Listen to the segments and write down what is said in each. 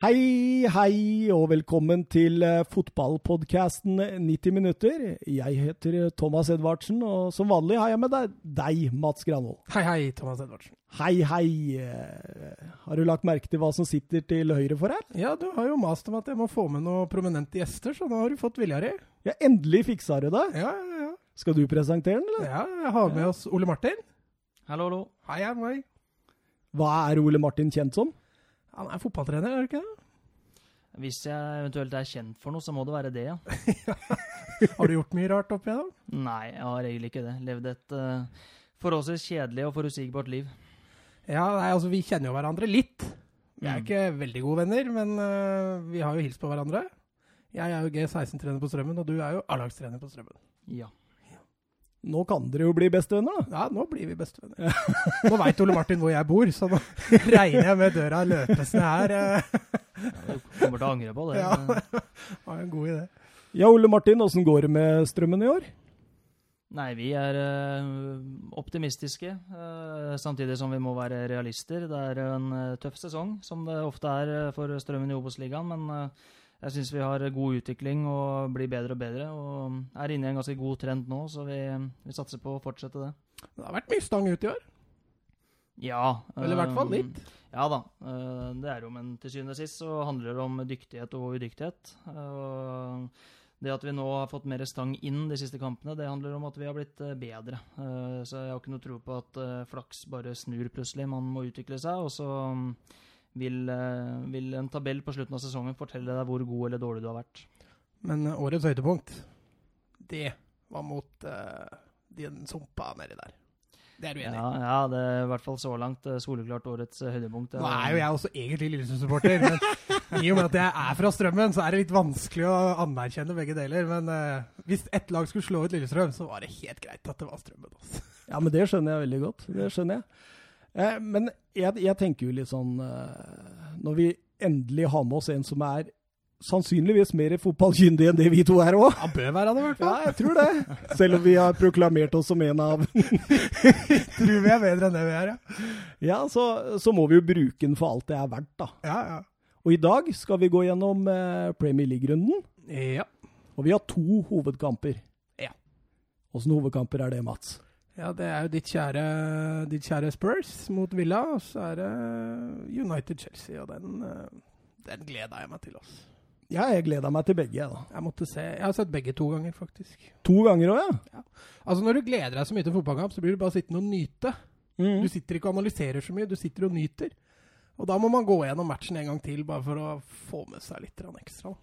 Hei, hei, og velkommen til eh, fotballpodkasten 90 minutter. Jeg heter Thomas Edvardsen, og som vanlig har jeg med deg, deg Mats Granvold. Hei, hei, Thomas Edvardsen. Hei, hei. Eh, Har du lagt merke til hva som sitter til høyre for her? Ja, du har jo mast om at jeg må få med noen prominente gjester, så nå har du fått vilja di. Ja, endelig fiksa du det. Ja, ja, ja. Skal du presentere den, eller? Ja, jeg har med oss Ole Martin. Hallo, hallo. Hei, hei, hei. Hva er Ole Martin kjent som? Han er fotballtrener, er du ikke det? Hvis jeg eventuelt er kjent for noe, så må det være det, ja. Har du gjort mye rart oppi igjennom? Nei, jeg har egentlig ikke det. Levd et uh, forholdsvis kjedelig og forutsigbart liv. Ja, nei, altså, vi kjenner jo hverandre litt. Vi er Mm. ikke veldig gode venner, men uh, vi har jo hilst på hverandre. Jeg er jo G16-trener på Strømmen, og du er jo A-lagstrener på Strømmen. Ja. Nå kan dere jo bli bestevenner, da. Ja, nå blir vi bestevenner. Nå veit Ole Martin hvor jeg bor, så nå regner jeg med døra løpes ned her. ja, Du kommer til å angre på det. Ja. Har en god idé. Ja, Ole Martin, åssen går det med strømmen i år? Nei, vi er eh, optimistiske, eh, samtidig som vi må være realister. Det er en eh, tøff sesong, som det ofte er eh, for Strømmen i Obos-ligaen, men eh, jeg syns vi har god utvikling og blir bedre og bedre. Og er inne i en ganske god trend nå, så vi, vi satser på å fortsette det. Det har vært mye stang ut i år. Ja. Eller i hvert fall eh, litt. Ja da, eh, det er jo, men til syvende og sist så handler det om dyktighet og udyktighet. Eh, Det at vi nå har fått mer stang inn de siste kampene, det handler om at vi har blitt eh, bedre. Så jeg har ikke noe tro på at flaks bare snur plutselig. Man må utvikle seg, og så mm, vil, eh, vil en tabell på slutten av sesongen fortelle deg hvor god eller dårlig du har vært. Men eh, årets høydepunkt, det var mot uh, den sumpa nedi der. Det er du enig i? Ja, ja, det er i hvert fall så langt soleklart årets høydepunkt. Nå er jo jeg også egentlig Lillesund-supporter, men i og med at jeg er fra Strømmen, så er det litt vanskelig å anerkjenne begge deler. Men uh, hvis ett lag skulle slå ut Lillestrøm, så var det helt greit at det var Strømmen. Også. Ja, men det skjønner jeg veldig godt. Det skjønner jeg. Eh, men jeg, jeg tenker jo litt sånn eh, Når vi endelig har med oss en som er sannsynligvis mer fotballkyndig enn det vi to er òg. Han bør være det, i hvert Ja, fall. jeg tror det. Selv om vi har proklamert oss som en av Tror vi er bedre enn det vi er, ja. Ja, så, så må vi jo bruke den for alt det er verdt, da. Ja, ja. Og i dag skal vi gå gjennom eh, Premier League-runden, Ja. og vi har to hovedkamper. Ja. Åssen hovedkamper er det, Mats? Ja, det er jo ditt kjære, ditt kjære Spurs mot Villa, og så er det United-Chelsea, og den, eh, den gleder jeg meg til, altså. Ja, jeg gleder meg til begge, da. Jeg måtte se, jeg har sett begge to ganger, faktisk. To ganger òg, ja. Altså Når du gleder deg så mye til fotballkamp, så blir du bare sittende og nyte. Mm. Du sitter ikke og analyserer så mye, du sitter og nyter. Og da må man gå gjennom matchen en gang til, bare for å få med seg litt ekstra.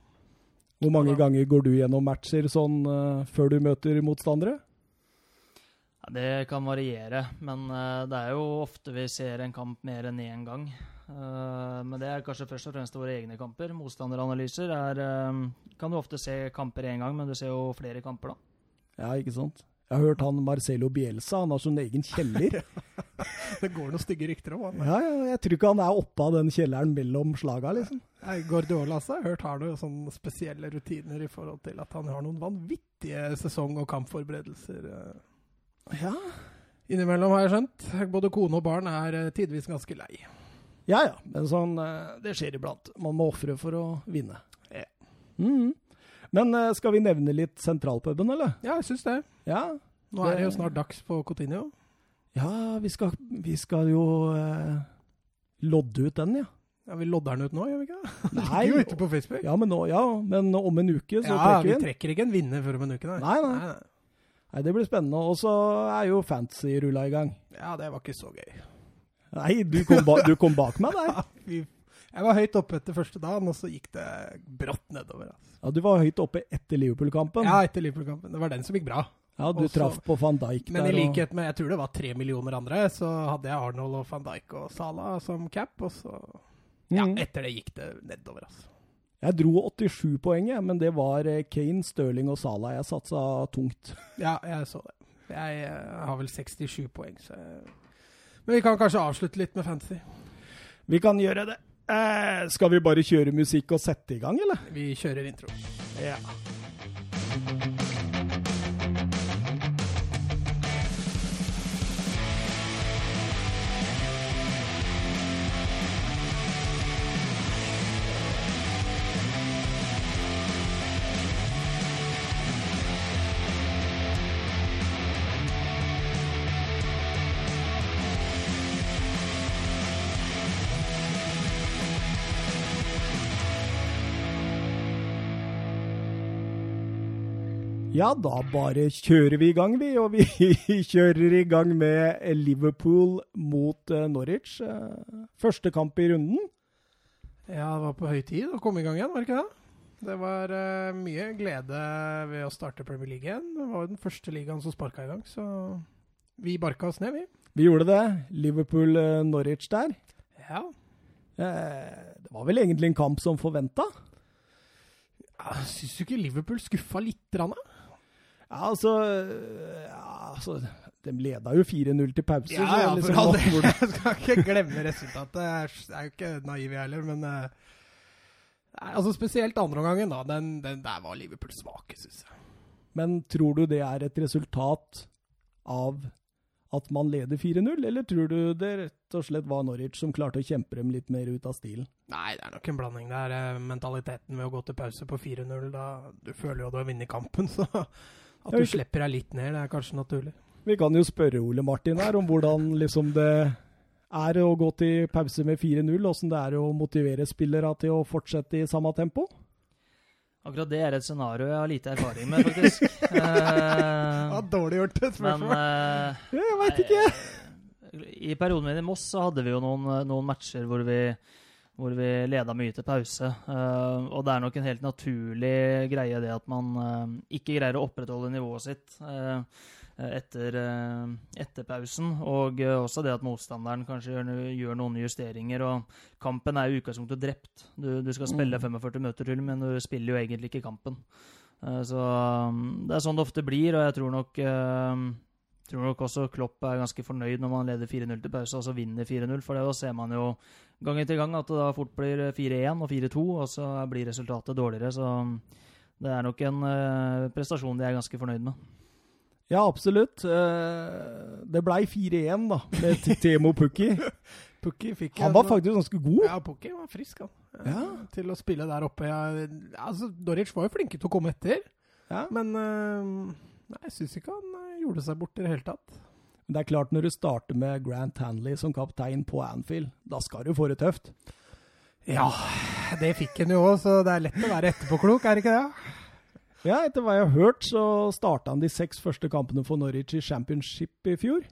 Hvor mange ganger går du gjennom matcher sånn uh, før du møter motstandere? Det kan variere, men eh, det er jo ofte vi ser en kamp mer enn én gang. Eh, men det er kanskje først og fremst våre egne kamper. Motstanderanalyser er, eh, kan du ofte se kamper én gang, men du ser jo flere kamper, da. Ja, ikke sant? Jeg har hørt han Marcelo Bielsa, han har sånn egen kjeller. Det går noen stygge rykter om han. Ja, ja, jeg tror ikke han er oppe av den kjelleren mellom slaga, liksom. Nei, Guardiola altså, jeg har hørt har noen sånne spesielle rutiner i forhold til at han har noen vanvittige sesong- og kampforberedelser. Ja. Innimellom, har jeg skjønt. Både kone og barn er eh, tidvis ganske lei. Ja ja, men sånn eh, Det skjer iblant. Man må ofre for å vinne. Ja. Mm. Men eh, skal vi nevne litt sentralpuben, eller? Ja, jeg syns det. Ja. Nå er det jo snart dags på Coutinho. Ja, vi skal, vi skal jo eh, lodde ut den, ja. Ja, Vi lodder den ut nå, gjør vi ikke? det? Nei, jo ute på Facebook. Ja, men, nå, ja, men om en uke så Ja, trekker vi den. Ja, vi trekker ikke en vinner før om en uke, nei. Nei, nei. Nei, Det blir spennende. Og så er jo fantasy rulla i gang. Ja, det var ikke så gøy. Nei, du kom, ba du kom bak meg der. Ja, jeg var høyt oppe etter første dagen, og så gikk det brått nedover. Altså. Ja, Du var høyt oppe etter Liverpool-kampen. Ja, etter Liverpool-kampen. Det var den som gikk bra. Ja, Du Også- traff på van Dijk Men der. i likhet med jeg tror det var tre millioner andre, så hadde jeg Arnold og van Dijk og Salah som cap, og så Ja, Mhm. etter det gikk det nedover, altså. Jeg dro 87 poeng, men det var eh, Kane, Stirling og Salah jeg satsa tungt. Ja, jeg så det. Jeg eh, har vel 67 poeng, så. Men vi kan kanskje avslutte litt med fantasy. Vi kan gjøre det. Eh, skal vi bare kjøre musikk og sette i gang, eller? Vi kjører intro. Ja. Ja, da bare kjører vi i gang, vi. Og vi kjører i gang med Liverpool mot eh, Norwich. Eh, Første kamp i runden. Ja, det var på høy tid å komme i gang igjen, var det ikke det? Det var eh, mye glede ved å starte Premier League igjen. Det var jo den første ligaen som sparka i gang, så vi barka oss ned, vi. Vi gjorde det. Liverpool-Norwich der. Ja. Eh, Det var vel egentlig en kamp som forventa. Jeg syns du ikke Liverpool skuffa litt? Rann, da? Ja, altså, ja, altså De leda jo 4-0 til pause. Ja, så ja, liksom, all del. Jeg skal ikke glemme resultatet. Jeg er- jeg er jo ikke naiv, jeg heller, men eh, nei, altså Spesielt andreomgangen, da. Den, den der var Liverpool svake, syns jeg. Men tror du det er et resultat av at man leder 4-0, eller tror du det rett og slett var Norwich som klarte å kjempe dem litt mer ut av stilen? Nei, det er nok en blanding. Det er eh, mentaliteten ved å gå til pause på 4-0. da Du føler jo at du har vunnet kampen, så at du slipper deg litt ned, det er kanskje naturlig. Vi kan jo spørre Ole Martin her om hvordan liksom det er å gå til pause med 4-0, åssen det er å motivere spillere til å fortsette i samme tempo. Akkurat det er et scenario jeg har lite erfaring med, faktisk. Eh, dårlig gjort, et men uh, Ja, jeg veit ikke. I perioden min i Moss så hadde vi jo noen, noen matcher hvor vi, hvor vi leda mye til pause. Uh, og det er nok en helt naturlig greie det at man uh, ikke greier å opprettholde nivået sitt uh, etter, etter pausen. Og også det at motstanderen kanskje gjør, gjør noen justeringer. Og kampen er i utgangspunktet drept. Du, du skal spille 45 møter til, men du spiller jo egentlig ikke kampen. Så um, det er sånn det ofte blir, og jeg tror nok tror nok også Klopp er ganske fornøyd når man leder 4-0 til pause og så vinner 4-0. For det da ser man jo gang etter gang at det da fort blir 4-1 og 4-2, og så blir resultatet dårligere. Så det er nok en eh, prestasjon de er ganske fornøyd med. Ja, absolutt. Eh, Det blei 4-1 da, med Timo Temo Pukki. Pukki fikk Han var faktisk ganske god. Ja, Pukki var frisk, han. Eh, Ja. Til å spille der oppe. Ja, altså, Doric var jo flinke til å komme etter, Ja. men eh, nei, jeg syns ikke han eh, gjorde seg bort i det hele tatt. Men det er klart, når du starter med Grant Hanley som kaptein på Anfield, da skal du få det tøft. Ja, det fikk han jo òg, så det er lett å være etterpåklok, er det ikke det? Ja, etter hva jeg har hørt, så starta han de seks første kampene for Norwich i championship i fjor.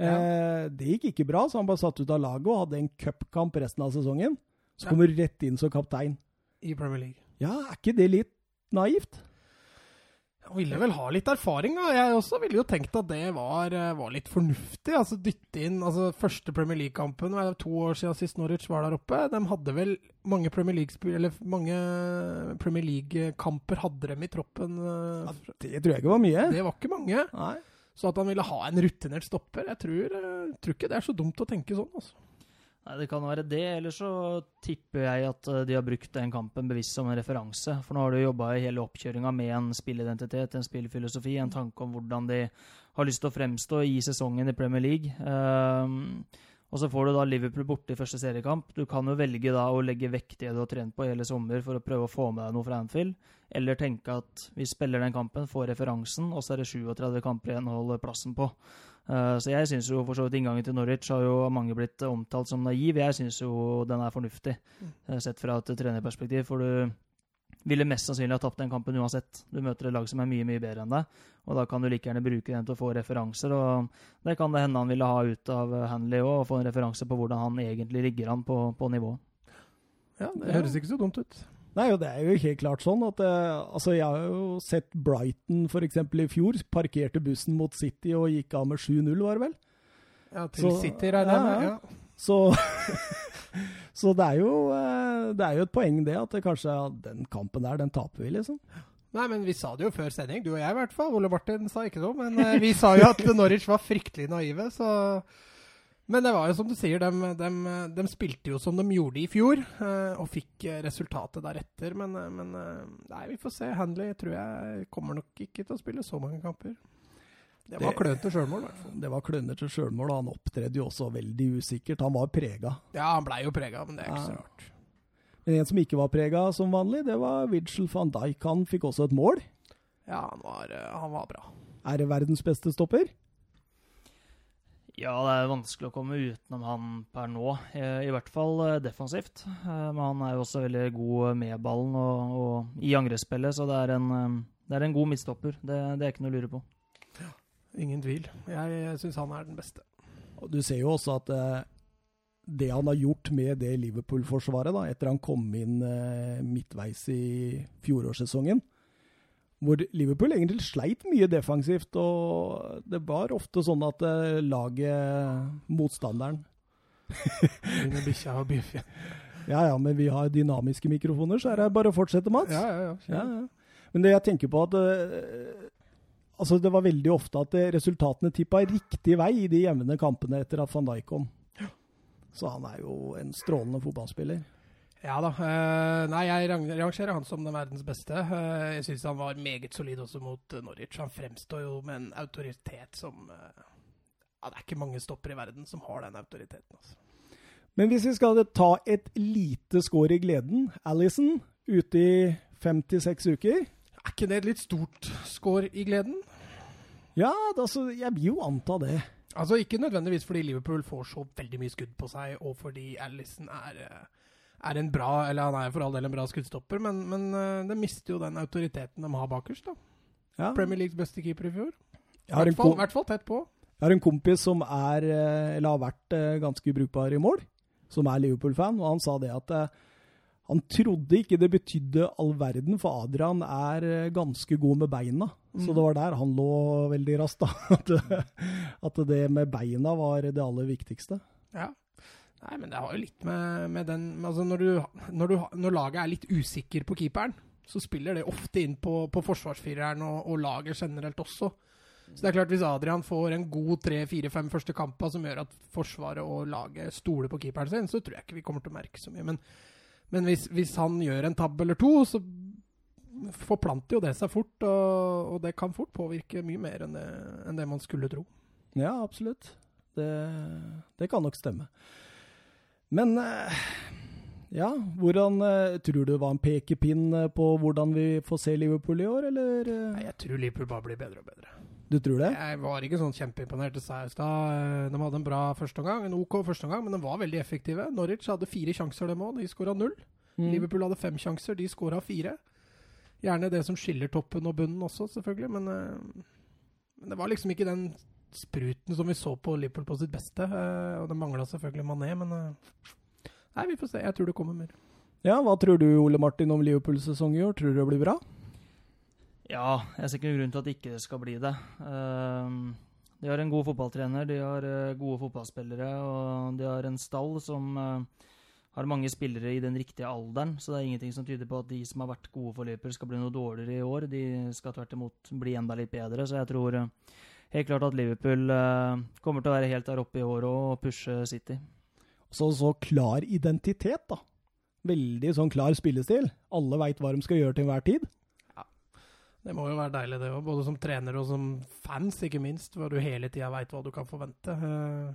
Eh, det gikk ikke bra, så han bare satt ut av laget og hadde en cupkamp resten av sesongen. Så Ja. kommer rett inn som kaptein. I Premier League. Ja, er ikke det litt naivt? Ville vel ha litt erfaring, da. Jeg også ville jo tenkt at det var, eh, var litt fornuftig. Altså dytte inn altså Første Premier League-kampen, er to år siden sist Norwich var der oppe. De hadde vel mange Premier League-kamper eller mange Premier League-kamper hadde dem i troppen. Ja, Det tror jeg ikke var mye. Det var ikke mange. Nei. Så at han ville ha en rutinert stopper, jeg tror, eh, tror ikke det er så dumt å tenke sånn. altså. Nei, Det kan være det, eller så tipper jeg at eh, de har brukt den kampen bevisst som en referanse. For nå har du jobba i hele oppkjøringa med en spillidentitet, en spillfilosofi, en tanke om hvordan de har lyst til å fremstå i sesongen i Premier League. Um, og så får du da Liverpool borte i første seriekamp. Du kan jo velge da å legge vekk det du har trent på hele sommer for å prøve å få med deg noe fra Anfield, eller tenke at vi spiller den kampen, får referansen, og så er det 37 kamper igjen å holde plassen på. Eh, Så jeg syns jo for så vidt inngangen til Norwich har jo mange blitt omtalt som naiv. Jeg syns jo den er fornuftig, eh, sett fra et trenerperspektiv. For du ville mest sannsynlig ha tapt den kampen uansett. Du møter et lag som er mye, mye bedre enn deg, og da kan du like gjerne bruke den til å få referanser. Og det kan det hende han ville ha ut av Hanley òg, og få en referanse på hvordan han egentlig ligger an på, på nivået. Ja, Det høres ikke så dumt ut. Nei, og det er jo helt klart sånn at eh, Altså, jeg har jo sett Brighton f.eks. i fjor. Parkerte bussen mot City og gikk av med 7-0, var det vel? Ja, Til Så- City, regner jeg med. ja. Ja. Så, så det, er jo, eh, det er jo et poeng, det, at det kanskje ja, den kampen der, den taper vi, liksom. Nei, men vi sa det jo før sending, du og jeg i hvert fall. Ole Martin sa ikke noe, men eh, vi sa jo at Norwich var fryktelig naive, så Men det var jo som du sier, de, spilte jo som de gjorde i fjor, eh, og fikk eh, resultatet deretter. Men, eh, men nei, vi får se. Handley tror jeg kommer nok ikke til å spille så mange kamper. Det var Det- klønete sjølmål, i hvert fall. Det var klønete sjølmål, og han opptredde jo også veldig usikkert. Han var prega. Ja, han blei jo prega, men det er ikke så rart. Men en som ikke var prega som vanlig, det var Vigil van Dijk. Han fikk også et mål. Ja, han var, han var bra. Er det verdens beste stopper? Ja, det er vanskelig å komme utenom han per nå, eh, i hvert fall eh, defensivt. Eh, Men han er jo også veldig god med ballen og, og i angrepsspillet, så det er, en, det er en god midtstopper. Det, det er ikke noe å lure på. Ingen tvil. Jeg, jeg syns han er den beste. Og Du ser jo også at det han har gjort med det Liverpool-forsvaret, da, etter han kom inn midtveis i fjorårssesongen, hvor Liverpool egentlig sleit mye defensivt, og det var ofte sånn at eh, laget, motstanderen. Ja ja, men vi har dynamiske mikrofoner, så er det bare å fortsette, Mats. Ja, ja, ja. Ja, ja. Men det jeg tenker på at eh, altså Det var veldig ofte at eh, resultatene tippa riktig vei i de jevne kampene etter at van Dijk kom. Så han er jo en strålende fotballspiller. Ja da. eh, nei, jeg rang- rangerer han som den verdens beste. Eh, jeg syns han var meget solid også mot eh, Norwich. Han fremstår jo med en autoritet som Ja, det er ikke mange stopper i verden som har den autoriteten. Altså. Men hvis vi skal ta et lite skår i gleden Alison ute i 56 uker Er ikke det et litt stort skår i gleden? Ja, da, så jeg vil jo anta det. Altså Ikke nødvendigvis fordi Liverpool får så veldig mye skudd på seg, og fordi Alison er, er en bra Eller han er for all del en bra skuddstopper, men, men eh, det mister jo den autoriteten de har bakerst. da. Ja. Premier Leagues beste keeper i fjor. I hvert fall, hvert fall tett på. jeg har en kompis som er, eh, eller har vært eh, ganske brukbar i mål, som er Liverpool-fan, og han sa det at han trodde ikke det betydde all verden, for Adrian er ganske god med beina. Så Mm. det var der han lå veldig raskt, da. At, at det med beina var det aller viktigste. Ja. Nei, men det har jo litt med, med den Altså, når, du, når, du, når laget er litt usikker på keeperen, så spiller det ofte inn på, på forsvarsfireren og, og laget generelt også. Så det er klart, hvis Adrian får en god tre-fire-fem første kamper som gjør at Forsvaret og laget stoler på keeperen sin, så tror jeg ikke vi kommer til å merke så mye. Men, men hvis, hvis han gjør en tabbe eller to, så forplanter jo det seg fort, og, og det kan fort påvirke mye mer enn det, enn det man skulle tro. Ja, absolutt. Det, det kan nok stemme. Men eh, ja, hvordan eh, Tror du det var en pekepinn eh, på hvordan vi får se Liverpool i år, eller? Nei, jeg tror Liverpool bare blir bedre og bedre. Du tror det? Jeg var ikke sånn kjempeimponert Saustad. De hadde en bra førsteomgang, en OK førsteomgang, men de var veldig effektive. Norwich hadde fire sjanser, dem òg. De skåra null. Mm. Liverpool hadde fem sjanser, de skåra fire. Gjerne det som skiller toppen og bunnen også, selvfølgelig, men, men det var liksom ikke den spruten som vi så på Liverpool på sitt beste. eh, og det mangla selvfølgelig Mané, men eh, Nei, vi får se. Jeg tror det kommer mer. Ja, hva tror du, Ole Martin, om Liverpools sesong i år? Tror du det blir bra? Ja, jeg ser ikke noen grunn til at det ikke skal bli det. Ehm, de har en god fotballtrener, de har eh, gode fotballspillere, og de har en stall som eh, har mange spillere i den riktige alderen. Så det er ingenting som tyder på at de som har vært gode for Liverpool, skal bli noe dårligere i år. De skal tvert imot bli enda litt bedre. Så jeg tror eh, helt klart at Liverpool eh, kommer til å være helt der oppe i året og pushe City. Så, så klar identitet, da. Veldig sånn klar spillestil. Alle veit hva de skal gjøre til enhver tid. Det må jo være deilig, det òg. Både som trener og som fans, ikke minst. Hvor du hele tida veit hva du kan forvente. Eh,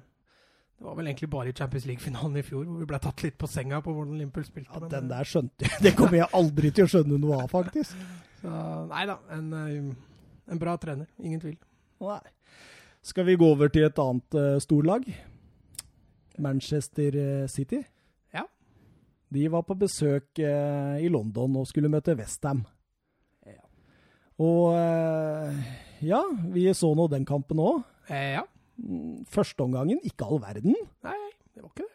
Det var vel egentlig bare i Champions League-finalen i fjor hvor vi ble tatt litt på senga på hvordan Liverpool spilte. Ja, den eh, der skjønte jeg. Det kommer jeg aldri til å skjønne noe av, faktisk. Så, nei da, en, en bra trener. Ingen tvil. Nei. Skal vi gå over til et annet uh, storlag? Manchester eh, City. Ja. De var på besøk uh, i London og skulle møte Westham. Ja. Og uh, ja, vi så nå den kampen òg. Eh, ja. Førsteomgangen, ikke all verden. Nei, det var ikke det.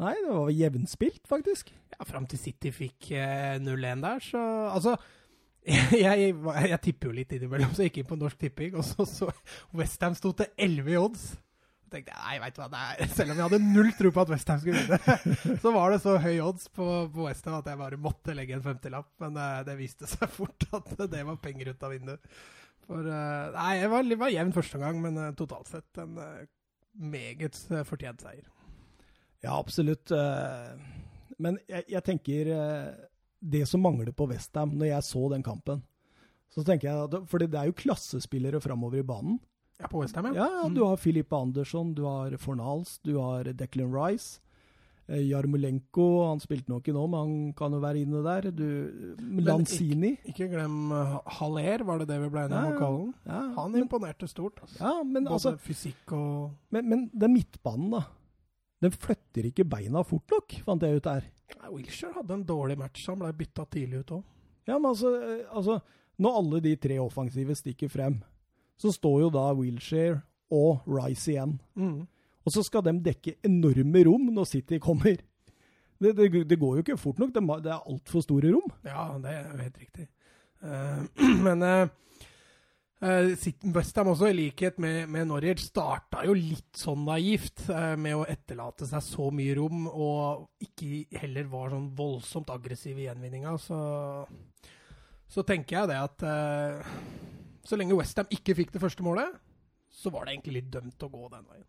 Nei, det var jevnspilt, faktisk. Ja, Fram til City fikk eh, 0-1 der, så Altså, jeg, jeg, jeg tipper jo litt innimellom, så jeg gikk inn på Norsk Tipping, og så så Westham sto til 11 i odds. Så tenkte jeg, nei, vet du hva, er, Selv om jeg hadde null tro på at Westham skulle vinne, så var det så høy odds på, på Westham at jeg bare måtte legge en femtilapp. Men det, det viste seg fort at det var penger ut av vinduet. For uh, Nei, det var, var jevn første gang, men uh, totalt sett en meget fortjent seier. Ja, absolutt. Men jeg, jeg tenker Det som mangler på Westham, når jeg så den kampen så tenker jeg at, For det er jo klassespillere framover i banen. Ja, på Westham, Ja, ja, Du har Filip Andersson, du har Fornals, du har Declan Rice. eh, Jarmolenko han spilte nok ikke nå, men han kan jo være inne der. Du, Lanzini. Ikke glem uh, Haller, var det det vi ble enige om å kalle? Ja, Han imponerte stort. Altså. ja, men, Både altså, fysikk og men, men er midtbanen, da. Den flytter ikke beina fort nok, fant jeg ut der. Wilshere hadde en dårlig match, han ble bytta tidlig ut òg. Ja, men altså, eh, altså når alle de tre offensive stikker frem, så står jo da Wilshere og Rice igjen. Mm. Og så skal de dekke enorme rom når City kommer. Det, det, det går jo ikke fort nok. Det, det er altfor store rom. Ja, det er helt riktig. Uh, men uh, Westham også, i likhet med, med Norwich, starta jo litt sånn naivt eh, med å etterlate seg så mye rom, og ikke heller var sånn voldsomt aggressiv i gjenvinninga. Så, så tenker jeg det at eh, så lenge Westham ikke fikk det første målet, så var det egentlig litt dømt å gå den veien.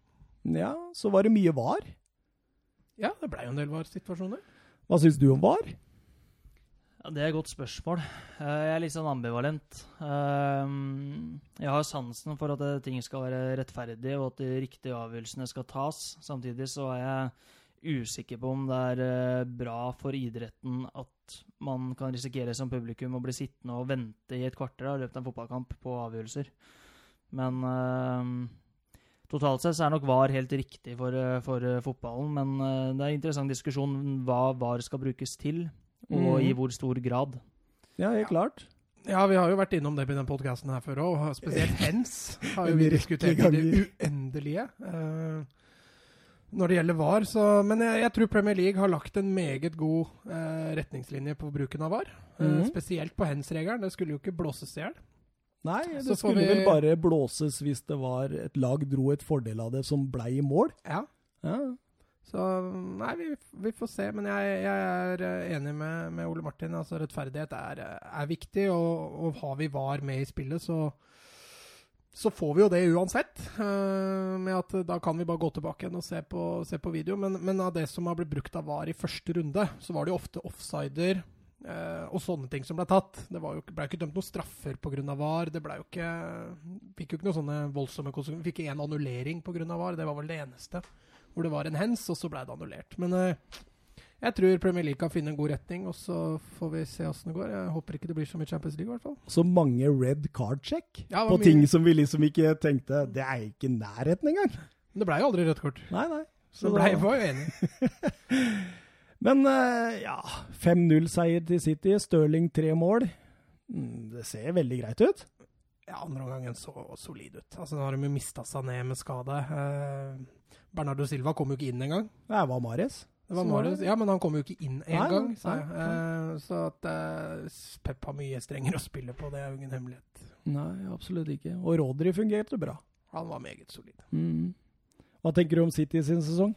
Ja, så var det mye var. Ja, det blei jo en del VAR-situasjoner. Hva syns du om var? Ja, Det er et godt spørsmål. Eh, Jeg er litt sånn ambivalent. Eh, Jeg har sansen for at ting skal være rettferdige, og at de riktige avgjørelsene skal tas. Samtidig så er jeg usikker på om det er eh, bra for idretten at man kan risikere som publikum å bli sittende og vente i et kvarter i løpet av en fotballkamp på avgjørelser. Men totalt sett så er nok VAR helt riktig for, for fotballen. Men det er en interessant diskusjon hva VAR skal brukes til og mm. i hvor stor grad. Ja, helt klart. Ja, vi har jo vært innom det i den podkasten her før òg. Spesielt hens har jo vi diskutert i det uendelige. Uh, når det gjelder VAR. Så, men jeg, jeg tror Premier League har lagt en meget god uh, retningslinje på bruken av VAR. Uh, mm. spesielt på hens-regelen. Det skulle jo ikke blåses i hjel. Nei, det Så skulle vi- vel bare blåses hvis det var et lag dro et fordel av det som blei i mål. Ja. Ja. Så nei, vi, vi får se. Men jeg, jeg er eh, enig med, med Ole Martin. Altså Rettferdighet er, er viktig, og, og har vi VAR med i spillet, så så får vi jo det uansett. Uh, med at Da kan vi bare gå tilbake igjen og se på, se på video. Men, men av det som har blitt brukt av VAR i første runde, så var det jo ofte offsider uh, og sånne ting som ble tatt. Det jo, ble ikke dømt noen straffer pga. VAR. Det ble jo ikke, fikk jo ikke noen sånne voldsomme konsekvenser. Fikk én annullering pga. VAR. Det var vel det eneste. Hvor det var en hens, og så ble det annullert. Men eh, jeg tror Premier League kan finne en god retning, og så får vi se åssen det går. Jeg håper ikke det blir som i Champions League, i hvert fall. Så mange red card check Ja, på mye- ting som vi liksom ikke tenkte Det er ikke nærheten engang. Men det ble jo aldri rødt kort. Nei, nei. Så Så ble, da- var jo enig. Men eh, ja, 5-0-seier til City. Stirling tre mål. Mm, Det ser veldig greit ut. Ja, andre omgangen så solid ut. Altså, Nå har de jo mista seg ned med skade. Eh, Bernardo Silva kom jo ikke inn engang. Det var Mares. Det var Marius. Ja, men han kom jo ikke inn engang. Så, nei. Eh, Så at eh, Pep har mye strengere å spille på, det er jo ingen hemmelighet. Nei, absolutt ikke. Og Rodri fungerte bra. Han var meget solid. Mm. Hva tenker du om City sin sesong?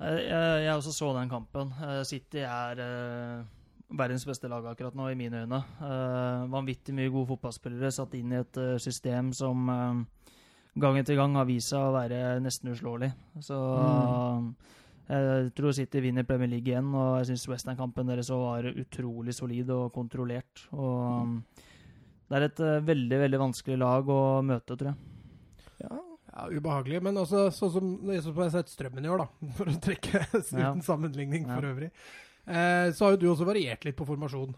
Jeg, jeg, jeg også så den kampen. Eh, City er eh, verdens beste lag akkurat nå, i mine øyne. Uh, vanvittig mye gode fotballspillere satt inn i et uh, system som eh, gang etter gang har vist seg å være nesten uslåelig. Så Mm. eh, jeg tror City vinner Premier League igjen, og jeg syns Western-kampen deres var utrolig solid og kontrollert. Og mm. det er et eh, veldig, veldig vanskelig lag å møte, tror jeg. Ja, Ja, Ubehagelig, men også sånn som jeg har sett Strømmen i år, da, for å trekke Ja. sammenligning for Ja. øvrig. Eh, så har jo du også variert litt på formasjon.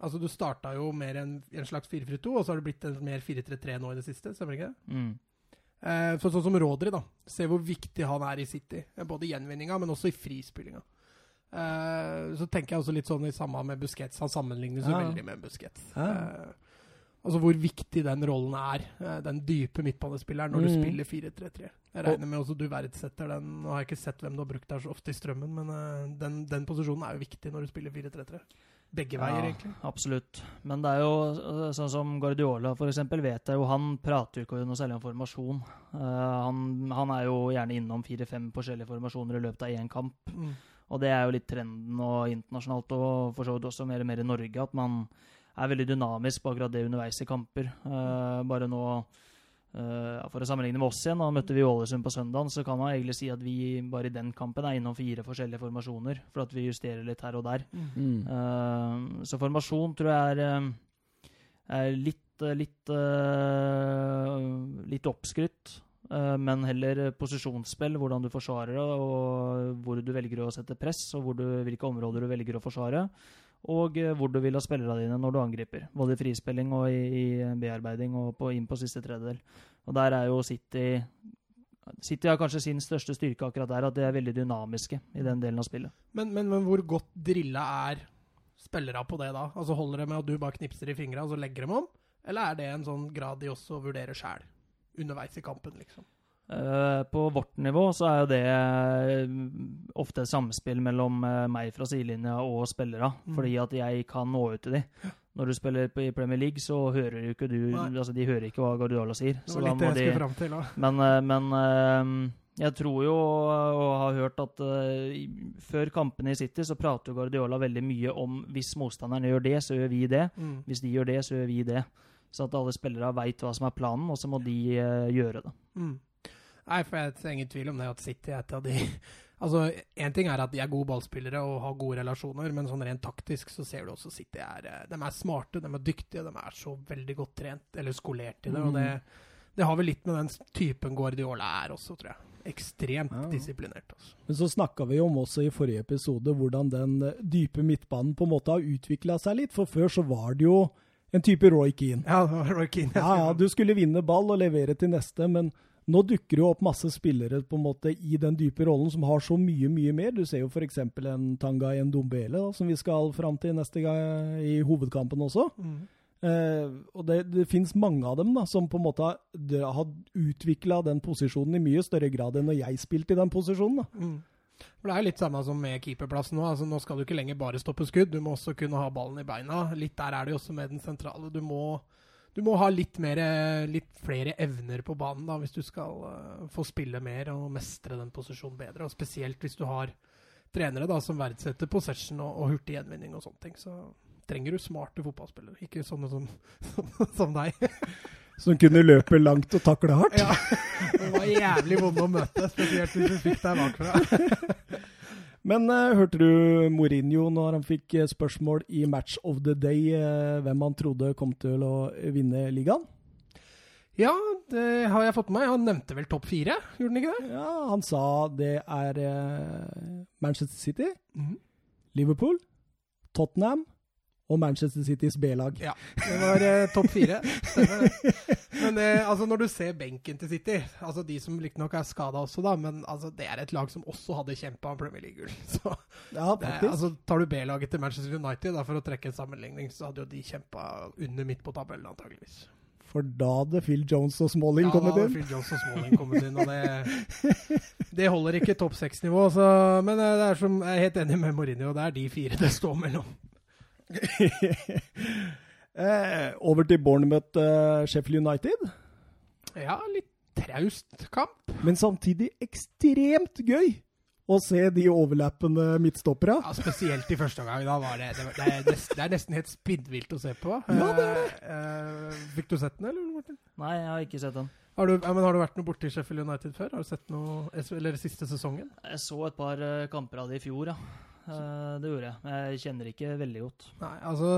Altså Du starta jo mer en, en slags 4-4-2, og så har det blitt en mer 4-3-3 nå i det siste. Stemmer ikke? det? Mm. Eh, så, sånn som Rodri, da. Se hvor viktig han er i City. Både i gjenvinninga, men også i frispillinga. Eh, så tenker jeg også litt sånn i samme med Busquets. Han sammenlignes Ja. veldig med Busquets. Ja. Eh, altså hvor viktig den rollen er. den dype midtbanespilleren når du Mm. spiller 4-3-3. Jeg regner med også du verdsetter den. Nå har jeg ikke sett hvem du har brukt der så ofte i strømmen, men den, den posisjonen er jo viktig når du spiller 4-3-3. Begge veier, Ja, egentlig. Absolutt. Men det er jo øh, sånn som Guardiola, eksempel, vet jeg jo Han prater jo ikke noe særlig om formasjon. Uh, han, han er jo gjerne innom fire-fem forskjellige formasjoner i løpet av én kamp. Mm. Og det er jo litt trenden og internasjonalt, og for så vidt også mer og mer i Norge, at man er veldig dynamisk på akkurat det underveis i kamper. Uh, bare nå eh, ja, For å sammenligne med oss igjen, da møtte vi Ålesund på søndag, så kan man egentlig si at vi bare i den kampen er innom fire forskjellige formasjoner, for at vi justerer litt her og der. Mm. Uh, så formasjon tror jeg er, eh, er litt litt, uh, litt oppskrytt. men heller posisjonsspill, hvordan du forsvarer det, og hvor du velger å sette press, og hvor du, hvilke områder du velger å forsvare. Og eh, hvor du vil ha spillerne dine når du angriper. Både i frispilling og i, i bearbeiding og på, inn på siste tredjedel. Og der er jo City City har kanskje sin største styrke akkurat der, at de er veldig dynamiske i den delen av spillet. Men, men, men hvor godt drilla er spillere på det da? Altså Holder det med at du bare knipser i fingra og så legger dem om? Eller er det en sånn grad de også vurderer sjæl underveis i kampen, liksom? Eh, på vårt nivå så er jo det eh, ofte samspill mellom eh, meg fra sidelinja og spillere. Mm. Fordi at jeg kan nå ut til de. Når du spiller i Premier League, så hører jo ikke du Altså, de hører ikke hva Guardiola sier. Det Så var litt det jeg de skulle fram til. da. Men, men jeg tror jo, og har hørt at før kampene i City, så prater jo Guardiola veldig mye om hvis motstanderne gjør det, så gjør vi det. Mm. Hvis de gjør det, så gjør vi det. Så at alle spillere veit hva som er planen, og så må de gjøre det. Mm. Nei, for jeg er ingen tvil om det at City er et av de Altså, Én ting er at de er gode ballspillere og har gode relasjoner, men sånn rent taktisk så ser du også City er eh, De er smarte, de er dyktige, de er så veldig godt trent, eller skolert i det. Og det, det har vel litt med den typen Guardiola er også, tror jeg. Ekstremt Ja. disiplinert. Altså. Men så snakka vi om også i forrige episode hvordan den eh, dype midtbanen på en måte har utvikla seg litt. For før så var det jo en type Roy Keane. Ja, Roy Keane. Ja, ja, du skulle vinne ball og levere til neste, men nå dukker det jo opp masse spillere på en måte i den dype rollen som har så mye, mye mer. Du ser jo f.eks. en Tanga i Ndombele, da, som vi skal fram til neste gang i hovedkampen også. Mm. Eh, og det, det finnes mange av dem da, som på en måte har, har utvikla den posisjonen i mye større grad enn når jeg spilte i den posisjonen. da. Mm. For Det er litt samme som med keeperplassen nå. altså Nå skal du ikke lenger bare stoppe skudd, du må også kunne ha ballen i beina. Litt der er det jo også med den sentrale. Du må, du må ha litt, mer, litt flere evner på banen da, hvis du skal uh, få spille mer og mestre den posisjonen bedre. Og Spesielt hvis du har trenere da, som verdsetter possession og, og hurtig gjenvinning og sånne ting. Så trenger du smarte fotballspillere, ikke sånne som, som deg. Som kunne løpe langt og takle hardt. Ja, Det var jævlig vonde å møte, spesielt hvis du fikk deg bakfra. Men eh, hørte du Mourinho når han fikk eh, spørsmål i Match of the Day eh, hvem han trodde kom til å vinne ligaen? Ja, det har jeg fått med meg. Han nevnte vel topp fire, gjorde han ikke det? Ja, Han sa det er Manchester City, Mhm. Liverpool, Tottenham og Manchester Citys B-lag. Ja, det var eh, topp fire. Stemmer det. Men eh, altså, når du ser benken til City, altså de som riktignok er skada også, da, men altså, det er et lag som også hadde kjempa om Premier League-gull. Ja, faktisk. altså, tar du B-laget til Manchester United, da, for å trekke en sammenligning, så hadde jo de kjempa under midt på tabellen, antageligvis. For da hadde Phil Jones og Smalling Ja, da hadde inn. Phil Jones og Smalling kommet inn, og det, det holder ikke topp seks-nivå. Men eh, det er som, jeg er helt enig med Mourinho, det er de fire det står mellom. eh, over til Bournemouth uh, Sheffield United. Ja, litt traust kamp. Men samtidig ekstremt gøy å se de overlappende midtstoppere. Ja, Spesielt i første omgang. Da var det, det, var- det, er nesten, det er nesten helt spinnvilt å se på. Ja, det er Eh, Uh, fikk du sett den, eller? Martin? Nei, jeg har ikke sett den. Har du, ja, men har du vært noe borti Sheffield United før? Har du sett noe, eller siste sesongen? Jeg så et par kamper av det i fjor, ja. Eh, det gjorde jeg. Jeg kjenner ikke veldig godt. Nei, altså,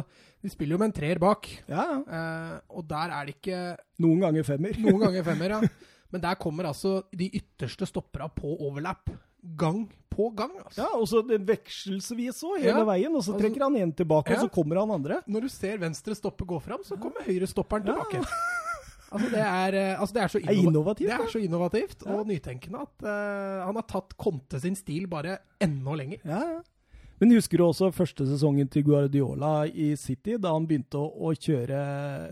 de spiller jo med en treer bak. Ja, ja. Eh, og der er det ikke Noen ganger femmer. noen ganger femmer, ja. Men der kommer altså de ytterste stoppera på overlap. Gang på gang. altså. Ja, og så vekselvis òg, hele Ja, veien. Og så altså- trekker han en tilbake, Ja. og så kommer han andre. Når du ser venstre stoppe gå fram, så kommer høyre stopperen Ja. tilbake. Altså, det er, eh, altså, det er så innova- innovativt. Det er så innovativt Ja. og nytenkende at uh, han har tatt Conte sin stil bare enda lenger. Ja, ja. Men husker du også første sesongen til Guardiola i City, da han begynte å, å kjøre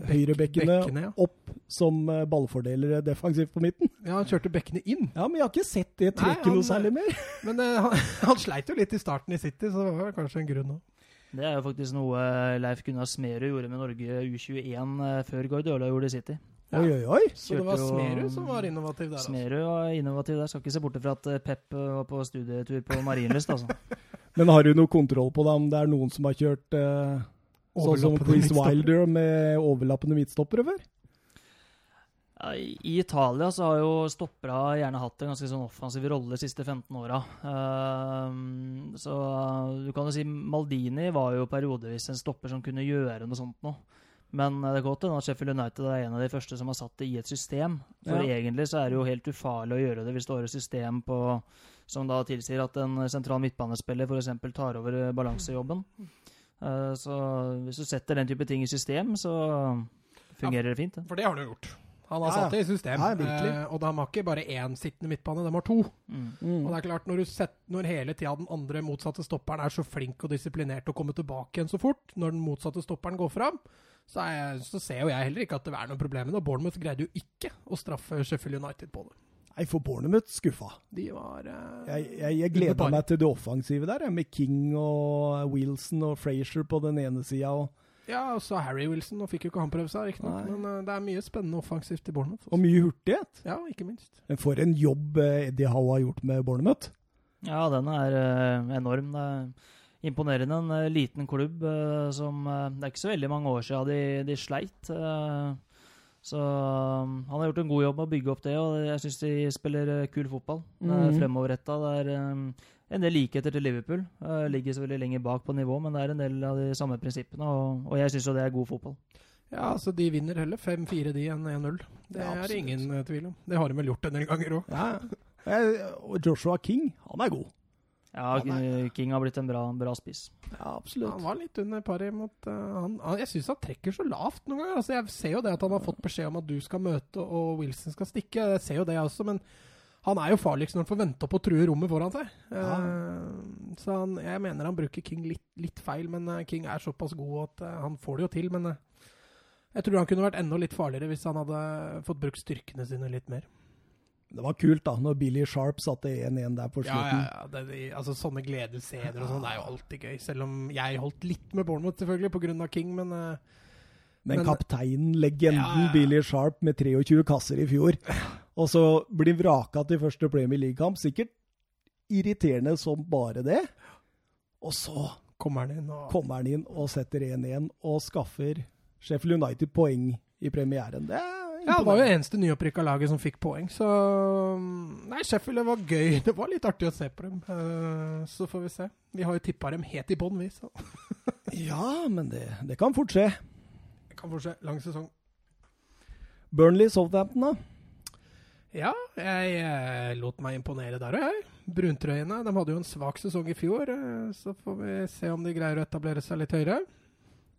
høyrebekkene bekkene, ja. opp som eh, ballfordelere defensivt på midten? Ja, Han kjørte bekkene inn, Ja, men jeg har ikke sett det trekket noe særlig mer. men uh, han, han sleit jo litt i starten i City, så det var kanskje en grunn òg. Det er jo faktisk noe Leif Gunnar Smerud gjorde med Norge U21 eh, før Guardiola gjorde det i City. Ja. Oi, oi, oi. Så det var Smerud som var innovativ der. Altså. Smerud var innovativ der. Skal ikke se bort fra at eh, Pep eh, var på studietur på Marienlyst, altså. Men har du noe kontroll på det, om det er noen som har kjørt eh, sånn som Chris. Wilder med overlappende midtstoppere før? Ja, I Italia så har jo stoppera gjerne hatt en ganske sånn offensiv rolle de siste 15 åra. Uh, så uh, du kan jo si Maldini var jo periodevis en stopper som kunne gjøre noe sånt noe. Men uh, det er godt at Sheffield United er en av de første som har satt det i et system. For Ja. egentlig så er det jo helt ufarlig å gjøre det hvis du har et system på, som da tilsier at en sentral midtbanespiller f.eks. tar over uh, balansejobben. Uh, så hvis du setter den type ting i system, så fungerer det fint. Ja. For det har han jo gjort. Han har Ja, ja. satt det i system. Ja, eh, og de har ikke bare én sittende midtbane, de har to. Mm. Mm. Og det er klart, når, du sett, når hele tida den andre motsatte stopperen er så flink og disiplinert og kommer tilbake igjen så fort, når den motsatte stopperen går fram, så, er jeg, så ser jo jeg heller ikke at det er noe problem med det. Bournemouth greide jo ikke å straffe Sheffield United på det. Nei, for Bournemouth skuffa. De var uh, Jeg, jeg, jeg gleda meg til det offensive der, med King og Wilson og Frazier på den ene sida. Ja, og så Harry Wilson. Nå fikk jo ikke han prøve seg, riktignok, noe. men uh, det er mye spennende offensivt i Bournemouth. og mye hurtighet. Ja, ikke minst. Men for en jobb uh, Eddie Howe har gjort med Bournemouth. Ja, den er enorm. Det imponerende. En eh, liten klubb eh, som eh, Det er ikke så veldig mange år siden de, de sleit. så um, han har gjort en god jobb med å bygge opp det, og jeg syns de spiller kul fotball. Det er Mhm. fremoverretta. Det er um, en del likheter til Liverpool. Eh, ligger selvfølgelig lenger bak på nivå, men det er en del av de samme prinsippene, og, og jeg syns jo det er god fotball. Ja, altså de vinner heller 5-4 de enn 1-0. Det Ja, er ingen tvil om. Det har de vel gjort en del ganger òg. Ja. Joshua King, han er god. Ja, King har blitt en bra, bra spiss. Ja, absolutt. Han var litt under paret mot uh, han, han, Jeg syns han trekker så lavt noen ganger. Altså, jeg ser jo det at han har fått beskjed om at du skal møte og Wilson skal stikke. Jeg ser jo det også, men han er jo farligst når han får vente opp og true rommet foran seg. Eh, så han, jeg mener han bruker King litt, litt feil, men uh, King er såpass god at han får det jo til. Men jeg tror han kunne vært enda litt farligere hvis han hadde fått brukt styrkene sine litt mer. Det var kult da, når Billy Sharp satte 1-1 der på Ja, slutten. ja, ja. Det, det, altså, sånne gledesscener og sånn er jo alltid gøy. Selv om jeg holdt litt med Bournemouth, selvfølgelig, pga. King, men uh, Men Men- kapteinen, legenden Ja, ja. Billy Sharp med 23 kasser i fjor. Og så blir vraka til første Premier League-kamp. Sikkert irriterende som bare det. Og så kommer han inn og kommer han inn og setter 1-1 og skaffer Sheffield United poeng i premieren. Det er Ja, det var jo eneste nyopprykka laget som fikk poeng, så mm, Nei, Sheffield, det var gøy. Det var litt artig å se på dem. Eh, så får vi se. Vi har jo tippa dem helt i bånn, vi, så Ja, men det, det kan fort skje. det kan fort se. Lang sesong. Burnley Southampton, da. Ja, jeg eh, lot meg imponere der òg, jeg. Bruntrøyene de hadde jo en svak sesong i fjor, eh, så får vi se om de greier å etablere seg litt høyere.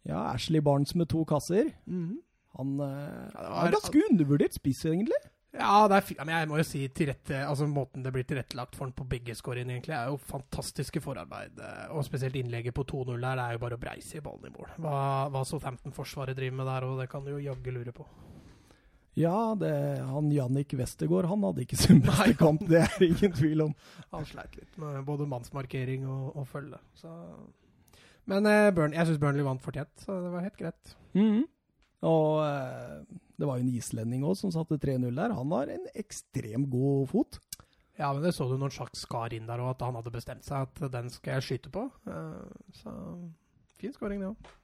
Ja, Ashley Barnes med to kasser. Mhm. Han eh, det var- er ganske undervurdert spiss, egentlig. Ja, det er men jeg må jo si til rette, altså måten det blir tilrettelagt for han på begge scorene, egentlig, er jo fantastiske forarbeid. eh, Og spesielt innlegget på 2-0 der, det er jo bare å breise i ballen i mål. Hva, hva Southampton-forsvaret driver med der, og det kan du jo jaggu lure på. Ja, det, han Jannik Westergård han hadde ikke sin beste kamp, det er ingen tvil om. Han sleit litt med både mannsmarkering og, og følge. Så. Men eh, Burn, jeg syns Burnley vant fortjent, så det var helt greit. Og eh, det var jo en islending òg som satte 3-0 der. Han har en ekstremt god fot. Ja, men det så du når Sjakk skar inn der, og at han hadde bestemt seg at den skal jeg skyte på. Eh, så fin skåring, det òg.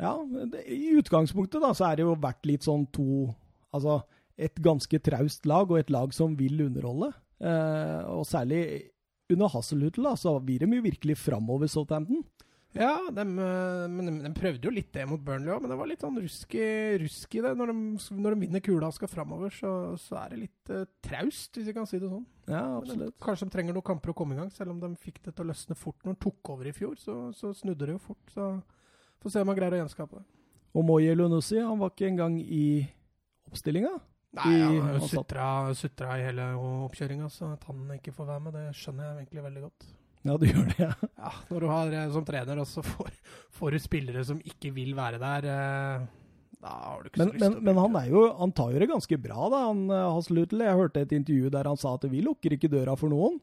Ja, det, I utgangspunktet da, så er det jo vært litt sånn to Altså et ganske traust lag og et lag som vil underholde. Eh, og særlig under Hasselhutl da, så vil de jo virkelig framover, Southampton. Ja, dem, eh, men de, de prøvde jo litt det mot Burnley òg, men det var litt sånn rusk i, rusk i det. Når de, når de vinner kula og skal framover, så, så er det litt uh, traust, hvis vi kan si det sånn. Ja, absolutt. de, kanskje de trenger noen kamper å komme i gang, selv om de fikk det til å løsne fort når de tok over i fjor. Så, så snudde det jo fort. Så får se om han greier å gjenskape det. Og Moye Lunussi, han var ikke engang i oppstillinga. Nei, han har jo sutra i hele oppkjøringa, så at han ikke får være med, det skjønner jeg egentlig veldig godt. Ja, du gjør det, ja. Ja, Når du har eh, som trener, og så får, får du spillere som ikke vil være der, eh, da har du ikke Men, så lyst men, til å men han, er jo, han tar jo det ganske bra, da, han eh, Hasselhutl. Jeg hørte et intervju der han sa at vi lukker ikke døra for noen.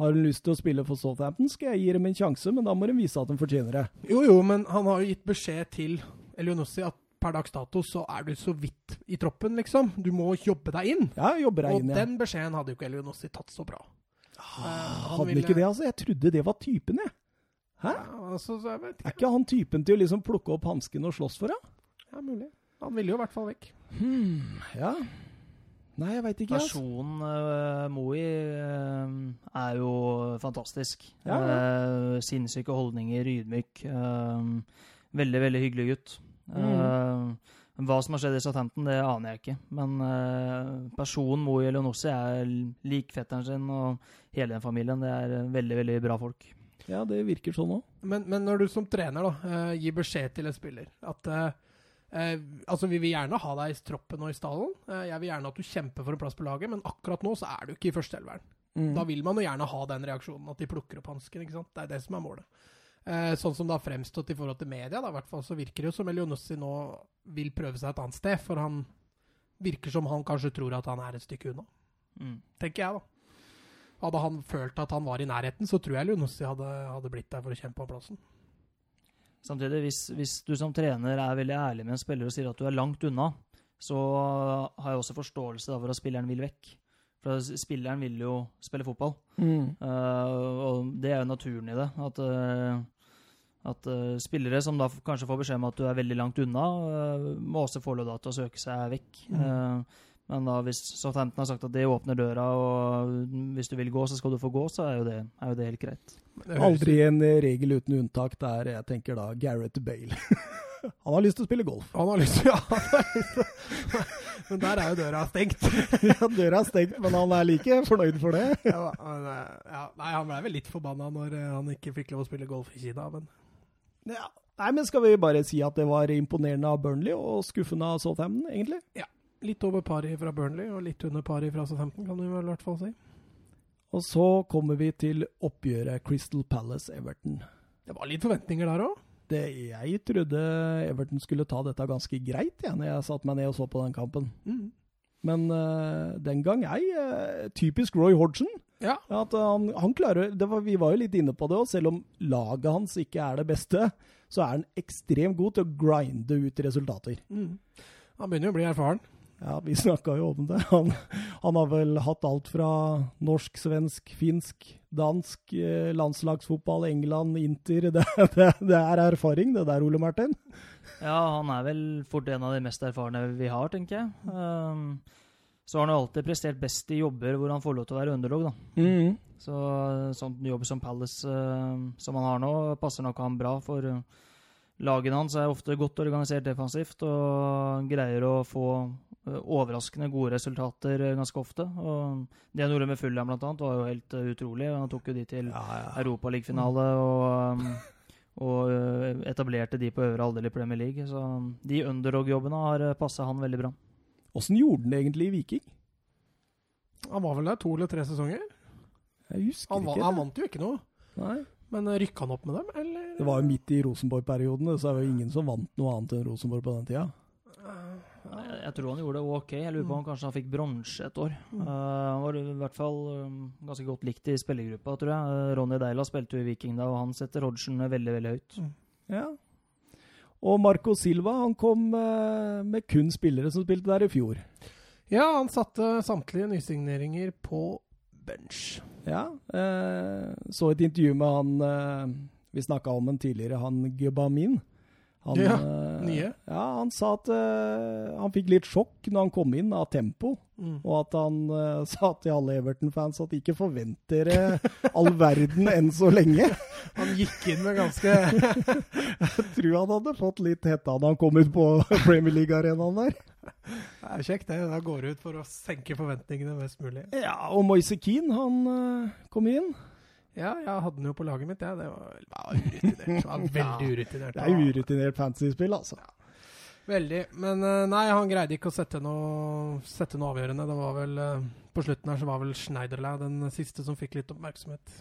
Har hun lyst til å spille for Southampton, skal jeg gi dem en sjanse, men da må de vise at de fortjener det. Jo, jo, men han har jo gitt beskjed til Elionossi at per dags dato så er du så vidt i troppen, liksom. Du må jobbe deg inn. Ja, jobbe deg Og inn, ja. den beskjeden hadde jo ikke Elionossi tatt så bra. Eh, han Hadde ville- ikke det, altså? Jeg trodde det var typen, jeg. Hæ? Ja, altså, så jeg ikke. Er ikke. han typen til å liksom plukke opp hansken og slåss for det? Ja, mulig. Han ville jo i hvert fall vekk. Hmm, ja. Nei, jeg veit ikke. Altså. Personen uh, Moi uh, er jo fantastisk. Ja. Eh, sinnssyke holdninger, ydmyk. eh, veldig, veldig hyggelig gutt. Mm. Hva som har skjedd i Southampton, det aner jeg ikke. Men uh, personen Moe Elionossi er lik fetteren sin og hele den familien. Det er eh, veldig, veldig bra folk. Ja, det virker sånn òg. Men, men når du som trener da, eh, gir beskjed til en spiller at uh, Eh, altså, Vi vil gjerne ha deg i troppen og i stallen. Eh, jeg vil gjerne at du kjemper for en plass på laget, men akkurat nå så er du ikke i førsteelveren. Mm. Da vil man jo gjerne ha den reaksjonen, at de plukker opp hansken. Det er det som er målet. Eh, sånn som det har fremstått i forhold til media, da, i hvert fall, så virker det jo som Elionossi nå vil prøve seg et annet sted. For han virker som han kanskje tror at han er et stykke unna, Mm. tenker jeg, da. Hadde han følt at han var i nærheten, så tror jeg Elionossi hadde, hadde blitt der for å kjempe om plassen. Samtidig, hvis, hvis du som trener er veldig ærlig med en spiller og sier at du er langt unna, så har jeg også forståelse da for at spilleren vil vekk. For spilleren vil jo spille fotball. Mm. Uh, og det er jo naturen i det. At, eh, at uh, spillere som da kanskje får beskjed om at du er veldig langt unna, uh, må også få lov da til å søke seg vekk. Mm. Uh, men da hvis Southampton har sagt at det åpner døra, og hvis du vil gå, så skal du få gå, så er jo det, er jo det helt greit. Det Aldri en regel uten unntak der jeg tenker da Gareth Bale. Han har lyst til å spille golf. Han har lyst til ja, har lyst til Men der er jo døra stengt. Ja, Døra er stengt, men han er like fornøyd for det. ja, men, ja, nei, han ble vel litt forbanna når han ikke fikk lov å spille golf i Kina, men Ja. Nei, men Skal vi bare si at det var imponerende av Burnley og skuffende av Southampton, egentlig? Ja. litt over pari fra Burnley og litt under pari fra Southampton, kan du vel i hvert fall si. Og så kommer vi til oppgjøret Crystal Palace-Everton. Det var litt forventninger der òg. Det, jeg trodde Everton skulle ta dette ganske greit ja, når jeg satte meg ned og så på den kampen. Mm. Men uh, den gang jeg Uh, Typisk Roy Hodgson. Ja. At han, han klarer det var, Vi var jo litt inne på det òg. Selv om laget hans ikke er det beste, så er han ekstremt god til å grinde ut resultater. Mm. Han begynner jo å bli erfaren. Ja, vi snakka jo om det. Han, han har vel hatt alt fra norsk, svensk, finsk, dansk, eh, landslagsfotball, England, Inter. Det, det, det er erfaring, det der, Ole Martin. Ja, han er vel fort en av de mest erfarne vi har, tenker jeg. Um, så har han jo alltid prestert best i jobber hvor han får lov til å være underdog, da. Så sånn jobb som Palace uh, som han har nå, passer nok han bra. For uh, lagene hans er ofte godt organisert defensivt og greier å få uh, overraskende gode resultater eh, ganske ofte. Og det han gjorde med Fulham blant annet, var jo helt eh, utrolig. Han tok jo de til Ja, ja. Europaligafinale og, um, og eh, etablerte de på øvre halvdel i Premier League. Så de underdog-jobbene har passa han veldig bra. Åssen gjorde han det egentlig i Viking? Han var vel der to eller tre sesonger. Jeg husker Han, va- ikke. han det. vant jo ikke noe. Nei. Men eh, rykka han opp med dem, eller? Det var jo midt i Rosenborg-perioden, så er det jo ingen som vant noe annet enn Rosenborg på den tida. Jeg, jeg tror han gjorde det ok. Jeg lurer på om han kanskje han fikk bronse et år. Uh, han var i hvert fall um, ganske godt likt i spillergruppa, tror jeg. Uh, Ronny Deila spilte jo i Viking da, og han setter Hodgson veldig, veldig høyt. Ja. Og Marco Silva han kom eh, med kun spillere som spilte der i fjor. Ja, han satte samtlige nysigneringer på bench. Ja, eh, så et intervju med han eh, Vi snakka om han tidligere, han Gubamin. Han, Ja, eh, nye. Ja, han sa at uh, han fikk litt sjokk når han kom inn av tempo. Mm. Og at han uh, sa til alle Everton-fans at ikke forvent dere all verden enn så lenge. Han gikk inn med ganske Jeg tror han hadde fått litt hetta da han kom ut på Premier League-arenaen der. Det er kjekt, det. Da går det ut for å senke forventningene mest mulig. Ja, og Moise Keane, han uh, kom inn. Ja, jeg hadde den jo på laget mitt, jeg. Det var, var urutinert. Det var veldig urutinert. Det er urutinert fantasy-spill, altså. Veldig. Men eh, nei, han greide ikke å sette noe, sette noe avgjørende. Det var vel eh, På slutten her så var vel Schneiderlau den siste som fikk litt oppmerksomhet.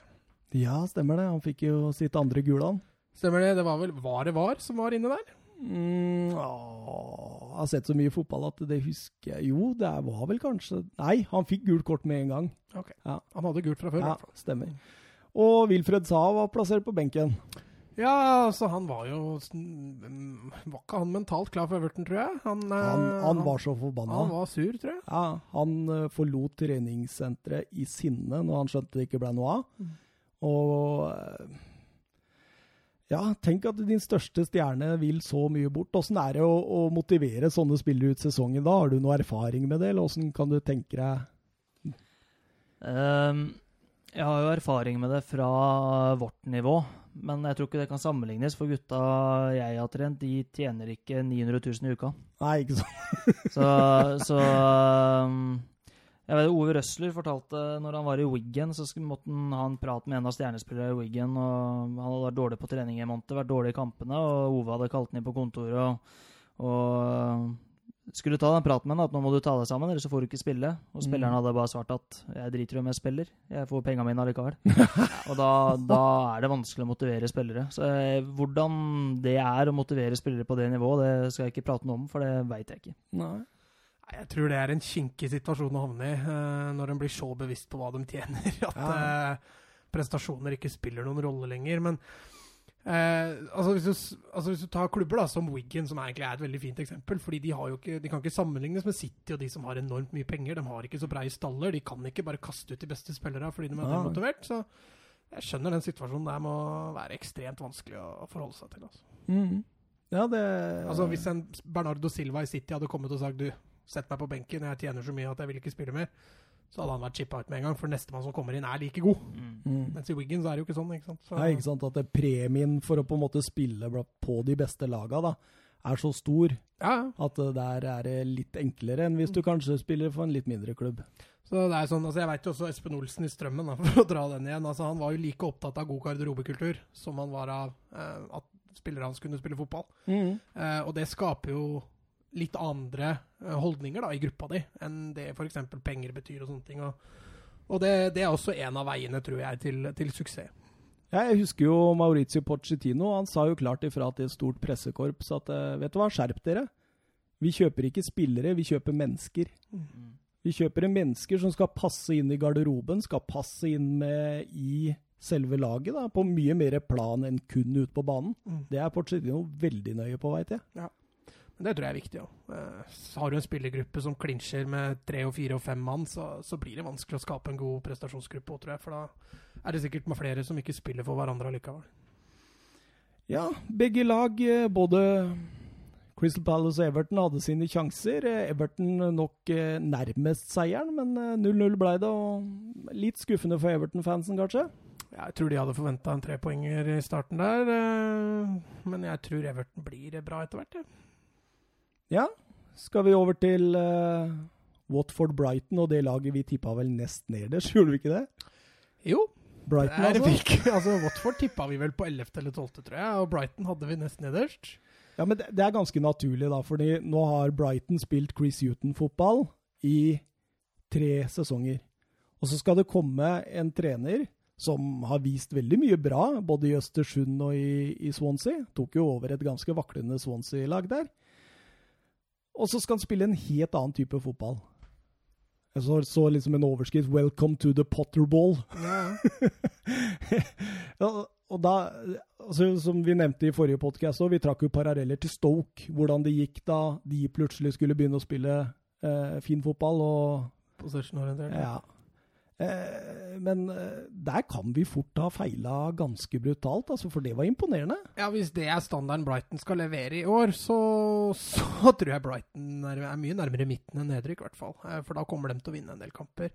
Ja, stemmer det. Han fikk jo sitt andre gule, han. Stemmer det? Det var vel Var det Var som var inne der? Mm, åh, jeg har sett så mye fotball at det husker jeg Jo, det var vel kanskje Nei, han fikk gult kort med en gang. Han hadde gult fra før. i Ja, hvert fall. stemmer. Og Wilfred Saa var plassert på benken. Ja, altså han var jo mm, Var ikke han mentalt klar for Everton, tror jeg? Han, eh, Han, han var så forbanna. han var sur, tror jeg. Ja, han eh, forlot treningssenteret i sinne når han skjønte det ikke ble noe av. Mm. Og eh, ja, tenk at din største stjerne vil så mye bort. Åssen er det å, å motivere sånne spillere ut sesongen da? Har du noe erfaring med det, eller åssen kan du tenke deg Um, jeg har jo erfaring med det fra vårt nivå, men jeg tror ikke det kan sammenlignes. For gutta jeg har trent, de tjener ikke 900 000 i uka. Nei, ikke sant? Så, så um, jeg vet, Ove Røsler fortalte når han var i Wiggen, så måtte han ha en prat med en av stjernespillerne i Wiggen. og Han hadde vært dårlig på trening i måned, vært dårlig i kampene, og Ove hadde kalt ham inn på kontoret og, Og skulle ta den praten med ham at nå må du ta deg sammen, eller så får du ikke spille. Og spilleren Mm. hadde bare svart at jeg driter i om jeg spiller, jeg får pengene mine allikevel. og da, da er det vanskelig å motivere spillere. Så eh, hvordan det er å motivere spillere på det nivået, det skal jeg ikke prate noe om, for det veit jeg ikke. Nei. Nei, Jeg tror det er en kinkig situasjon å havne i eh, når en blir så bevisst på hva de tjener, at Ja. eh, prestasjoner ikke spiller noen rolle lenger. Men eh, altså, hvis du, altså hvis du tar klubber da, som Wiggen, som egentlig er et veldig fint eksempel fordi de, har jo ikke, de kan ikke sammenlignes med City og de som har enormt mye penger. De har ikke så brei staller. De kan ikke bare kaste ut de beste spillerne fordi de er Nei. motivert. Så jeg skjønner den situasjonen der må være ekstremt vanskelig å forholde seg til. Altså. Mm. Ja, det Altså Hvis en Bernardo Silva i City hadde kommet og sagt du, sett meg på benken, jeg tjener så mye at jeg vil ikke spille mer, så hadde han vært chippa ut med en gang, for nestemann som kommer inn, er like god. Mm. Mens i Wiggins er det jo ikke sånn. ikke sant? Så, Nei, ikke sant? At premien for å på en måte spille på de beste laga da, er så stor Ja, at der er det litt enklere enn hvis du kanskje spiller for en litt mindre klubb. Så det er sånn, altså Jeg vet jo også Espen Olsen i Strømmen, da, for å dra den igjen. altså Han var jo like opptatt av god garderobekultur som han var av eh, at spillere hans kunne spille fotball. Eh, og det skaper jo litt andre eh, holdninger da, i gruppa di enn det f.eks. penger betyr og sånne ting. Og, og det, det er også en av veiene, tror jeg, til, til suksess. Jeg husker jo Maurizio Pochettino. Han sa jo klart ifra til et stort pressekorps at eh, vet du hva, skjerp dere. Vi kjøper ikke spillere, vi kjøper mennesker. Mm. Vi kjøper mennesker som skal passe inn i garderoben, skal passe inn med i selve laget, da, på mye mer plan enn kun ute på banen. Mm. Det er Pochettino veldig nøye på, veit jeg. Men det tror jeg er viktig òg. har du en spillergruppe som klinsjer med tre og fire og fem mann, så, så blir det vanskelig å skape en god prestasjonsgruppe òg, tror jeg. For da er det sikkert med flere som ikke spiller for hverandre allikevel. Ja, begge lag, eh, både Crystal Palace og Everton, hadde sine sjanser. Eh, Everton nok eh, nærmest seieren, men eh, 0-0 ble det. og Litt skuffende for Everton-fansen, kanskje? Ja, Jeg tror de hadde forventa en trepoenger i starten der, eh, men jeg tror Everton blir bra etter hvert. Ja. Ja. Skal vi over til uh, Watford-Brighton og det laget vi tippa vel nest nederst, gjorde vi ikke det? Jo, Brighton, det er altså. fikk, altså Watford tippa vi vel på 11. eller 12., tror jeg, og Brighton hadde vi nest nederst. Ja, men det, det er ganske naturlig, da, fordi nå har Brighton spilt Chris Huton-fotball i tre sesonger. Og så skal det komme en trener som har vist veldig mye bra, både i Østersund og i, i Swansea. Tok jo over et ganske vaklende Swansea-lag der. Og så skal han spille en helt annen type fotball. Jeg så, så liksom en overskrift 'Welcome to the Potterball'. Ja, og da, altså, Som vi nevnte i forrige podkast, vi trakk jo paralleller til Stoke. Hvordan det gikk da de plutselig skulle begynne å spille eh, fin fotball. og Possession-orientert. ja. Eh, men eh, der kan vi fort ha feila ganske brutalt, altså, for det var imponerende. Ja, Hvis det er standarden Brighton skal levere i år, så, så tror jeg Brighton er, er mye nærmere midten enn nedrykk, i hvert fall. Eh, For da kommer de til å vinne en del kamper.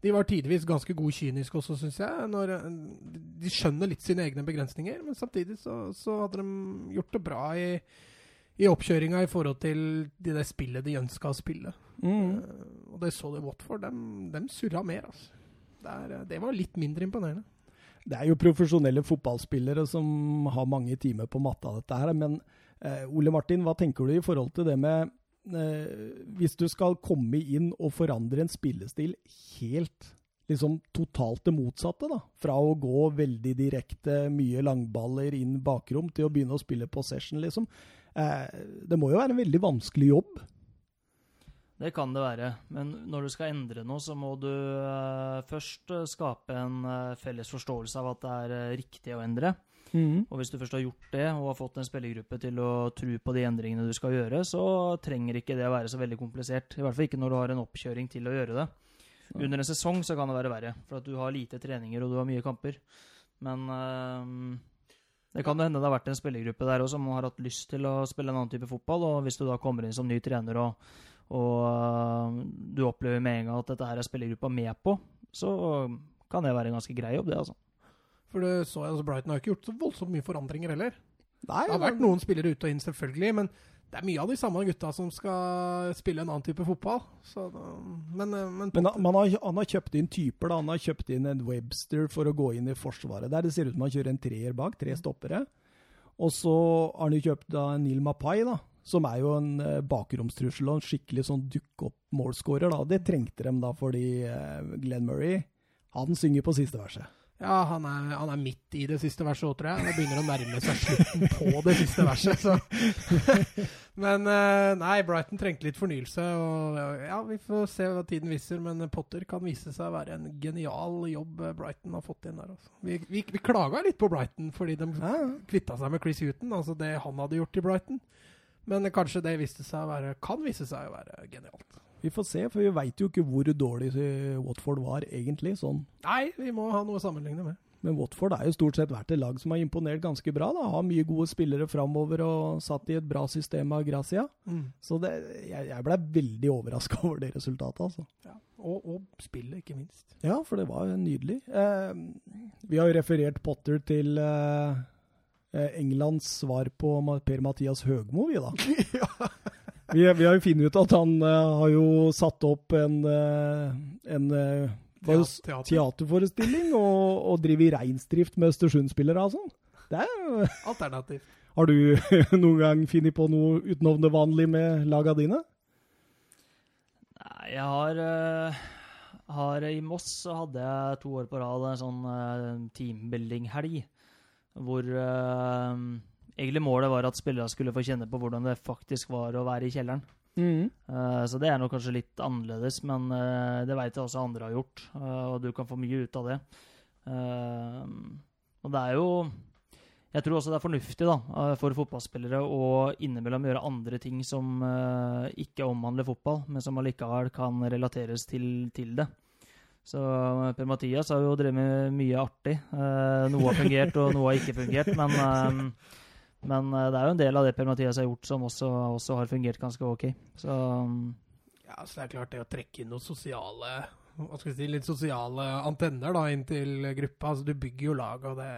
De var tidvis ganske god kyniske også, syns jeg. Når, de skjønner litt sine egne begrensninger, men samtidig så, så hadde de gjort det bra i, i oppkjøringa i forhold til det, spillet de ønska å spille. Mm. Uh, og det så de Watford. De, de surra mer, altså. Det, er, det var litt mindre imponerende. Det er jo profesjonelle fotballspillere som har mange timer på matta, dette her. Men eh, Ole Martin, hva tenker du i forhold til det med eh, Hvis du skal komme inn og forandre en spillestil helt liksom totalt det motsatte, da. Fra å gå veldig direkte, mye langballer inn bakrom, til å begynne å spille possession, liksom. Eh, det må jo være en veldig vanskelig jobb. Det kan det være, men når du skal endre noe, så må du eh, først eh, skape en eh, felles forståelse av at det er riktig å endre. Og hvis du først har gjort det, og har fått en spillergruppe til å tro på de endringene du skal gjøre, så trenger ikke det å være så veldig komplisert. I hvert fall ikke når du har en oppkjøring til å gjøre det. Under en sesong så kan det være verre, for at du har lite treninger og du har mye kamper. Men eh, det kan hende det har vært en spillergruppe der òg som har hatt lyst til å spille en annen type fotball, og hvis du da kommer inn som ny trener og, og eh, du opplever med en gang at dette her er spillergruppa med på, så kan det være en ganske grei jobb, det, altså. For det så jeg, altså Brighton har ikke gjort så voldsomt mye forandringer heller. Nei, Det har vært noen spillere ute og inn, selvfølgelig, men det er mye av de samme gutta som skal spille en annen type fotball. Så, men, eh, men, Men han, man har, han har kjøpt inn typer. da. Han har kjøpt inn en Webster for å gå inn i forsvaret. der Det ser ut som han kjører en treer bak, tre stoppere. Og så har han jo kjøpt da Neil Mapai, da, som er jo en eh, bakromstrussel og en skikkelig sånn dukk-opp-målskårer. Det trengte dem da fordi eh, Glenn Murray han synger på siste verset. Ja, han er, han er midt i det siste verset òg, tror jeg. Det begynner å nærme seg slutten på det siste verset. Så. men eh, nei, Brighton trengte litt fornyelse. Og ja, Vi får se hva tiden viser, men Potter kan vise seg å være en genial jobb Brighton har fått inn der. Altså. Vi, vi, vi klaga litt på Brighton fordi de kvitta seg med Chris Huton, altså det han hadde gjort i Brighton. Men kanskje det viste seg å være, kan vise seg å være genialt. Vi får se, for vi veit jo ikke hvor dårlig eh, Watford var egentlig. sånn. Nei, vi må ha noe å sammenligne med. Men Watford er jo stort sett vært et lag som har imponert ganske bra. da. Har mye gode spillere framover og satt i et bra system av Gracia. Så det, jeg, jeg ble veldig overraska over det resultatet, altså. Ja. Og, og spillet, ikke minst. Ja, for det var nydelig. Eh, vi har jo referert Potter til eh, Englands svar på Per-Mathias Høgmo, vi da. vi, vi har jo funnet ut at han eh, har jo satt opp en, eh, en eh, er Teater. teaterforestilling og, og driver reinsdrift med Østersund-spillere og sånn. Det er jo Alternativ. Har du noen gang funnet på noe utenom det vanlige med laga dine? Nei, jeg har, uh, har I Moss så hadde jeg to år på rad en sånn uh, teambuilding-helg. Hvor uh, egentlig målet var at spillere skulle få kjenne på hvordan det faktisk var å være i kjelleren. Eh, så det er nok kanskje litt annerledes, men uh, det veit jeg også andre har gjort. og du kan få mye ut av det. Og det er jo Jeg tror også det er fornuftig da, for fotballspillere å innimellom gjøre andre ting som ikke omhandler fotball, men som allikevel kan relateres til, til det. Så eh, Per-Mathias har jo drevet med mye artig. Eh, noe har fungert, og noe har ikke fungert. Men, eh, men det er jo en del av det Per-Mathias har gjort, som også, også har fungert ganske ok. Så mm, Ja, så det er klart det å trekke inn noen sosiale hva skal vi si, litt sosiale antenner da, inn til gruppa. altså Du bygger jo lag, og det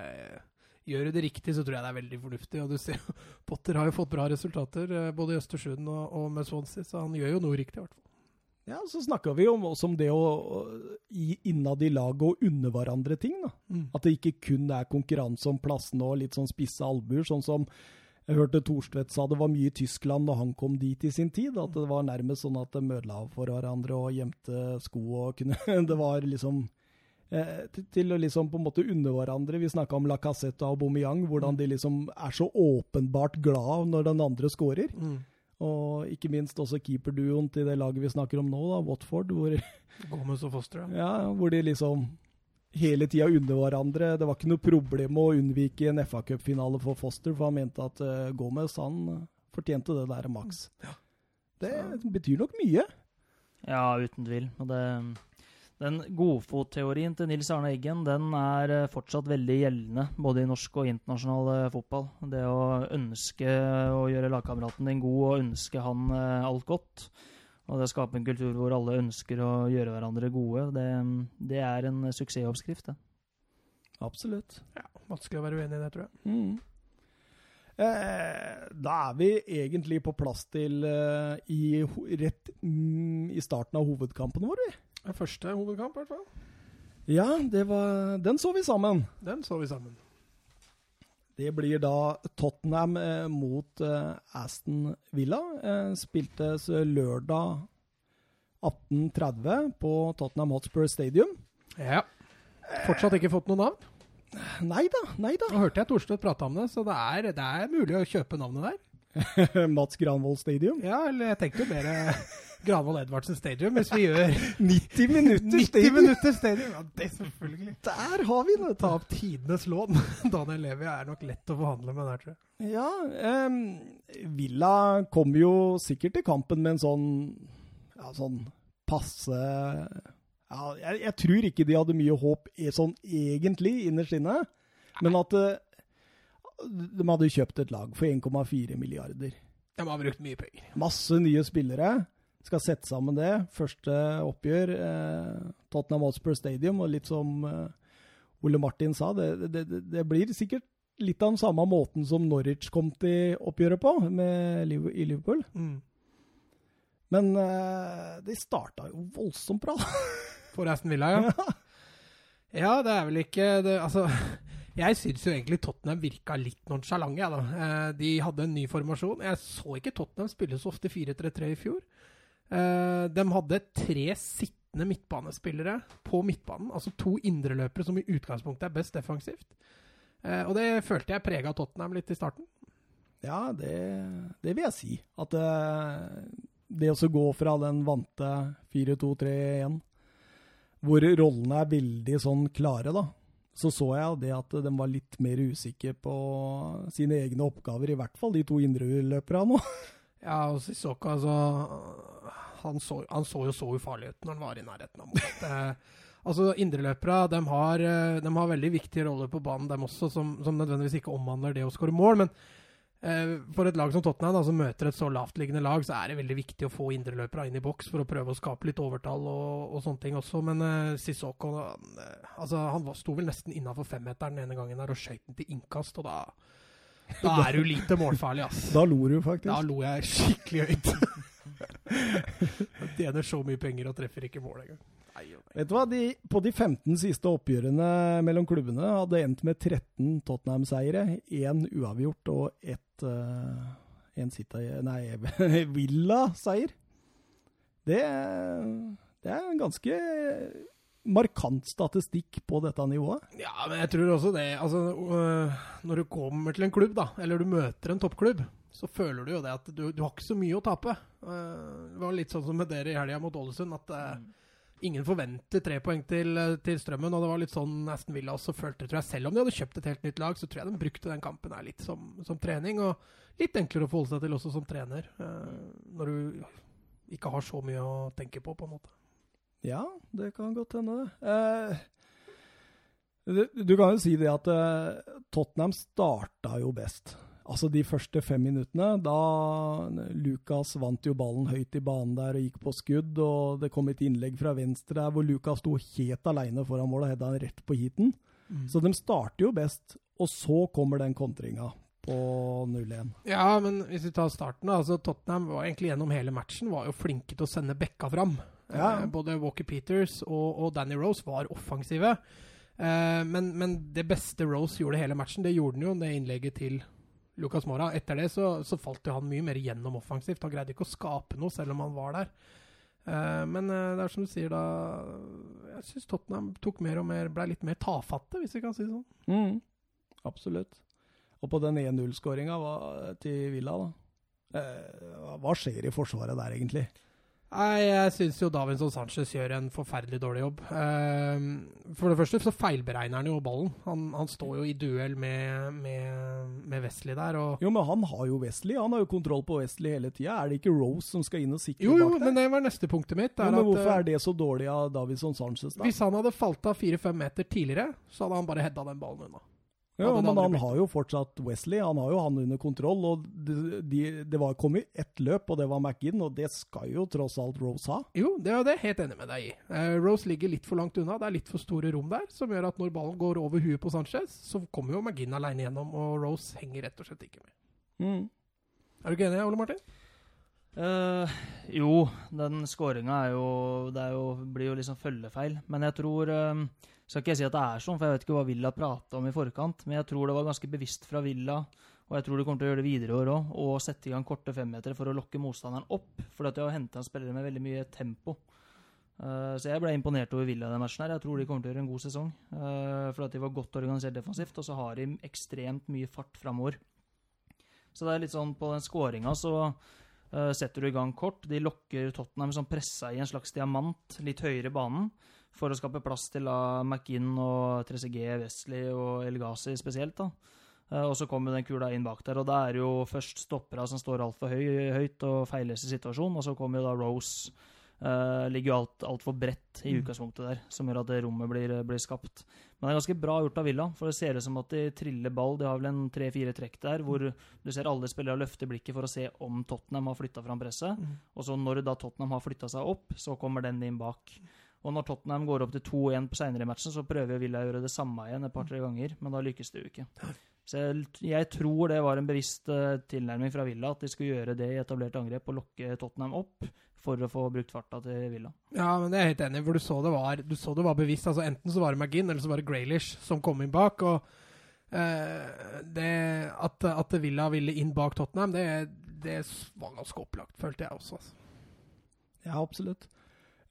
Gjør du det riktig, så tror jeg det er veldig fornuftig. og du ser Potter har jo fått bra resultater, både i Østersund og, og med Swansea, så han gjør jo noe riktig, i hvert fall. Ja, så snakka vi om, også om det å innad i laget og unne hverandre ting. da. At det ikke kun er konkurranse om plassene og litt sånn spisse albuer, sånn som jeg hørte Thorstvedt sa det var mye i Tyskland da han kom dit i sin tid. At det var nærmest sånn at de mødla for hverandre og gjemte sko og kunne Det var liksom eh, til, til å liksom på en måte unne hverandre. Vi snakka om La Lacassette og Aubameyang, hvordan de liksom er så åpenbart glad når den andre scorer. Og ikke minst også keeperduoen til det laget vi snakker om nå, da, Watford, hvor Gomez og Foster, ja. ja, hvor de liksom hele tida unner hverandre. Det var ikke noe problem å unnvike en FA Cup-finale for Foster, for han mente at uh, Gomez han eh, fortjente det der maks. Det betyr nok mye. Ja, uten tvil. Og det, den godfotteorien til Nils Arne Eggen den er eh, fortsatt veldig gjeldende både i norsk og internasjonal eh, fotball. Det å ønske å gjøre lagkameraten din god og ønske han eh, alt godt. Og det å skape en kultur hvor alle ønsker å gjøre hverandre gode, det, det er en suksessoppskrift. det. Absolutt. ja. Vanskelig å være uenig i det, tror jeg. Mm. Eh, da er vi egentlig på plass til eh, i, rett mm, i starten av hovedkampen vår, vi. Det Første hovedkamp, i hvert fall. Ja, det var, den så vi sammen. Den så vi sammen. Det blir da Tottenham eh, mot eh, Aston Villa. Eh, spiltes lørdag 18.30 på Tottenham Hotspur Stadium. Ja. Fortsatt ikke fått noe navn. Nei da, nei da. Nå hørte jeg Torstvedt prate om det, så det er, det er mulig å kjøpe navnet der. Mats Granvoll Stadium. Ja, eller jeg tenkte jo mer Granvoll Edvardsen Stadium, hvis vi gjør 90 minutter 90 stadium! minutter stadium. Ja, det selvfølgelig. Der har vi det! Ta opp tidenes lån. Daniel Levi er nok lett å forhandle med der, tror jeg. Ja, um, Villa kom jo sikkert til kampen med en sånn ja, sånn passe ja, jeg, jeg tror ikke de hadde mye håp sånn egentlig innerst inne, men at eh, de hadde kjøpt et lag for 1,4 milliarder. De har brukt mye penger. Masse nye spillere. Skal sette sammen det. Første oppgjør, eh, Tottenham Hotspur Stadium, og litt som eh, Ole Martin sa, det, det, det, blir sikkert litt av den samme måten som Norwich kom til oppgjøret på med i Liverpool. Men eh, de starta jo voldsomt bra. For Aston Villa, ja. Ja, det er vel ikke det, Altså, Jeg syns jo egentlig Tottenham virka litt nonsjalante. Ja, da. Eh, de hadde en ny formasjon. Jeg så ikke Tottenham spille så ofte 4-3-3 i fjor. Eh, de hadde tre sittende midtbanespillere på midtbanen. Altså to indreløpere som i utgangspunktet er best defensivt. Eh, og det følte jeg prega Tottenham litt i starten. Ja, det, det vil jeg si. At det, det å gå fra den vante 4-2-3-1, hvor rollene er veldig sånn klare, da, så så jeg det at de var litt mer usikre på sine egne oppgaver, i hvert fall de to indreløperne nå. Ja, og Sissoko, altså han så, han så, jo så ufarlig ut når han var i nærheten av mål. Eh, altså, Indreløpere de har, eh, de har veldig viktige roller på banen, dem også, som, som nødvendigvis ikke omhandler det å skåre mål. men Eh, for et lag som Tottenham, da, som møter et så lavtliggende lag, så er det veldig viktig å få indreløpere inn i boks for å prøve å skape litt overtall og, og sånne ting også. Men eh, Sissoko han, altså, han sto vel nesten innafor femmeteren den ene gangen der og skøyt den til innkast, og da, da er du lite målfarlig, ass. Da lo du faktisk. Da lo jeg skikkelig høyt. Tjener så mye penger og treffer ikke mål engang. Vet du hva, de, På de 15 siste oppgjørene mellom klubbene hadde endt med 13 Tottenham-seiere, én uavgjort og ett uh, en Sita, nei, Villa-seier. Det, det er en ganske markant statistikk på dette nivået. Ja, men jeg tror også det. Altså, øh, når du kommer til en klubb, da, eller du møter en toppklubb, så føler du jo det at du, du har ikke så mye å tape. Uh, det var litt sånn som med dere i helga mot Ålesund. at uh, ingen forventer tre poeng til, til, Strømmen. og det var litt sånn Aston Villa også følte, tror jeg, Selv om de hadde kjøpt et helt nytt lag, så tror jeg de brukte den kampen her litt som, som trening. Og litt enklere å forholde seg til også som trener, uh, når du ikke har så mye å tenke på, på en måte. Ja, det kan godt hende, det. Uh, du, kan jo si det at Tottenham starta jo best. Altså De første fem minuttene, da Lucas vant jo ballen høyt i banen der og gikk på skudd, og det kom et innlegg fra venstre der hvor Lucas sto helt alene foran målet og hedda rett på heaten. Mm. Så de starter jo best, og så kommer den kontringa på 0-1. Ja, men hvis vi tar starten, da. altså Tottenham var egentlig gjennom hele matchen var jo flinke til å sende bekka fram. Ja. Eh, både Walker Peters og, og, Danny Rose var offensive. Eh, men, men, det beste Rose gjorde hele matchen, det gjorde han jo det innlegget til Lucas Mora. Etter det så, så falt jo han mye mer gjennom offensivt. Han greide ikke å skape noe, selv om han var der. Uh, men uh, det er som du sier, da Jeg syns Tottenham tok mer og mer ble litt mer tafatte, hvis vi kan si det sånn. Mm, absolutt. Og på den 1-0-skåringa til Villa, da. Uh, hva skjer i forsvaret der, egentlig? Nei, Jeg syns jo Davinson Sanchez gjør en forferdelig dårlig jobb. Uh, for det første så feilberegner han jo ballen. Han, han står jo i duell med, med, med Wesley der. Og jo, men han har jo Wesley. Han har jo kontroll på Wesley hele tida. Er det ikke Rose som skal inn og sikre jo, jo, bak der? Jo, men det var neste punktet mitt. Jo, men at, hvorfor er det så dårlig av Davinson Sanchez, da? Hvis han hadde falt av fire-fem meter tidligere, så hadde han bare hedda den ballen unna. Ja, men han har jo fortsatt Wesley. Han har jo han under kontroll. og Det, de, det var kommet ett løp, og det var McGinn, og det skal jo tross alt Rose ha. Jo, det er det helt enig med deg i. Uh, Rose ligger litt for langt unna. Det er litt for store rom der, som gjør at når ballen går over huet på Sanchez, så kommer jo McGinn alene gjennom, og Rose henger rett og slett ikke med. Mm. Er du ikke enig, Ole Martin? Uh, jo, den skåringa blir jo liksom følgefeil. Men jeg tror uh, skal ikke jeg si at det er sånn, for jeg vet ikke hva Villa prata om i forkant, men jeg tror det var ganske bevisst fra Villa, og jeg tror de kommer til å gjøre det videre i år òg, å sette i gang korte femmetere for å lokke motstanderen opp. For de har henta spillere med veldig mye tempo. Uh, så jeg ble imponert over Villa den matchen. her. Jeg tror de kommer til å gjøre en god sesong. Uh, for at de var godt organisert defensivt, og så har de ekstremt mye fart framover. Så det er litt sånn på den skåringa så uh, setter du i gang kort. De lokker Tottenham som pressa i en slags diamant litt høyere i banen for å skape plass til da, McInn og 3CG, Wesley og Elgazi spesielt. da. Uh, og så kommer den kula inn bak der, og da er det jo først stoppera som står altfor høy, høyt og feilleser situasjonen, og så kommer jo da Rose. Uh, ligger jo alt altfor bredt i mm. utgangspunktet der, som gjør at det rommet blir, blir, skapt. Men det er ganske bra gjort av Villa, for det ser ut som at de triller ball. De har vel en tre-fire trekk der hvor du ser alle spillere løfte blikket for å se om Tottenham har flytta fram presset. Mm. Og så når da Tottenham har flytta seg opp, så kommer den inn bak. Og når Tottenham går opp til 2-1 på seinere i matchen, så prøver Villa å gjøre det samme igjen et par-tre ganger, men da lykkes det jo ikke. Så jeg, jeg, tror det var en bevisst uh, tilnærming fra Villa, at de skulle gjøre det i etablert angrep og lokke Tottenham opp for å få brukt farta til Villa. Ja, men det er jeg helt enig i, for du så det var, du så det var bevisst. altså Enten så var det McGinn, eller så var det Graylish som kom inn bak. og Eh, det, at, at Villa ville inn bak Tottenham, det, det var ganske opplagt, følte jeg også. Altså. Ja, absolutt.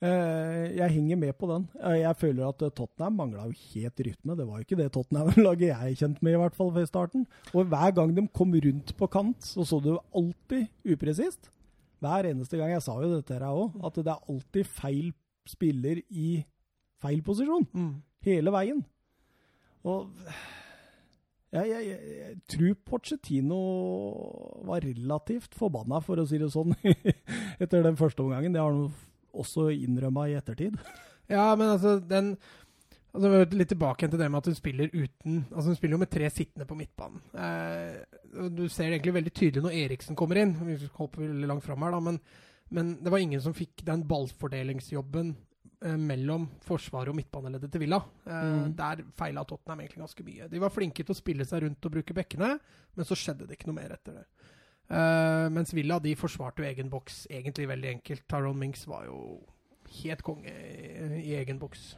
Eh, jeg henger med på den. Eh, jeg føler at Tottenham mangla jo helt rytme. Det var jo ikke det Tottenham-laget jeg kjente med, i hvert fall ved starten. Og hver gang de kom rundt på kant, så så du alltid upresist. Hver eneste gang. Jeg sa jo dette her òg, at det er alltid feil spiller i feil posisjon. Mm. Hele veien. Og jeg, jeg, jeg, jeg, tror Pochettino var relativt forbanna, for å si det sånn, etter den første omgangen. Det har han også innrømma i ettertid. Ja, men altså, den altså, Litt tilbake til det med at hun spiller uten Altså, hun spiller jo med tre sittende på midtbanen. Eh, du ser det egentlig veldig tydelig når Eriksen kommer inn. Vi hopper veldig langt fram her, da, men, men det var ingen som fikk den ballfordelingsjobben Eh, mellom forsvaret og midtbaneleddet til Villa. Eh, mm. Der feila Tottenham egentlig ganske mye. De var flinke til å spille seg rundt og bruke bekkene, men så skjedde det ikke noe mer etter det. Uh, mens Villa de forsvarte jo egen boks egentlig veldig enkelt. Tyrone Minks var jo helt konge i, i egen boks.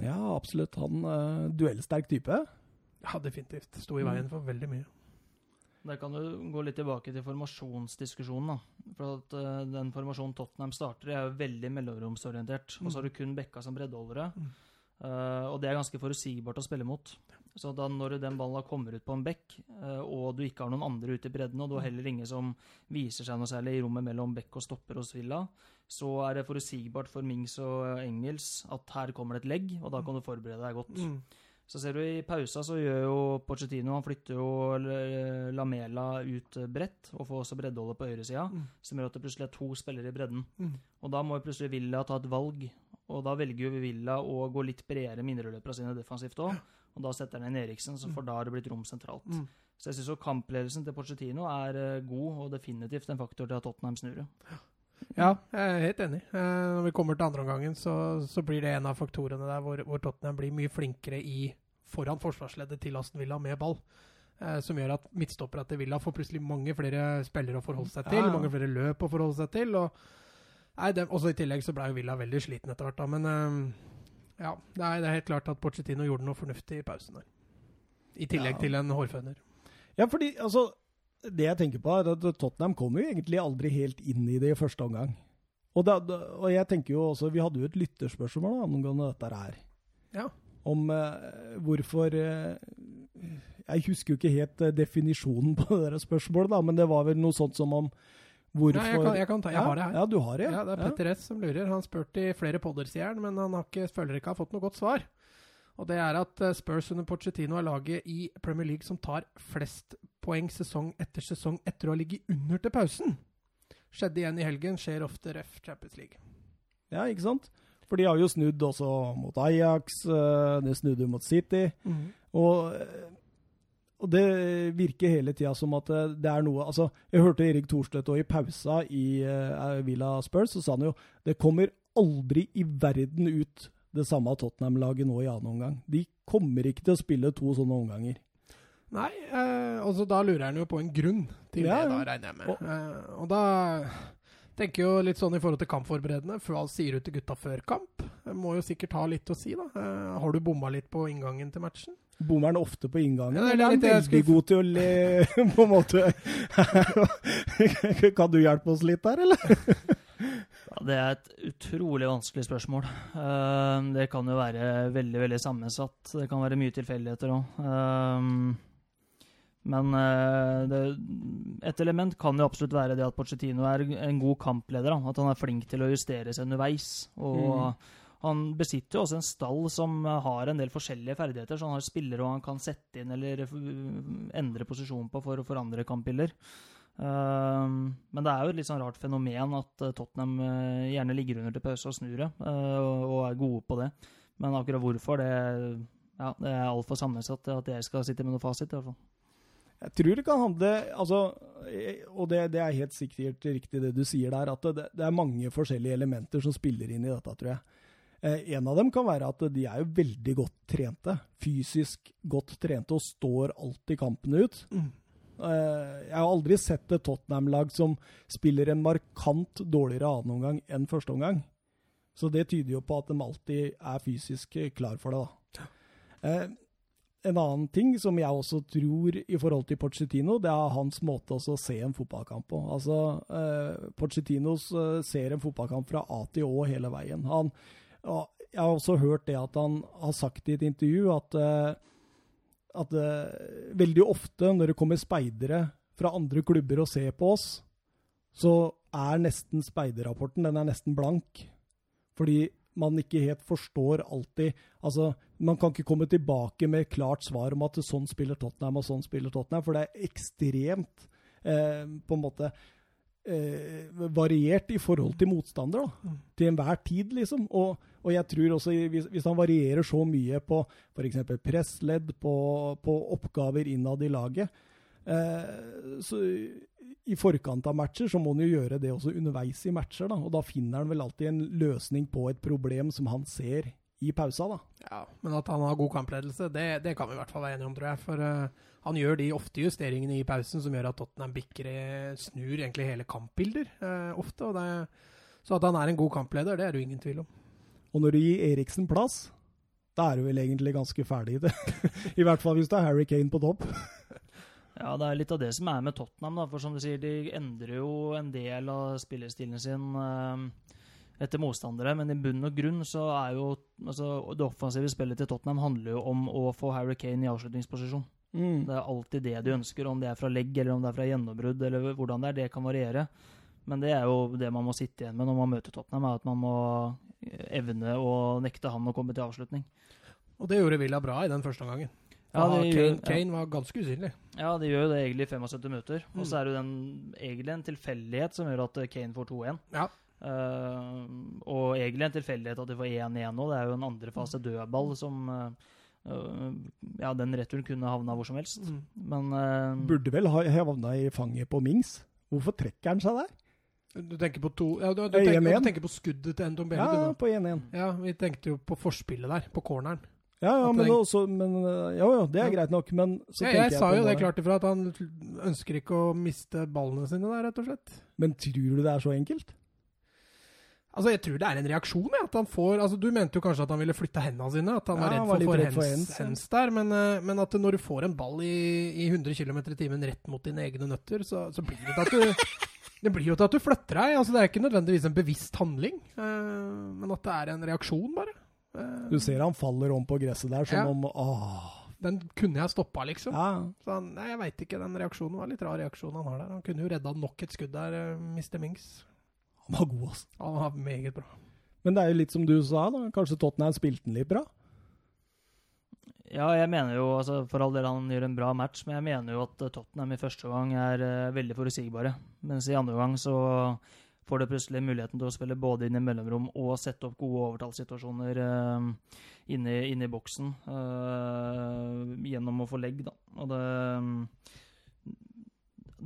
Ja, absolutt. Han uh, duellsterk type. Ja, definitivt. Sto i veien for veldig mye. Der kan du gå litt tilbake til formasjonsdiskusjonen. da. For at uh, Den formasjonen Tottenham starter i, er jo veldig mellomromsorientert. Mm. Og så har du kun Bekka som breddeholdere. Mm. Uh, og det er ganske forutsigbart å spille mot. Så da når den ballen kommer ut på en bekk, uh, og du ikke har noen andre ute i bredden, og du har heller ingen som viser seg noe særlig i rommet mellom bekk og stopper hos Villa, så er det forutsigbart for Mings og Engels at her kommer det et legg, og da kan du forberede deg godt. Mm. Så ser du i pausa så gjør jo Pochettino Han flytter jo Lamela ut bredt, og får også breddeholdet på høyresida, mm. som gjør at det plutselig er to spillere i bredden. Mm. Og da må jo plutselig Villa ta et valg, og da velger jo Villa å gå litt bredere med indreløperne sine defensivt òg, og da setter han inn Eriksen, så mm. for da har det blitt rom sentralt. Mm. Så jeg syns kampledelsen til Pochettino er uh, god, og definitivt en faktor til at Tottenham snur. Ja, jeg er helt enig. Eh, når vi kommer til andreomgangen, så, så blir det en av faktorene der hvor, hvor, Tottenham blir mye flinkere i foran forsvarsleddet til Aston Villa med ball. Eh, som gjør at midtstoppere til Villa får plutselig mange flere spillere å forholde seg til. Ja. Mange flere løp å forholde seg til. og nei, det, også I tillegg så ble jo Villa veldig sliten etter hvert. da, Men eh, ja, det er, det er, helt klart at Pochettino gjorde noe fornuftig i pausen der. I tillegg ja. til en hårføner. Ja, fordi altså det jeg tenker på, er at Tottenham kom jo egentlig aldri helt inn i det i første omgang. Og, da, og jeg tenker jo også, Vi hadde jo et lytterspørsmål angående dette her. Ja. Om eh, hvorfor eh, Jeg husker jo ikke helt uh, definisjonen på det spørsmålet, da, men det var vel noe sånt som om hvorfor Nei, jeg, kan, jeg, kan ta, jeg har det her. Ja, du har det, ja. ja det er Petter S som lurer. Han spurte i flere podder, sier han, men han har ikke, føler ikke har fått noe godt svar. Og det er at Spurs under Pochettino er laget i Premier League som tar flest poeng sesong etter sesong etter å ha ligget under til pausen. Skjedde igjen i helgen, skjer ofte ref Champions League. Ja, ikke sant? For de har jo snudd også mot Ajax, eh, de snudde mot City. Mm. Og, eh, og, det virker hele tida som at eh, det er noe Altså, jeg hørte Erik Thorstvedt og i pausa i uh, Villa Spurs, så sa han jo det kommer aldri i verden ut det samme Tottenham-laget nå i annen omgang. De kommer ikke til å spille to sånne omganger. Nei, eh, altså da lurer han jo på en grunn til ja, det, da, regner jeg med. Og, eh, og, da tenker jo litt sånn i forhold til kampforberedende. Hva sier du til gutta før kamp? Må jo sikkert ha litt å si, da. Eh, har du bomma litt på inngangen til matchen? Bommer han ofte på inngangen? Ja, eller er han veldig skulle... god til å le, på en måte? kan du hjelpe oss litt der, eller? ja, det er et utrolig vanskelig spørsmål. Uh, det kan jo være veldig veldig sammensatt. Det kan være mye tilfeldigheter òg. Uh, men uh, det, et element kan jo absolutt være det at Pochettino er en god kampleder. At han er flink til å justere seg underveis. Og mm. Han besitter jo også en stall som har en del forskjellige ferdigheter. Så han har spillere og han kan sette inn eller endre posisjon på for å forandre kampbilder. Uh, men det er jo et litt sånn rart fenomen at Tottenham uh, gjerne ligger under til pause og snur det, og er gode på det. Men akkurat hvorfor, det, ja, det er altfor sammensatt at jeg skal sitte med noe fasit. i hvert fall. Jeg tror det kan handle altså, Og det, det, er helt sikkert riktig det du sier der, at det, det, er mange forskjellige elementer som spiller inn i dette, tror jeg. Eh, en av dem kan være at de er jo veldig godt trente. Fysisk godt trente og står alltid kampene ut. Mm. Eh, jeg har aldri sett et Tottenham-lag som spiller en markant dårligere annenomgang enn førsteomgang. Så det tyder jo på at de alltid er fysisk klar for det. da. Eh, en annen ting som jeg også tror i forhold til Pochettino, det er hans måte å se en fotballkamp på. Altså, eh, Pochettinos ser en fotballkamp fra A til Å hele veien. Han, jeg har også hørt det at han har sagt i et intervju at, eh, at eh, veldig ofte når det kommer speidere fra andre klubber og ser på oss, så er nesten speiderrapporten den er nesten blank. Fordi man ikke helt forstår alltid Altså, man kan ikke komme tilbake med klart svar om at sånn spiller Tottenham og sånn spiller Tottenham, for det er ekstremt eh, på en måte eh, variert i forhold til motstander. da, mm. Til enhver tid, liksom. Og, og jeg tror også, hvis, hvis, han varierer så mye på f.eks. pressledd, på, på oppgaver innad i laget, eh, så i forkant av matcher, så må han jo gjøre det også underveis i matcher. da, og Da finner han vel alltid en løsning på et problem som han ser i pausa. da. Ja, Men at han har god kampledelse, det, det kan vi i hvert fall være enige om, tror jeg. For uh, han gjør de ofte justeringene i pausen som gjør at Tottenham bikker snur egentlig hele kampbilder uh, ofte. og det, Så at han er en god kampleder, det er det ingen tvil om. Og når du gir Eriksen plass, da er du vel egentlig ganske ferdig i det. I hvert fall hvis det er Harry Kane på topp. Ja, det er litt av det som er med Tottenham. da, for som du sier, De endrer jo en del av spillestilen sin uh, etter motstandere, men i bunn og grunn så er jo altså, det offensive spillet til Tottenham handler jo om å få Harry Kane i avslutningsposisjon. Mm. Det er alltid det de ønsker, om det er fra legg eller om det er fra gjennombrudd, eller hvordan det er. Det kan variere. Men det er jo det man må sitte igjen med når man møter Tottenham, er at man må evne å nekte han å komme til avslutning. Og det gjorde Villa bra i den første omgangen. Ja, Kane, Kane, var ganske usynlig. Ja, de gjør jo det egentlig i 75 minutter. Mm. Og så er det den, egentlig en tilfeldighet som gjør at Kane får 2-1. Ja. Uh, og egentlig en tilfeldighet at de får 1-1 nå. Det er jo en andre fase dødball som uh, Ja, den returen kunne havna hvor som helst. Mm. Men uh, Burde vel ha havna i fanget på Mings. Hvorfor trekker han seg der? Du tenker på to ja, du, du, tenker, du, tenker, på skuddet til Endombele? Ja, på 1-1. Ja, vi tenkte jo på forspillet der, på corneren. Ja, ja, men, også, men ja, jo, det er greit nok, men så ja, jeg, jeg sa jo det klart ifra, at han ønsker ikke å miste ballene sine der, rett og slett. Men tror du det er så enkelt? Altså, Jeg tror det er en reaksjon. Ja, at han får, altså Du mente jo kanskje at han ville flytte hendene sine. At han ja, var redd for, for, for hens, hens, der. Men, eh, men, at når du får en ball i, i 100 km i timen rett mot dine egne nøtter, så, så blir det til at du det blir jo til at du flytter deg. altså Det er ikke nødvendigvis en bevisst handling, uh, men at det er en reaksjon, bare. Du ser han faller om på gresset der som ja. om åh. Den kunne jeg stoppa, liksom. Ja. Så han, nei, jeg veit ikke. Den reaksjonen var litt rar reaksjon han har der. Han kunne jo redda nok et skudd der, eh, Mr. Mings. Han var god, altså. Han var meget bra. Men det er jo litt som du sa, da. Kanskje Tottenham spilte den litt bra? Ja, jeg mener jo, altså for all del han gjør en bra match, men jeg mener jo at Tottenham i første gang er uh, veldig forutsigbare. Mens i andre gang så får du plutselig muligheten til å spille både inn i mellomrom og sette opp gode overtallssituasjoner uh, inne, inne, i boksen uh, gjennom å få legg, da. Og det,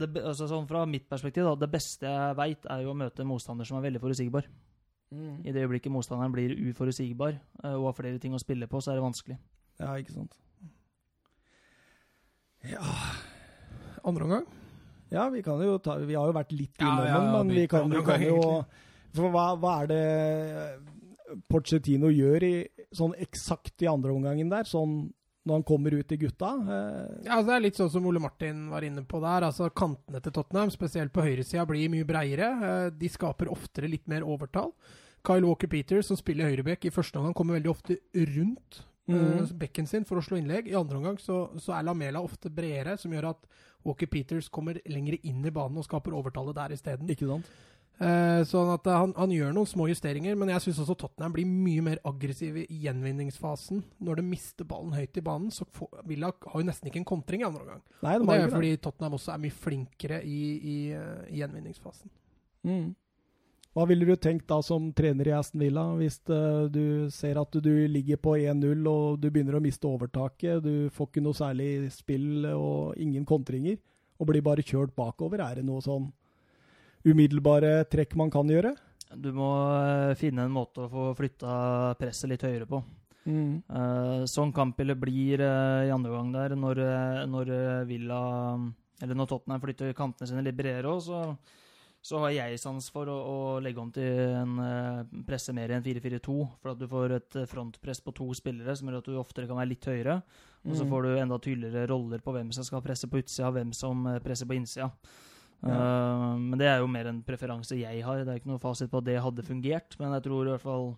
det altså sånn Fra mitt perspektiv, da, det beste jeg veit, er jo å møte en motstander som er veldig forutsigbar. Mm. I det øyeblikket motstanderen blir uforutsigbar uh, og har flere ting å spille på, så er det vanskelig. Ja, ikke sant. Ja Andre omgang? Ja, vi kan jo ta Vi har jo vært litt innom ja, ja, men vi kan, vi kan jo For hva, hva, er det Porcetino gjør i, sånn eksakt i andre omgangen der? Sånn når han kommer ut i gutta? Eh. Ja, Det er litt sånn som Ole Martin var inne på der. altså Kantene til Tottenham, spesielt på høyresida, blir mye breiere. Eh, de skaper oftere litt mer overtall. Kyle Walker Peters, som spiller høyreback, i første omgang kommer veldig ofte rundt mm. bekken sin for å slå innlegg. I andre omgang så, så, er Lamela ofte bredere, som gjør at Walker Peters kommer lenger inn i banen og skaper overtallet der isteden. Eh, sånn at han, han, gjør noen små justeringer, men jeg syns også Tottenham blir mye mer aggressiv i gjenvinningsfasen. Når de mister ballen høyt i banen, så får, Villa har jo nesten ikke en kontring i andre omgang. Nei, det, det er fordi Tottenham også er mye flinkere i, i, uh, i gjenvinningsfasen. Mm. Hva ville du tenkt da som trener i Aston Villa, hvis du ser at du ligger på 1-0 og du begynner å miste overtaket, du får ikke noe særlig spill og ingen kontringer, og blir bare kjørt bakover? Er det noe sånn umiddelbare trekk man kan gjøre? Du må uh, finne en måte å få flytta presset litt høyere på. Mm. Uh, sånn kampbildet blir i andre gang der, når, når Villa Eller når Tottenham flytter kantene sine litt bredere òg, så så har jeg sans for å, å legge om til en uh, presse mer enn 4-4-2. For at du får et eh, frontpress på to spillere som gjør at du oftere kan være litt høyere. Og så Mm. får du enda tydeligere roller på hvem som skal presse på utsida, og hvem som eh, presser på innsida. Ja. Eh, men det er jo mer en preferanse jeg har. Det er ikke noe fasit på at det hadde fungert. Men jeg tror i hvert fall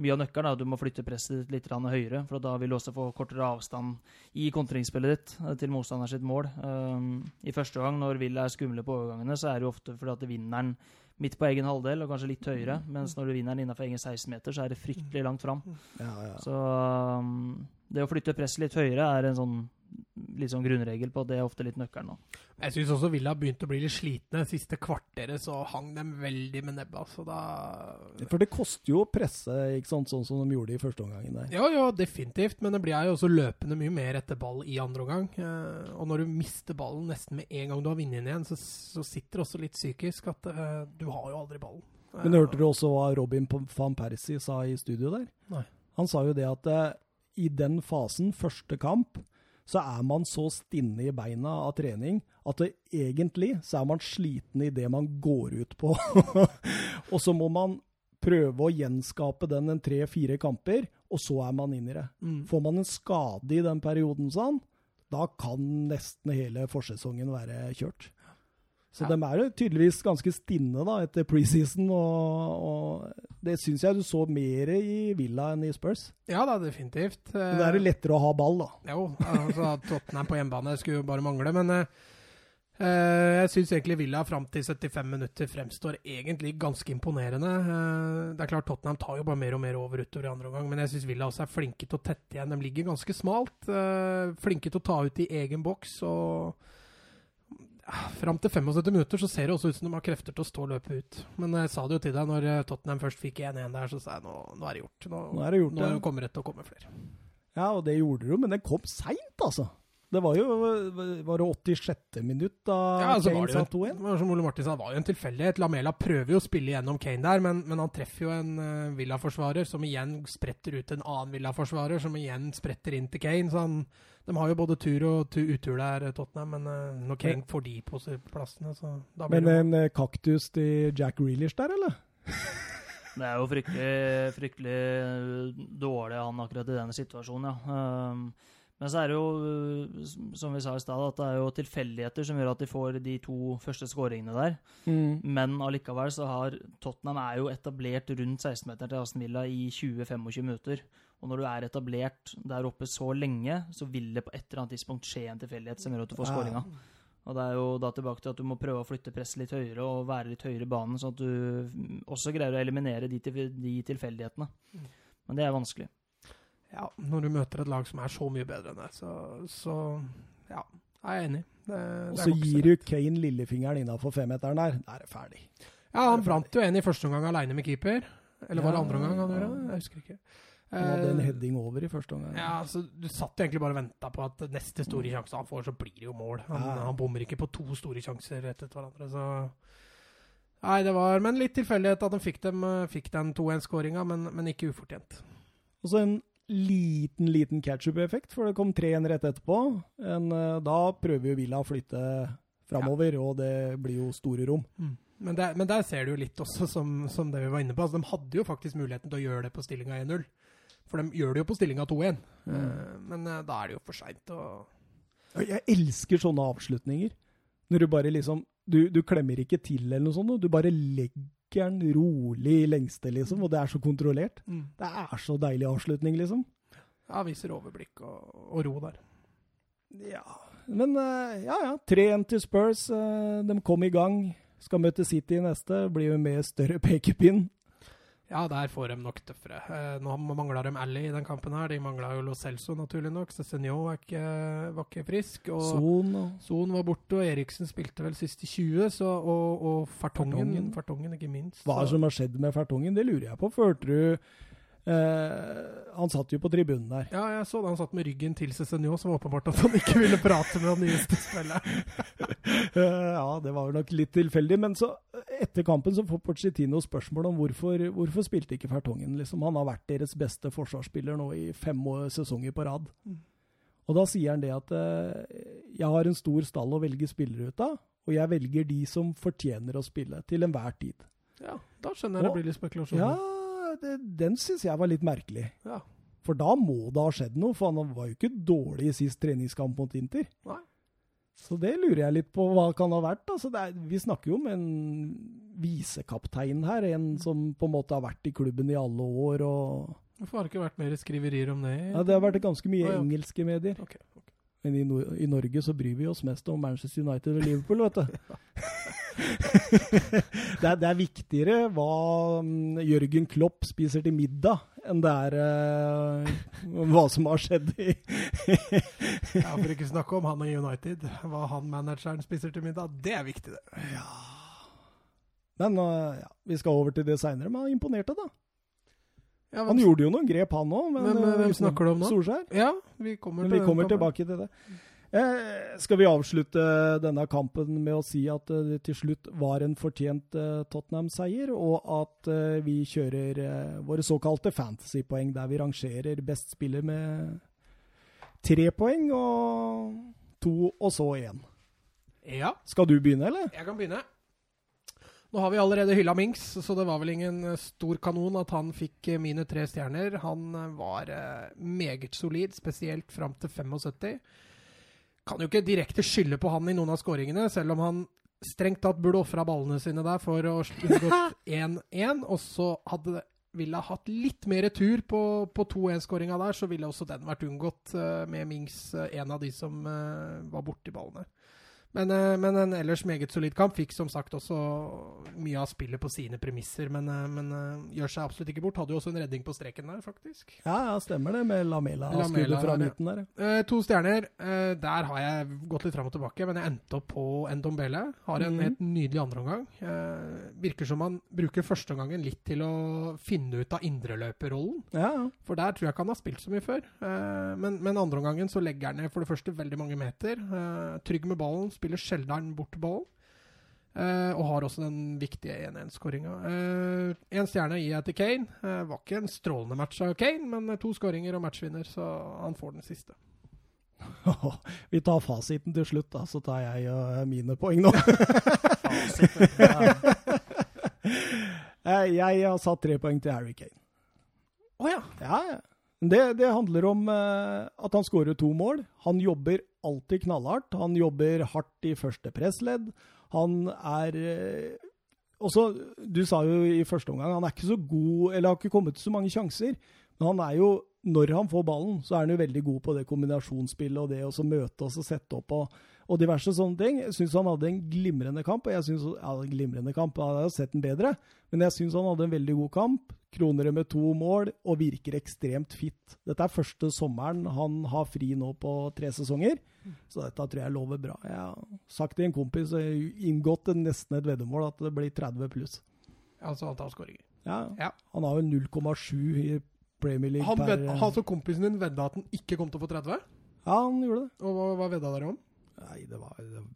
mye av nøkkelen er at du må flytte presset litt høyere. For da vil du også få kortere avstand i kontringsspillet ditt eh, til motstander sitt mål. Um, I første gang, når Will er skumle på overgangene, så er det jo ofte fordi at vinneren midt på egen halvdel, og kanskje litt høyere. Mens når du vinner den innenfor egen 16-meter, så er det fryktelig langt fram. Ja, ja. Så um, det å flytte presset litt høyere er en sånn litt sånn grunnregel på at det er ofte litt nøkkelen. nå. Jeg syns også Villa begynte å bli litt slitne. Siste kvarteret så hang dem veldig med nebba, så da For det koster jo å presse, ikke sant, sånn som de gjorde i første omgangen der. Ja, ja, definitivt, men det blir jo også løpende mye mer etter ball i andre omgang. Eh, og når du mister ballen nesten med en gang du har vunnet den igjen, så, så sitter det også litt psykisk at uh, du har jo aldri ballen. Men hørte du også hva Robin van Persie sa i studio der? Nei. Han sa jo det at uh, i den fasen, første kamp, så er man så stinne i beina av trening at det, egentlig så er man sliten i det man går ut på. og så må man prøve å gjenskape den en tre-fire kamper, og så er man inn i det. Mm. Får man en skade i den perioden, sånn, da kan nesten hele forsesongen være kjørt. Så Ja. de er jo tydeligvis ganske stinne da, etter preseason, og, og det syns jeg du så mer i Villa enn i Spurs. Ja da, definitivt. Men Da er det lettere å ha ball, da. Jo, altså Tottenham på hjemmebane skulle jo bare mangle, men eh, jeg syns egentlig Villa fram til 75 minutter fremstår egentlig ganske imponerende. Uh, det er klart Tottenham tar jo bare mer og mer over utover i andre omgang, men jeg syns Villa også er flinke til å tette igjen. De ligger ganske smalt. Uh, flinke til å ta ut i egen boks. og Fram til 75 minutter så ser det også ut som de har krefter til å stå løpet ut. Men jeg sa det jo til deg når eh, Tottenham først fikk 1-1 der, så sa jeg nå, nå er det gjort. Nå, Nå er det gjort, nå ja. kommer det til å komme flere. Ja, og det gjorde det jo, men det kom seint, altså. Det var jo var det 86. minutt da Ja, altså, Kane var satt 2-1. det var som Ole Martin sa, det var jo en tilfeldighet. Lamela prøver jo å spille gjennom Kane der, men, men han treffer jo en uh, Villa-forsvarer som igjen spretter ut en annen Villa-forsvarer, som igjen spretter inn til Kane. Så han, de har jo både tur og tu, utur der, eh, Tottenham, men uh, når Kane får de på plassene, så da blir Men det en eh, kaktus til Jack Reelish der, eller? Det er jo fryktelig, fryktelig øh, dårlig han akkurat i denne situasjonen, ja. Um, men så er det jo, som vi sa i stad, at det er jo tilfeldigheter som gjør at de får de to første skåringene der. Men allikevel så har Tottenham er jo etablert rundt 16-meteren til Aston Villa i 20-25 minutter. Og når du er etablert der oppe så lenge, så vil det på et eller annet tidspunkt skje en tilfeldighet som gjør at du får skåringa. Og det er jo da tilbake til at du må prøve å flytte presset litt høyere og være litt høyere i banen, sånn at du også greier å eliminere de, til, de tilfeldighetene. Mm. Men det er vanskelig. Ja, når du møter et lag som er så mye bedre enn deg, så, så ja, jeg er enig. Det, Og så gir du Kane lillefingeren innafor femmeteren der. Da er det ferdig. Ja, han brant jo en i første omgang aleine med keeper. Eller var det andre omgang han gjorde? Jeg husker ikke. Han hadde en Eh, heading over i første omgang. Ja, så Du satt egentlig bare og venta på at neste store sjanse han får, så blir det jo mål. Han, Ja. han bommer ikke på to store sjanser rett etter hverandre, så Nei, det var Men litt tilfeldighet at de fikk, dem, eh, fikk den 2-1-skåringa, men, men ikke ufortjent. Og så en liten, liten catch-up-effekt, for det kom 3-1 rett etterpå. En, eh, da prøver jo Villa å flytte framover, og det blir jo store rom. Men, der, men der ser du jo litt også, som, som det vi var inne på. Altså, de hadde jo faktisk muligheten til å gjøre det på stillinga 1-0. For de gjør det jo på stillinga 2-1. Eh, men eh, da er det jo for seint å Jeg elsker sånne avslutninger. Når du bare liksom Du, du klemmer ikke til eller noe sånt, du bare legger den rolig i lengste, liksom, og det er så kontrollert. Det er så deilig avslutning, liksom. Ja, viser overblikk og, og ro der. Ja, men eh, ja, ja. 3-1 til Spurs. de kom i gang. Skal møte City neste. Blir jo med større pekepinn. Ja, der får de nok tøffere. Eh, nå mangla de Ally i den kampen her. De mangla jo Lo Celso, naturlig nok. Cézinho var ikke, var ikke frisk. Og Son og Son var borte, og Eriksen spilte vel siste 20, så, og, og Fartongen, Fartongen. Fartongen, ikke minst. Hva så- som har skjedd med Fartongen, det lurer jeg på. Førte du eh, Han satt jo på tribunen der. Ja, jeg så det. Han satt med ryggen til Cézinho, som åpenbart at han ikke ville prate med den nyeste spilleren. uh, ja, det var jo nok litt tilfeldig. Men så etter kampen så får Pochettino spørsmål om hvorfor, hvorfor spilte ikke Fertongen. Liksom. Han har vært deres beste forsvarsspiller nå i fem sesonger på rad. Mm. Og da sier han det at uh, jeg har en stor stall å velge spillere ut av, og jeg velger de som fortjener å spille, til enhver tid. Ja, da skjønner jeg det blir litt spekulasjoner. Ja, det, den syns jeg var litt merkelig. Ja. For da må det ha skjedd noe, for han var jo ikke dårlig i sist treningskamp mot Inter. Nei. Så det lurer jeg litt på hva kan ha vært. Altså er, vi snakker jo om en visekaptein her, en som på en måte har vært i klubben i alle år. og Hvorfor har det ikke vært mer skriverier om det? ja, Det har vært ganske mye Å, ja. engelske medier. Okay. ok. Men i, no i Norge så bryr vi oss mest om Manchester United og Liverpool, vet du. det, er, det er viktigere hva mm, Jørgen Klopp spiser til middag, enn det er uh, hva som har skjedd i Ja, For ikke snakke om han og United. Hva han manageren spiser til middag, det er viktig, det. Men uh, ja, vi skal over til det seinere. Men han imponerte, da. Ja, Han gjorde jo noen grep, han òg. Men hvem snakker du om nå? Solskjær. Ja, vi kommer til vi kommer tilbake til det. Eh, skal vi avslutte denne kampen med å si at eh, det til slutt var en fortjent eh, Tottenham-seier, og at eh, vi kjører eh, våre såkalte fantasy-poeng, der vi rangerer best spiller med tre poeng og to, og så én. Ja, Skal du begynne, eller? jeg kan begynne. Nå har vi allerede hylla Minks, så det var vel ingen eh, stor kanon at han fikk eh, mine tre stjerner. Han eh, var meget solid, spesielt fram til 75. Kan jo ikke direkte skylde på han i noen av skåringene, selv om han strengt tatt burde ofra ballene sine der for å unngått 1-1. Og så hadde ville ha hatt litt mer tur på, på 2-1-skåringa der, så ville også den vært unngått med Mings, en av de som eh, var borti ballene. Men, eh, men en ellers meget solid kamp. Fikk som sagt også mye av spillet på sine premisser, men, eh, men eh, gjør seg absolutt ikke bort. Hadde jo også en redning på streken der, faktisk. Ja, ja stemmer det, med Lamela-skuddet Lamela fra midten der. Eh, to stjerner. Eh, der har jeg gått litt fram og tilbake, men jeg endte opp på Ndombele. Har en mm. helt nydelig andreomgang. Eh, virker som han bruker førsteomgangen litt til å finne ut av indreløperrollen. Ja. For der tror jeg ikke han har spilt så mye før. Eh, men, men andreomgangen så legger han ned for det første veldig mange meter. Trygg med ballen, spiller sjelden bort ballen. Uh, og har også den viktige 1-1-skåringa. Én stjerne gir jeg til Kane. Uh, var ikke en strålende match av Kane, men eh, to skåringer og matchvinner, så han får den siste. Vi tar fasiten til slutt, da, så tar jeg uh, mine poeng nå. Eh, jeg har satt tre poeng til Harry Kane. Å ja! Ja, ja. Det, det handler om eh, at han skårer to mål. Han jobber alltid knallhardt. Han jobber hardt i første pressledd. Han er eh, også, Du sa jo i første omgang han er ikke så god, eller har ikke kommet til så mange sjanser. Men han er jo, når han får ballen, så er han jo veldig god på det kombinasjonsspillet og det å møte møte og sette opp og, og diverse sånne ting. Jeg syns han hadde en glimrende kamp. og jeg synes, ja, glimrende kamp, Jeg har jo sett den bedre, men jeg syns han hadde en veldig god kamp. kronere med to mål og virker ekstremt fit. Dette er første sommeren han har fri nå på tre sesonger, så dette tror jeg lover bra. Jeg har sagt til en kompis og inngått en- nesten et veddemål at det blir 30 pluss. Altså antall skåringer. Ja, Ja. Han har jo 0,7 i Premier League Han, per ved, altså så kompisen din vedda at han ikke kom til å få 30? Ja, han gjorde det. Og hva, hva vedda dere om? Nei, det var, det var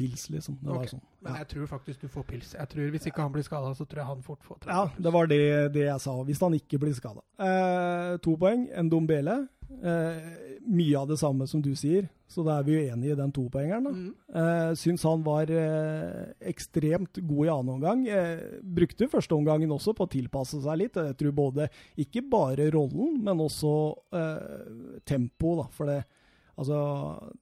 pils, liksom. Det Ok. var sånn. Men jeg tror faktisk du får pils. Jeg tror Hvis ikke han blir skada, så tror jeg han fort får 30. Ja, det var det, det jeg sa, hvis han ikke blir skada. Eh, to poeng, en dombele. Eh, mye av det samme som du sier, så da er vi jo enige i den topoengeren. Mm. Eh, syns han var eh, ekstremt god i annen omgang. Eh, brukte første omgangen også på å tilpasse seg litt. Jeg tror både, ikke bare rollen, men også eh, tempo, da. For det, altså,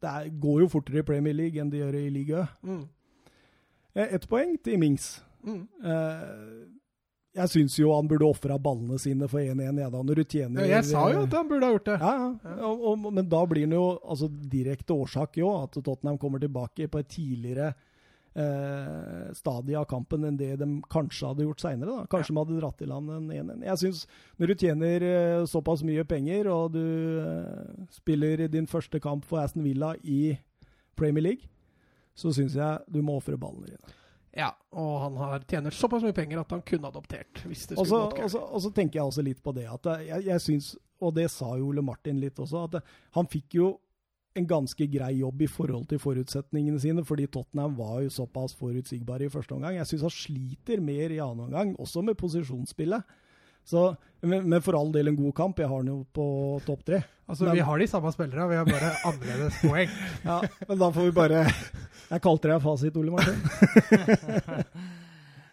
det er, går jo fortere i Premier League enn det gjør i liga. Mm. Eh, Ett poeng til Mings. Mm. Eh, jeg syns jo han burde ofra ballene sine for 1-1, ja, når du tjener Ja, jeg sa jo at han burde ha gjort det. ja, ja. Og, og, men da blir det jo altså, direkte årsak jo at Tottenham kommer tilbake på et tidligere eh, stadiet av kampen enn det de kanskje hadde gjort seinere. Kanskje de hadde dratt i land en 1-1. Jeg syns når du tjener eh, såpass mye penger, og du eh, spiller din første kamp for Aston Villa i Premier League, så syns jeg du må ofre ballene dine. Ja, og han har tjener såpass mye penger at han kunne adoptert. hvis det skulle gått og, så, og så tenker jeg også litt på det at eh, jeg, jeg syns, og det sa jo Ole Martin litt også, at eh, han fikk jo en ganske grei jobb i forhold til forutsetningene sine, fordi Tottenham var jo såpass forutsigbare i første omgang. Jeg syns han sliter mer i annen omgang, også med posisjonsspillet. Så, men, men for all del en god kamp. Jeg har den jo på topp tre. Altså, men- Vi har de samme spillerne, vi har bare annerledes poeng. Ja, men da får vi bare Jeg kalte deg fasit, Ole Martin.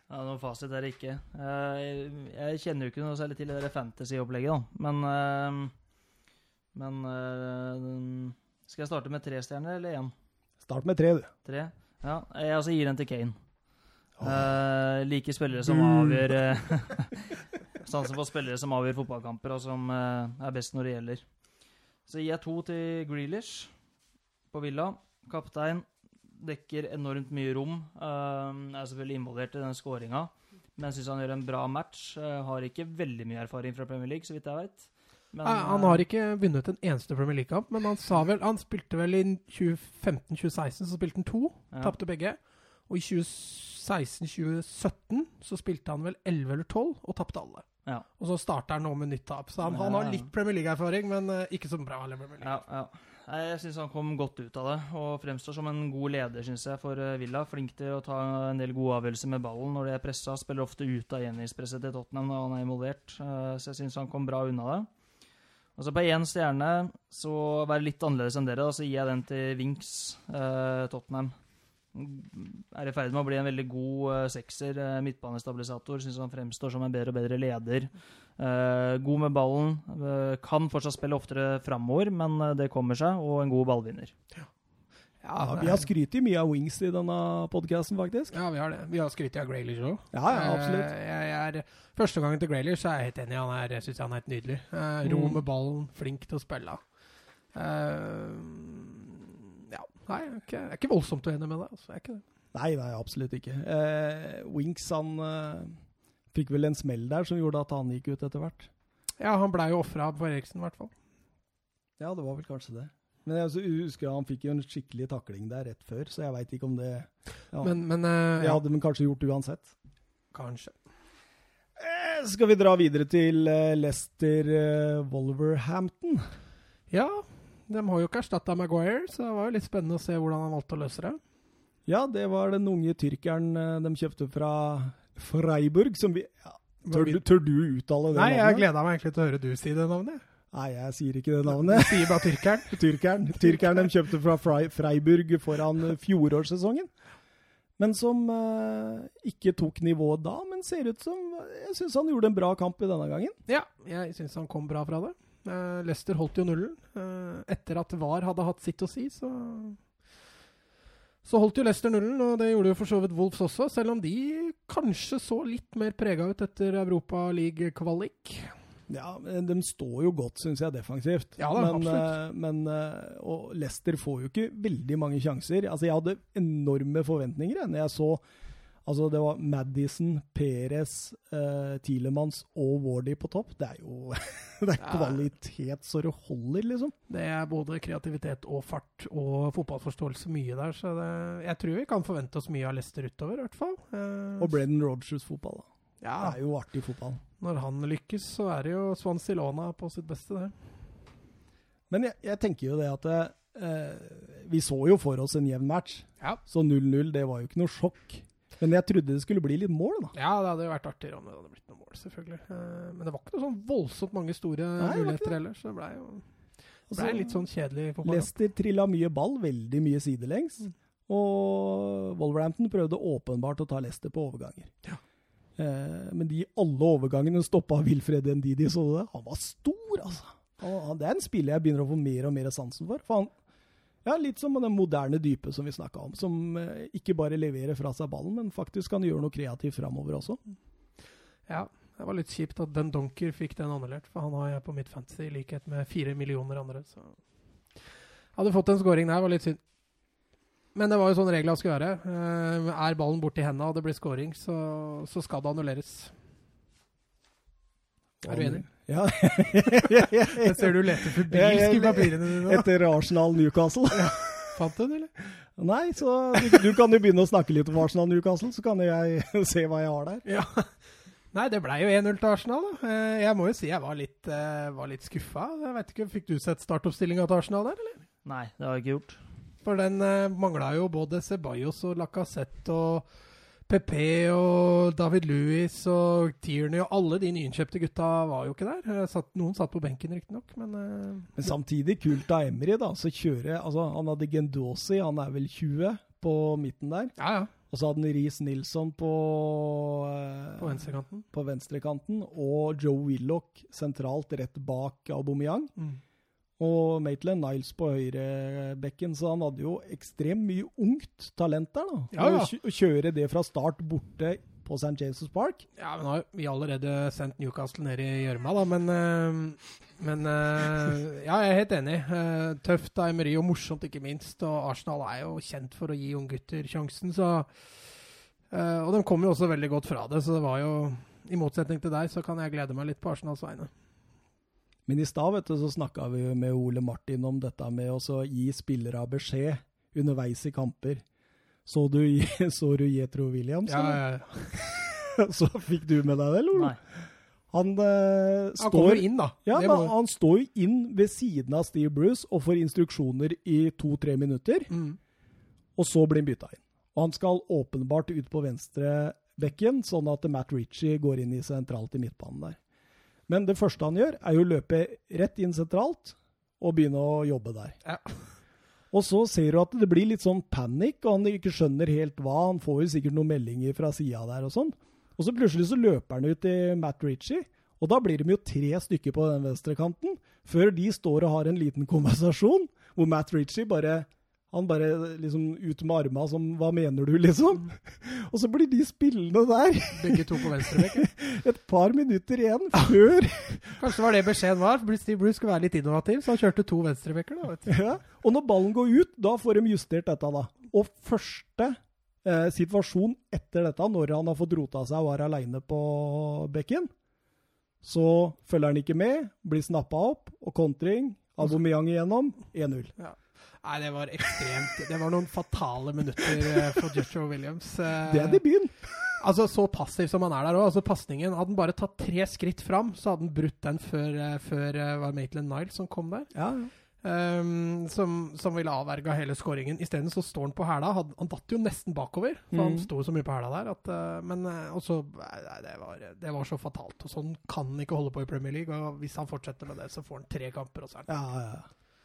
Ja, Noen fasit er det ikke. Eh, Jeg, kjenner jo ikke noe særlig til det fantasy-opplegget, da. Men eh, Men eh, Skal jeg starte med tre stjerner eller én? Start med tre, du. Tre? Ja, jeg altså gir den til Kane. Uh, like spillere som avgjør uh, Sansen for spillere som avgjør fotballkamper, og som eh, er best når det gjelder. Så gir jeg to til Grealish på Villa. Kaptein. Dekker enormt mye rom. Uh, er selvfølgelig involvert i den skåringa. Men syns han gjør en bra match. Eh, har ikke veldig mye erfaring fra Premier League, så vidt jeg vet. Men, han har ikke vunnet en eneste Premier League-kamp, men han sa vel Han spilte vel i 2015-2016, så spilte han to. Ja. Tapte begge. Og i 2016-2017 så spilte han vel 11 eller 12, og tapte alle. Ja. Og så starter han nå med nytt tap. Så han, han har litt Premier League-erfaring, men eh, ikke så bra. Eller Premier League. Ja, ja. Jeg syns han kom godt ut av det, og fremstår som en god leder synes jeg, for eh, Villa. Flink til å ta en del gode avgjørelser med ballen når de er pressa. Spiller ofte ut av gjenvinningspresset til Tottenham når han er involvert. Eh, Så jeg syns han kom bra unna det. Og så på én stjerne, så være litt annerledes enn dere, da, så gir jeg den til Winks, eh, Tottenham. Er i ferd med å bli en veldig god eh, sekser, eh, midtbanestabilisator. Syns han fremstår som en bedre og bedre leder. Eh, god med ballen. eh, kan fortsatt spille oftere framover, men eh, det kommer seg. Og en god ballvinner. Ja, vi har skrytt mye av Wings i denne podkasten, faktisk. Ja, vi har det. Vi har skrytt av Graylish òg. Ja, ja, absolutt. Jeg, jeg er, første gangen til Graylish er jeg helt enig. Han er, syns han er helt nydelig. Eh, ro Mm. med ballen, flink til å spille. Eh, ja. Nei, jeg er ikke, jeg er ikke voldsomt uenig med deg. Altså. Jeg er ikke det. Nei, nei, absolutt ikke. Wings han eh, fikk vel en smell der som gjorde at han gikk ut etter hvert. Ja, han blei jo ofra for Eriksen, i hvert fall. Ja, det var vel kanskje det. Men jeg husker han fikk jo en skikkelig takling der rett før, så jeg veit ikke om det ja, Men, men uh, Det hadde de kanskje gjort uansett. kanskje. Eh, skal vi dra videre til uh, Leicester uh, Wolverhampton? Ja, de har jo ikke erstatta Maguire, så det var jo litt spennende å se hvordan han valgte å løse det. Ja, det var den unge tyrkeren de kjøpte fra Freiburg, som vi ja, tør, du, tør du uttale det Nei, jeg navnet? gleda meg egentlig til å høre du si det navnet. Nei, jeg sier ikke det Du navnet. sier bare tyrkeren. Tyrkeren. Tyrkeren de kjøpte fra Freiburg foran eh, fjorårssesongen. Men som eh, ikke tok nivået da, men ser ut som Jeg syns han gjorde en bra kamp i denne gangen. Ja, jeg syns han kom bra fra det. Uh, Leicester holdt jo nullen. Eh, etter at VAR hadde hatt sitt å si, så Så holdt jo Leicester nullen, og det gjorde jo for så vidt Wolves også, selv om de kanskje så litt mer prega ut etter Europa League-kvalik. Ja, men De står jo godt, syns jeg, defensivt. Ja da, men, eh, men eh, Og Leicester får jo ikke veldig mange sjanser. Altså, Jeg hadde enorme forventninger jeg, når jeg så Altså, det var Madison, Perez, uh, Tilemans og Wardy på topp. Det er jo det er kvalitet så det holder, liksom. Det er både kreativitet og fart og fotballforståelse mye der, så det, jeg tror vi kan forvente oss mye av Leicester utover, i hvert fall. Eh, Og Brennan Rodgers-fotball. da. Ja, Det er jo artig fotball. når han lykkes, så er det jo Swansea Lona på sitt beste, det. Men jeg, jeg tenker jo det at eh, Vi så jo for oss en jevn match. Ja. Så 0-0, det var jo ikke noe sjokk. Men jeg trodde det skulle bli litt mål, da. Ja, det hadde jo vært artigere om det hadde blitt noe mål, selvfølgelig. Eh, men det var ikke noe sånn voldsomt mange store Nei, muligheter heller, så det blei jo det ble litt sånn kjedelig fotball. Leicester trilla mye ball, veldig mye sidelengs. Mm. Og Wolverhampton prøvde åpenbart å ta Leicester på overganger. Ja. Eh, men de alle overgangene stoppa Wilfred Ndidi, så det? Han var stor, altså! Det er en spiller jeg begynner å få mer og mer sansen for. for han, ja, Litt som den moderne dype som vi snakka om, som eh, ikke bare leverer fra seg ballen, men faktisk kan gjøre noe kreativt framover også. Ja, det var litt kjipt at Den Donker fikk den annullert, for han har jeg på mitt fantasy i likhet med fire millioner andre. Så hadde fått en scoring der, var litt synd. Men det var jo sånn reglene skulle være. Eh, er ballen borti hendene og det blir scoring, så, så skal det annulleres. Er du enig? Ja. Jeg ser du leter febrilsk i papirene dine. Da. Etter Arsenal-Newcastle. Fant du den, eller? Nei, så du, du kan jo begynne å snakke litt om Arsenal-Newcastle, så kan jeg se hva jeg har der. Ja. Nei, det blei jo 1-0 til Arsenal. da. Eh, Jeg må jo si jeg var litt, eh, var litt skuffa. Jeg vet ikke, Fikk du sett startoppstillinga til Arsenal der, eller? Nei, det har jeg ikke gjort. For den eh, mangla jo både Ceballos og Lacassette og PP og David Louis og Tierney og alle de nyinnkjøpte gutta var jo ikke der. Eh, Satt, noen satt på benken, riktignok, men eh, Men samtidig kult av Emry, da. Så kjøre Altså, han hadde Gendosi, han er vel 20. på midten der. Ja, ja. Og så hadde han Riis Nilsson på, eh, På venstrekanten. på venstrekanten. Og Joe Willoch sentralt rett bak Aubameyang. Mm. Og Maitland Niles på høyrebekken. Så han hadde jo ekstremt mye ungt talent der. da. Ja, ja. Å kjøre det fra start borte på St. James' Park. Ja, men har vi allerede sendt Newcastle ned i gjørma, da, men eh, Men eh, ja, jeg er helt enig. Eh, tøft av Emery, og morsomt ikke minst. Og Arsenal er jo kjent for å gi unggutter sjansen, så Og de kom jo også veldig godt fra det, så det var jo I motsetning til deg, så kan jeg glede meg litt på Arsenals vegne. Men i stad så snakka vi med Ole Martin om dette med å gi spillere beskjed underveis i kamper. Så du, så du Jetro Williams? Ja, ja, ja. så fikk du med deg det, Lol? Nei. Han, eh, Han kommer står inn, da. Ja, da, han står jo inn ved siden av Steve Bruce og får instruksjoner i to-tre minutter, Mm. og så blir han bytta inn. Og han skal åpenbart ut på venstre bekken, sånn at Matt Ritchie går inn i sentralt i midtbanen der. Men det første han gjør, er jo å løpe rett inn sentralt og begynne å jobbe der. Ja. Og så ser du at det blir litt sånn panikk, og han ikke skjønner helt hva. Han får jo sikkert noen meldinger fra sida der og sånn. Og så plutselig så løper han ut til Matt Ritchie, og da blir de jo tre stykker på den venstrekanten, før de står og har en liten konversasjon, hvor Matt Ritchie bare han bare liksom ut med arma som 'hva mener du', liksom. Og så blir de spillende der Begge to på venstrebekken. et par minutter igjen før Kanskje det var det beskjeden var. Steve Bruce skulle være litt innovativ, så han kjørte to venstrebekker. da, vet du. Ja. Og når ballen går ut, da får de justert dette, da. Og første eh, situasjon etter dette, når han har fått rota seg og er aleine på bekken, så følger han ikke med, blir snappa opp, og kontring. Aubameyang igjennom, 1-0. Nei, det var ekstremt. Det var noen fatale minutter eh, for Joshua Williams. Eh, Det er debuten. Altså, Så passiv som han er der òg. Altså, pasningen Hadde han bare tatt tre skritt fram, så hadde han brutt den før, eh, før var Maitland Niles som kom der. Ja, ja. Um, som, som ville avverga hele skåringen. Isteden så står han på hæla. Han, han datt jo nesten bakover, for han Mm. sto så mye på hæla der. At, uh, men uh, også, Nei, det var, det var så fatalt. Og sånn kan han ikke holde på i Premier League. Og hvis han fortsetter med det, så får han tre kamper, og så er han ja, ja.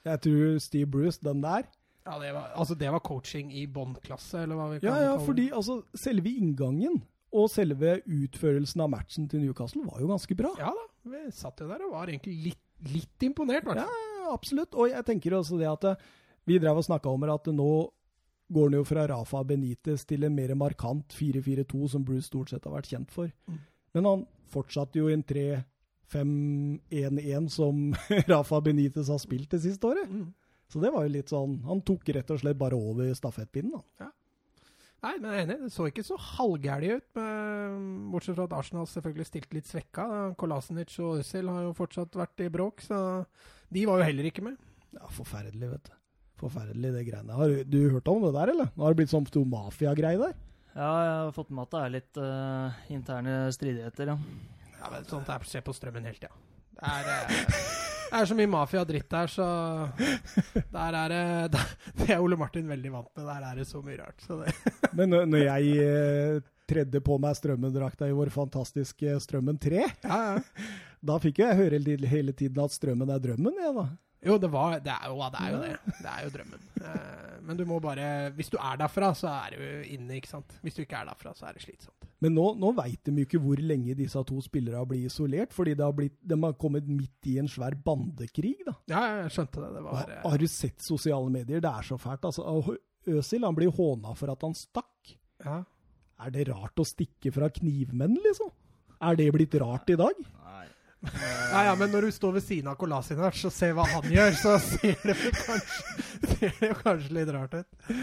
Jeg tror Steve Bruce, den der Ja, det var, altså det var coaching i båndklasse, eller hva vi kan Ja, ja, kalle fordi det. altså, selve inngangen og selve utførelsen av matchen til Newcastle var jo ganske bra. Ja da, vi satt jo der og var egentlig litt, litt imponert, i hvert Ja, absolutt. Og jeg tenker også det at eh, vi drev og snakka om at nå går han jo fra Rafa Benitez til en mer markant 4-4-2, som Bruce stort sett har vært kjent for. Mm. Men han fortsatte jo i en 3-5-1-1 som Rafa Benitez har spilt det siste året. Mm. Så det var jo litt sånn Han tok rett og slett bare over stafettpinnen, da. Nei, men jeg er enig. Det så ikke så halvgærlig ut. Men, bortsett fra at Arsenal selvfølgelig stilte litt svekka. Kolasinic og Øzil har jo fortsatt vært i bråk, så de var jo heller ikke med. Ja, forferdelig, vet du. Forferdelig, det greiene. Har du, du hørt om det der, eller? Nå har det blitt sånn stor mafiagreie der. Ja, jeg har fått med at det er litt uh, interne stridigheter, ja. Ja, men Sånt er skjer på strømmen hele tida. Det er, det er så mye mafia-dritt der, så Der er det Det er Ole Martin veldig vant med. Der er det så mye rart. Så Men når jeg eh, tredde på meg Strømmen-drakta i vår fantastiske Strømmen 3, ja, ja. da fikk jo jeg høre hele tiden at Strømmen er drømmen, jeg, da. Jo, det, var, det, er jo, det er jo det. Det er jo drømmen. Eh, men du må bare Hvis du er derfra, så er du inne, ikke sant. Hvis du ikke er derfra, så er det slitsomt. Men nå, nå veit de jo ikke hvor lenge disse to spillerne blir isolert, fordi det har blitt, de har kommet midt i en svær bandekrig. da. Ja, jeg skjønte det. Det var Har, har du sett sosiale medier? Det er så fælt. altså. Øsil han blir håna for at han stakk. ja. Er det rart å stikke fra knivmenn, liksom? Er det blitt rart i dag? Ja, ja, men når du står ved siden av Kolasinac og ser hva han gjør, så ser det, jo kanskje, det kanskje litt rart ut.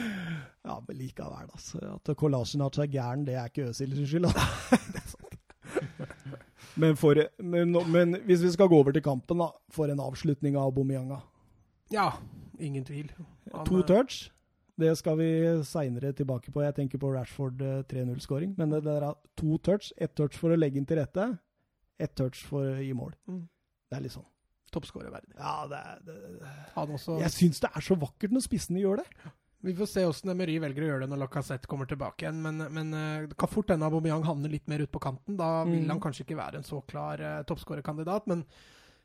Ja, men likevel, altså. At Kolasinac er gæren, det er ikke Øzil sin skyld. Altså. men, for, men, men hvis vi skal gå over til kampen, da. For en avslutning av Bomianga Ja, ingen tvil. Han, To eh, touch. Det skal vi seinere tilbake på. Jeg tenker på Rashford eh, 3-0-skåring. Men det der er to touch. Ett touch for å legge inn til rette. Ett touch for å gi mål. Mm. Det er litt sånn. Toppskårerverdig. Ja, det er det, Han også Jeg syns det er så vakkert når spissene gjør det. Vi får se hvordan Emery velger å gjøre det når Lacassette kommer tilbake igjen. Men, men eh, det kan fort hende Aubameyang havner litt mer ut på kanten. Da vil Mm. han kanskje ikke være en så klar uh, toppskårerkandidat. Men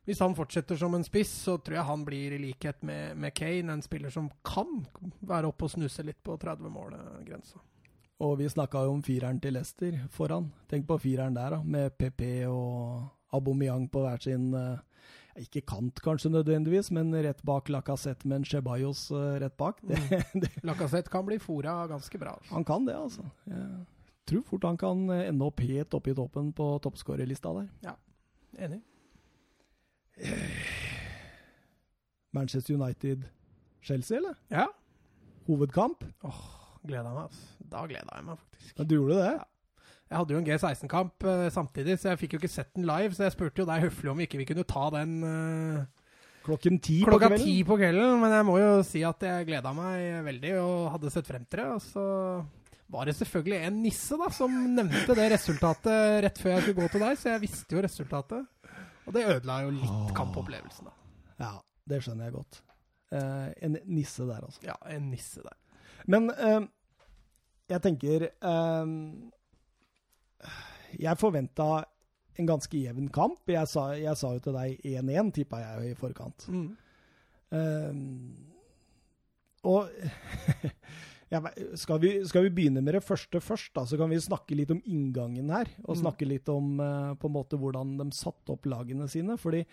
hvis han fortsetter som en spiss, så tror jeg han blir i likhet med, med Kane en spiller som kan være oppe og snuse litt på 30-målet-grensa. Og vi snakka jo om fireren til Leicester foran. Tenk på fireren der, da, med PP og Aubameyang på hver sin uh, Ikke kant, kanskje nødvendigvis, men rett bak Lacassette med en Chebayos uh, rett bak. Mm. Lacassette kan bli fora ganske bra. Han kan det, altså. Jeg tror fort han kan ende opp helt oppe i toppen på toppskårerlista der. Ja, enig. Manchester United-Chelsea, eller? Ja. Hovedkamp? Åh, gleda meg. Altså. Da gleda jeg meg faktisk. Ja, du gjorde det? Ja. Jeg hadde jo en G16-kamp uh, samtidig, så jeg fikk jo ikke sett den live. Så jeg spurte jo deg høflig om ikke vi kunne ta den uh, klokken ti på klokka ti på kvelden. Men jeg må jo si at jeg gleda meg veldig og hadde sett frem til det. Og så var det selvfølgelig en nisse da, som nevnte det resultatet rett før jeg skulle gå til deg, så jeg visste jo resultatet. Og det ødela jo litt kampopplevelsen, da. Ja, det skjønner jeg godt. Uh, en nisse der, altså. Ja, en nisse der. Men jeg tenker um, Jeg forventa en ganske jevn kamp. Jeg sa, jeg sa jo til deg 1-1, tippa jeg jo i forkant. Mm. Um, og skal, vi, skal, vi, begynne med det første først, da, så kan vi snakke litt om inngangen her. Og mm. snakke litt om uh, på en måte hvordan de satte opp lagene sine. fordi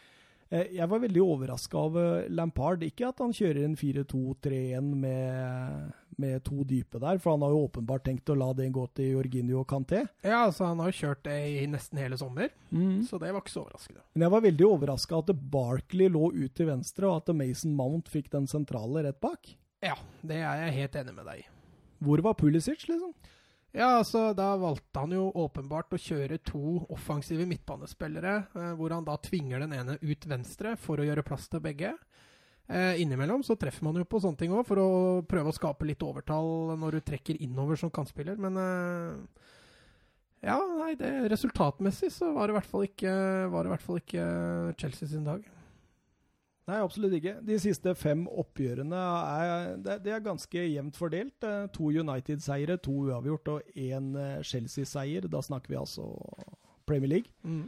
Eh, jeg var veldig overraska over Lampard. Ikke at han kjører en 4-2-3-1 med, med, to dype der, for han har jo åpenbart tenkt å la det gå til Jorginho og Canté. Ja, altså han har jo kjørt det i nesten hele sommer, mm. så det var ikke så overraskende. Men jeg var veldig overraska at Barkley lå ut til venstre, og at Mason Mount fikk den sentrale rett bak. Ja, det er jeg helt enig med deg i. Hvor var Pulisic, liksom? Ja, altså Da valgte han jo åpenbart å kjøre to offensive midtbanespillere, eh, hvor han da tvinger den ene ut venstre for å gjøre plass til begge. Eh, innimellom så treffer man jo på sånne ting òg, for å prøve å skape litt overtall når du trekker innover som kantspiller, men eh, Ja, nei, det, resultatmessig så var det i hvert fall ikke, var det i hvert fall ikke Chelsea sin dag. Nei, absolutt ikke. De siste fem oppgjørene er, det, det er ganske jevnt fordelt. Eh, to United-seiere, to uavgjort og én eh, Chelsea-seier. Da snakker vi altså Premier League. Mm.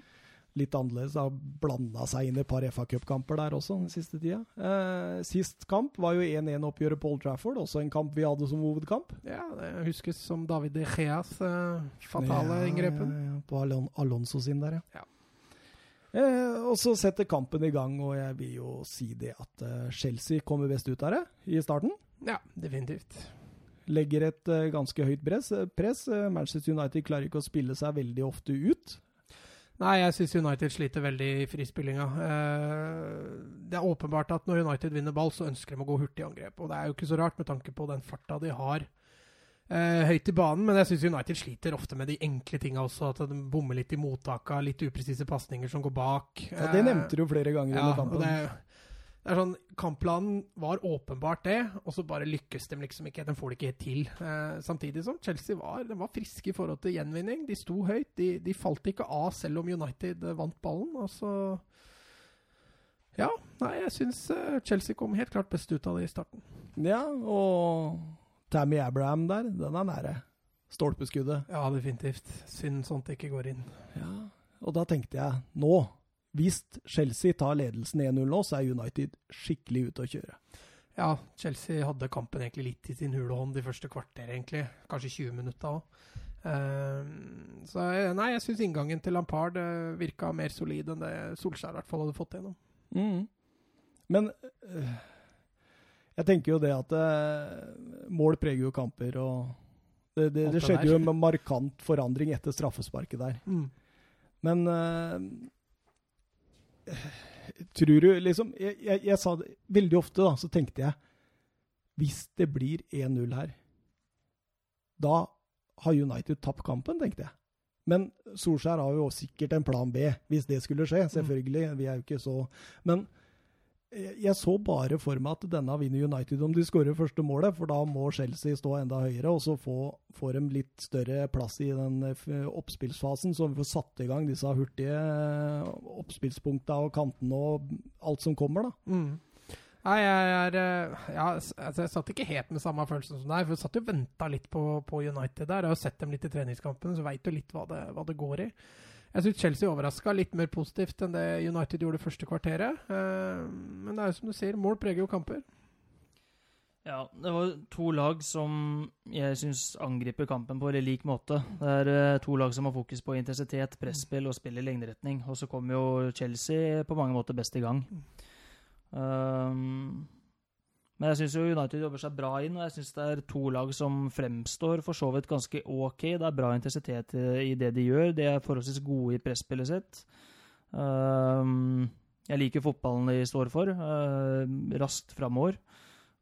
Litt annerledes. Har blanda seg inn et par FA Cup-kamper der også den siste tida. Eh, sist kamp var jo 1-1-oppgjøret på Old Trafford, også en kamp vi hadde som hovedkamp. Ja, det huskes som David De Geas eh, fatale ja, ingrepen. Ja, på Alon Alonso sin der, ja. ja. Eh, og så setter kampen i gang, og jeg vil jo si det at uh, Chelsea kommer best ut av det i starten. Ja, definitivt. Legger et uh, ganske høyt press. press. Manchester United klarer ikke å spille seg veldig ofte ut. Nei, jeg syns United sliter veldig i frispillinga. det er åpenbart at når United vinner ball, så ønsker de å gå hurtig i angrep. Og det er jo ikke så rart med tanke på den farta de har eh, høyt i banen, men jeg syns United sliter ofte med de enkle tinga også. At de bommer litt i mottaka, litt upresise pasninger som går bak. Ja, Det nevnte du jo flere ganger ja, under kampen. Det, det, er sånn, Kampplanen var åpenbart det, og så bare lykkes de liksom ikke. De får det ikke helt til. Eh, samtidig som Chelsea var, de var friske i forhold til gjenvinning. De sto høyt. De, de falt ikke av selv om United vant ballen. og så... Ja, nei, jeg syns eh, Chelsea kom helt klart best ut av det i starten. Ja, og Tammy Abraham der, den er nære. Stolpeskuddet. Ja, definitivt. Synd sånt ikke går inn. Ja, og da tenkte jeg nå, hvis Chelsea tar ledelsen 1-0 nå, så er United skikkelig ute å kjøre. Ja, Chelsea hadde kampen egentlig litt i sin hule hånd de første kvarter, egentlig. Kanskje 20 minutter òg. Uh, så eh, nei, jeg syns inngangen til Lampard uh, virka mer solid enn det Solskjær i hvert fall hadde fått gjennom. Mm. Men uh, jeg tenker jo det at mål preger jo kamper, og det, det, det skjedde jo en markant forandring etter straffesparket der. Mm. Men tror du liksom jeg, jeg, jeg, sa det veldig ofte, da, så tenkte jeg Hvis det blir 1-0 her, da har United tapt kampen, tenkte jeg. Men Solskjær har jo sikkert en plan B, hvis det skulle skje. Mm. Selvfølgelig. Vi er jo ikke så Men jeg så bare for meg at denne vinner United om de skårer første målet, for da må Chelsea stå enda høyere, og så får, får de litt større plass i den eh, oppspillsfasen, så vi får satt i gang disse hurtige eh, oppspillspunktene og kantene og alt som kommer, da. Mm. Nei, jeg, er, eh, ja, altså jeg satt ikke helt med samme følelsen som deg, for jeg satt jo og venta litt på, på, United der. Jeg har sett dem litt i treningskampen, så veit du litt hva det, hva det går i. Jeg syns Chelsea overraska litt mer positivt enn det United gjorde første kvarteret. Eh, men det er jo som du sier, mål preger jo kamper. Ja, det var to lag som jeg syns angriper kampen på veldig lik måte. Det er uh, to lag som har fokus på intensitet, presspill og spill i lengderetning. Og så kommer jo Chelsea på mange måter best i gang. Um, men jeg syns United jobber seg bra inn, og jeg syns det er to lag som fremstår for så vidt ganske ok. Det er bra intensitet i det de gjør. De er forholdsvis gode i presspillet sitt. Um, jeg liker fotballen de står for. Uh, raskt framover.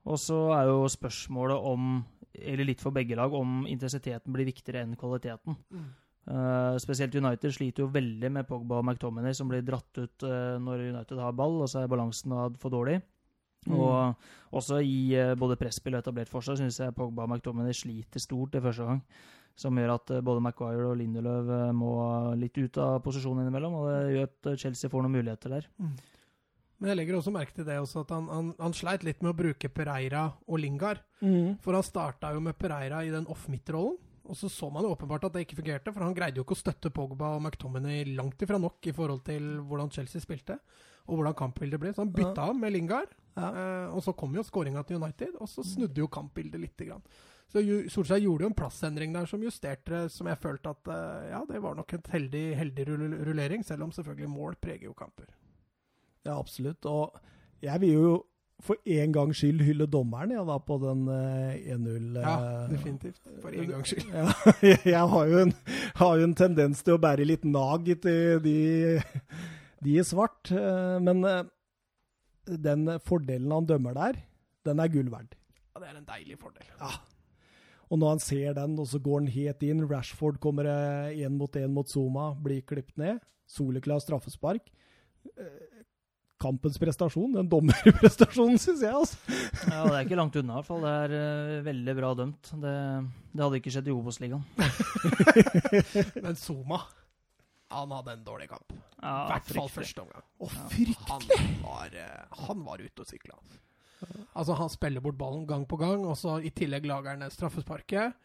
Og så er jo spørsmålet om, eller litt for begge lag, om intensiteten blir viktigere enn kvaliteten. Mm. Uh, spesielt United sliter jo veldig med Pogba og McTominay, som blir dratt ut uh, når United har ball, og så er balansen for dårlig. Mm. Og også i uh, både presspill og etablert forsvar syns jeg Pogba og McTominay sliter stort det første gang. Som gjør at uh, både Maguire og Lindelöf uh, må litt ut av posisjonen innimellom. Og det gjør at Chelsea får noen muligheter der. Mm. Men jeg legger også merke til det også, at han, han, han sleit litt med å bruke Pereira og Lingard. Mm. For han starta jo med Pereira i den off-midt-rollen. Og så så man jo åpenbart at det ikke fungerte, for han greide jo ikke å støtte Pogba og McTominay langt ifra nok i forhold til hvordan Chelsea spilte, og hvordan kampbildet ble. Så han bytta ja. med Lingard. Ja. Uh, og så kom jo skåringa til United, og så snudde jo kampbildet lite grann. Så Solskjær gjorde jo en plassendring der som justerte, som jeg følte at uh, ja, det var nok en heldig, heldig rullering, selv om selvfølgelig mål preger jo kamper. Ja, absolutt. Og jeg vil jo for en gangs skyld hylle dommeren, ja, da, på den uh, eh, 1-0 Ja, definitivt. For en gangs skyld. Ja, jeg har jo, en, har jo, en, tendens til å bære litt nag til de, de i svart. Men den fordelen han dømmer der, den er gull verd. Ja, det er en deilig fordel. Ja. Og når han ser den, og så går han helt inn. Rashford kommer én mot én mot Zuma, blir klippet ned. Soleklar straffespark. Eh, kampens prestasjon, den dommerprestasjonen, syns jeg. altså. Ja, Det er ikke langt unna, i hvert fall. Det er uh, veldig bra dømt. Det, det hadde ikke skjedd i Obos-ligaen. Men Zuma han hadde en dårlig kamp. I ja, hvert fall første omgang. Å, fryktelig! Han var, uh, han var ute og sykla. Altså, han spiller bort ballen gang på gang, og så i tillegg lager han straffesparket.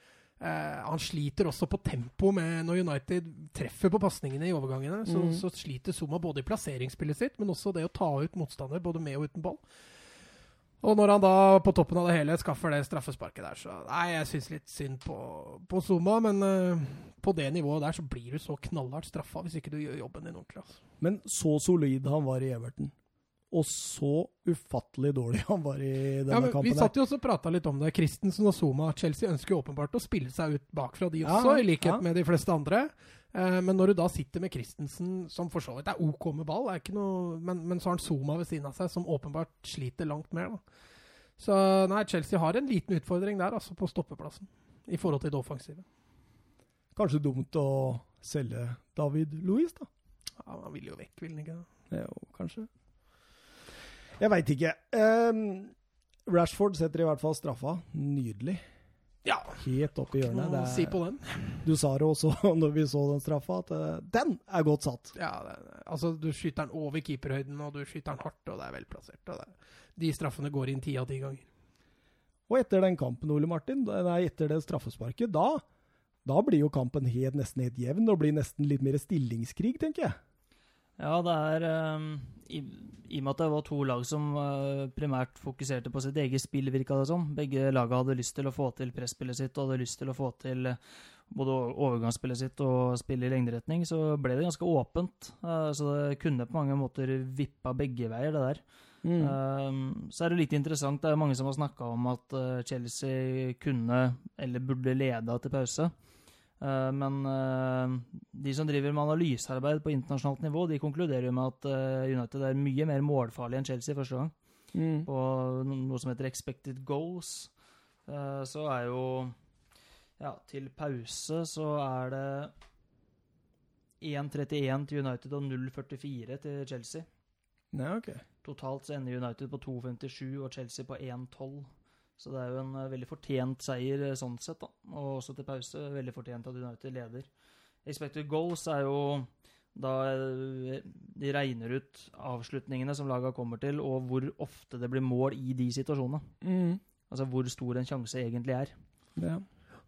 Uh, han sliter også på tempo med når United treffer på pasningene i overgangene. Så, mm. så, sliter Zuma både i plasseringsspillet sitt, men også det å ta ut motstander, både med og uten ball. Og når han da på toppen av det hele skaffer det straffesparket der, så Nei, jeg syns litt synd på, på Zuma, men uh, på det nivået der så blir du så knallhardt straffa hvis ikke du gjør jobben din ordentlig. Altså. Men så solid han var i Everton. Og så ufattelig dårlig han var i denne ja, kampen. Vi satt jo også og prata litt om det. Christensen og Zuma. Chelsea ønsker åpenbart å spille seg ut bakfra, de også, ja, i likhet ja. med de fleste andre. Eh, men når du da sitter med Christensen, som for så vidt er OK med ball, noe, men, men, så har han Zuma ved siden av seg, som åpenbart sliter langt mer. Da. Så nei, Chelsea har en liten utfordring der, altså på stoppeplassen, i forhold til det offensive. Kanskje dumt å selge David Louis, da? Ja, Han vil jo vekk, vil han ikke? Jo, kanskje. Jeg veit ikke. Um, Rashford setter i hvert fall straffa. Nydelig. Ja. Helt opp i hjørnet. Det er, si på den. Du sa det også når vi så den straffa, at uh, den er godt satt. Ja, det, altså du skyter den over keeperhøyden, og du skyter den hardt, og det er velplassert. de straffene går inn ti av ti ganger. Og etter den kampen, Ole Martin, nei, etter det straffesparket, da, da blir jo kampen helt, nesten helt jevn, og blir nesten litt mer stillingskrig, tenker jeg. Ja, det er um, i, i, og med at det var to lag som uh, primært fokuserte på sitt eget spill, virka det som. Begge lagene hadde lyst til å få til presspillet sitt og hadde lyst til å få til uh, både overgangsspillet sitt og spille i lengderetning, så ble det ganske åpent. Uh, så det kunne på mange måter vippa begge veier, det der. Mm. så er det litt interessant, det er mange som har snakka om at Chelsea kunne, eller burde leda til pause. Eh, men eh, de som driver med analysearbeid på internasjonalt nivå, de konkluderer jo med at eh, United er mye mer målfarlig enn Chelsea første gang. Mm. På noe som heter expected goals. Så er jo Ja, til pause så er det 1.31 til United og 0.44 til Chelsea. Nei, ok. Totalt så ender United på 2.57 og Chelsea på 1.12. Så det er jo en uh, veldig fortjent seier uh, sånn sett, da. Og også til pause. Veldig fortjent at United leder. Expected goals er jo da de regner ut avslutningene som laga kommer til, og hvor ofte det blir mål i de situasjonene. Mm. Altså hvor stor en sjanse egentlig er. Ja.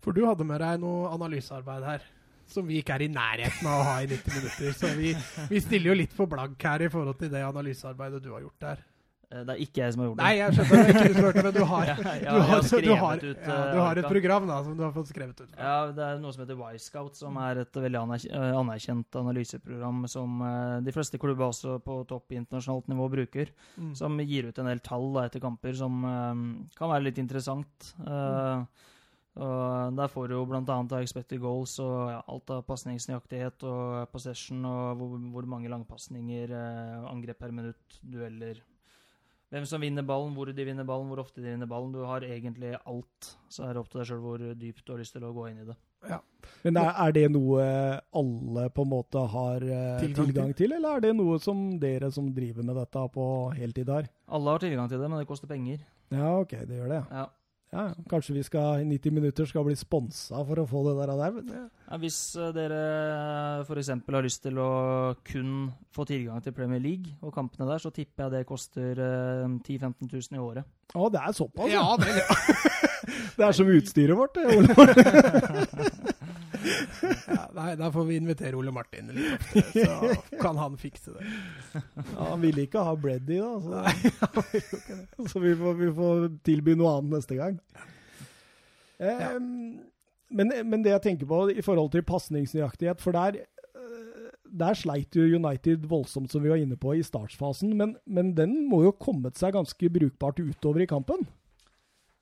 For du hadde med deg noe analysearbeid her. som vi ikke er i nærheten av å ha i 90 minutter. Så vi, vi stiller jo litt på blank her i forhold til det analysearbeidet du har gjort der. Eh, det er ikke jeg som har gjort det. Nei, jeg skjønner det ikke du som har gjort det, men du har, Ja, ja, du har, du har, ut, ja, eh, du har et program da, som du har fått skrevet ut. Ja, det er noe som heter Y-Scout, som er et veldig eh, anerkjent analyseprogram som de fleste klubber også på topp internasjonalt nivå bruker. Mm. Som gir ut en del tall da, etter kamper som kan være litt interessant. Eh, og Der får du bl.a. expected goals og ja, alt av pasningsnøyaktighet og possession og hvor, hvor mange langpasninger, angrep per minutt, dueller. Hvem som vinner ballen, hvor de vinner ballen, hvor ofte de vinner ballen. Du har egentlig alt. Så er det opp til deg sjøl hvor dypt du har lyst til å gå inn i det. Ja. Men er, er det noe alle på en måte har eh, Tilgang tilgang, til, eller er det noe som dere som driver med dette på heltid har? Alle har tilgang til det, men det koster penger. Ja, ok, det gjør det. ja. Ja. Kanskje vi skal i 90 minutter skal bli sponsa for å få det der. der vet. Ja, hvis eh, dere f.eks. har lyst til å kun få tilgang til Premier League og kampene der, så tipper jeg det koster eh, 10 000-15 000 i året. Å, det er såpass, Ja, ja. det, Det er som utstyret vårt, det, Ole. ja, nei, da får vi invitere Ole Martin litt oftere, så kan han fikse det. Ja, han ville ikke ha Breddy, da. Så, så vi, får, vi får tilby noe annet neste gang. Eh, men, men det jeg tenker på i forhold til pasningsnøyaktighet For der, eh, der sleit jo United voldsomt, som vi var inne på, i startfasen. Men, men den må jo kommet seg ganske brukbart utover i kampen.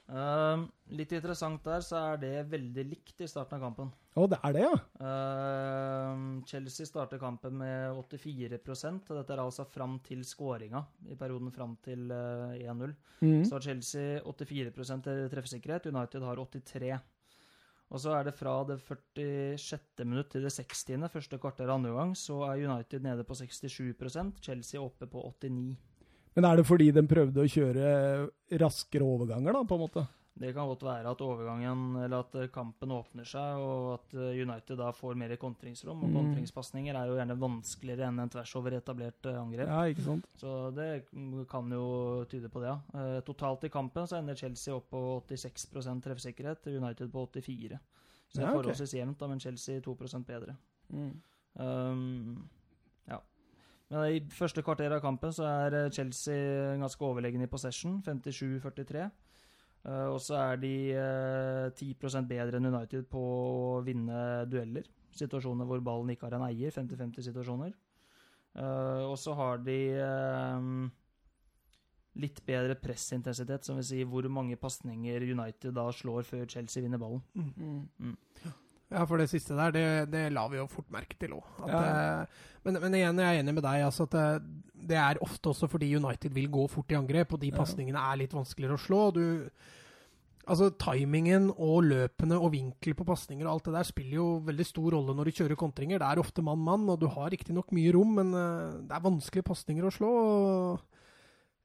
Eh, litt interessant der, så er det veldig likt i starten av kampen. Og det er det, ja. Uh, Chelsea starter kampen med 84 og dette er altså fram til skåringa i perioden fram til uh, 1-0. Mm. Så har Chelsea 84 til treffsikkerhet, United har 83 Og så er det fra det 46. minutt til det 60. første kvarter andre gang, så er United nede på 67% Chelsea oppe på 89 Men er det fordi de prøvde å kjøre raskere overganger, da, på en måte? Det kan godt være at overgangen, eller at eh, kampen åpner seg, og at eh, United da får mer kontringsrom. Og Mm. kontringspasninger er jo gjerne vanskeligere enn en tvers over etablert eh, angrep. Ja, ikke sant? Så det kan jo tyde på det, ja. Totalt i kampen så ender Chelsea opp på 86% treffsikkerhet, United på 84 Så det er Ja, okay. forholdsvis jevnt, da, men Chelsea 2 bedre. Um, ja. Men i første kvarter av kampen så er eh, Chelsea ganske overlegen i possession, 57-43. Eh, og så er de eh, 10% bedre enn United på å vinne dueller. Situasjoner hvor ballen ikke har en eier, 50-50-situasjoner. Eh, og så har de eh, litt bedre pressintensitet, som vil si hvor mange pasninger United da slår før Chelsea vinner ballen. Ja, for det siste der, det, det la vi jo fort merke til òg. Ja. Men, men igjen, jeg er enig med deg. Altså at det, det er ofte også fordi United vil gå fort i angrep, og de pasningene er litt vanskeligere å slå. Du, altså Timingen og løpene og vinkel på pasninger og alt det der spiller jo veldig stor rolle når du kjører kontringer. Det er ofte mann-mann, og du har riktignok mye rom, men eh, det er vanskelige pasninger å slå. Og,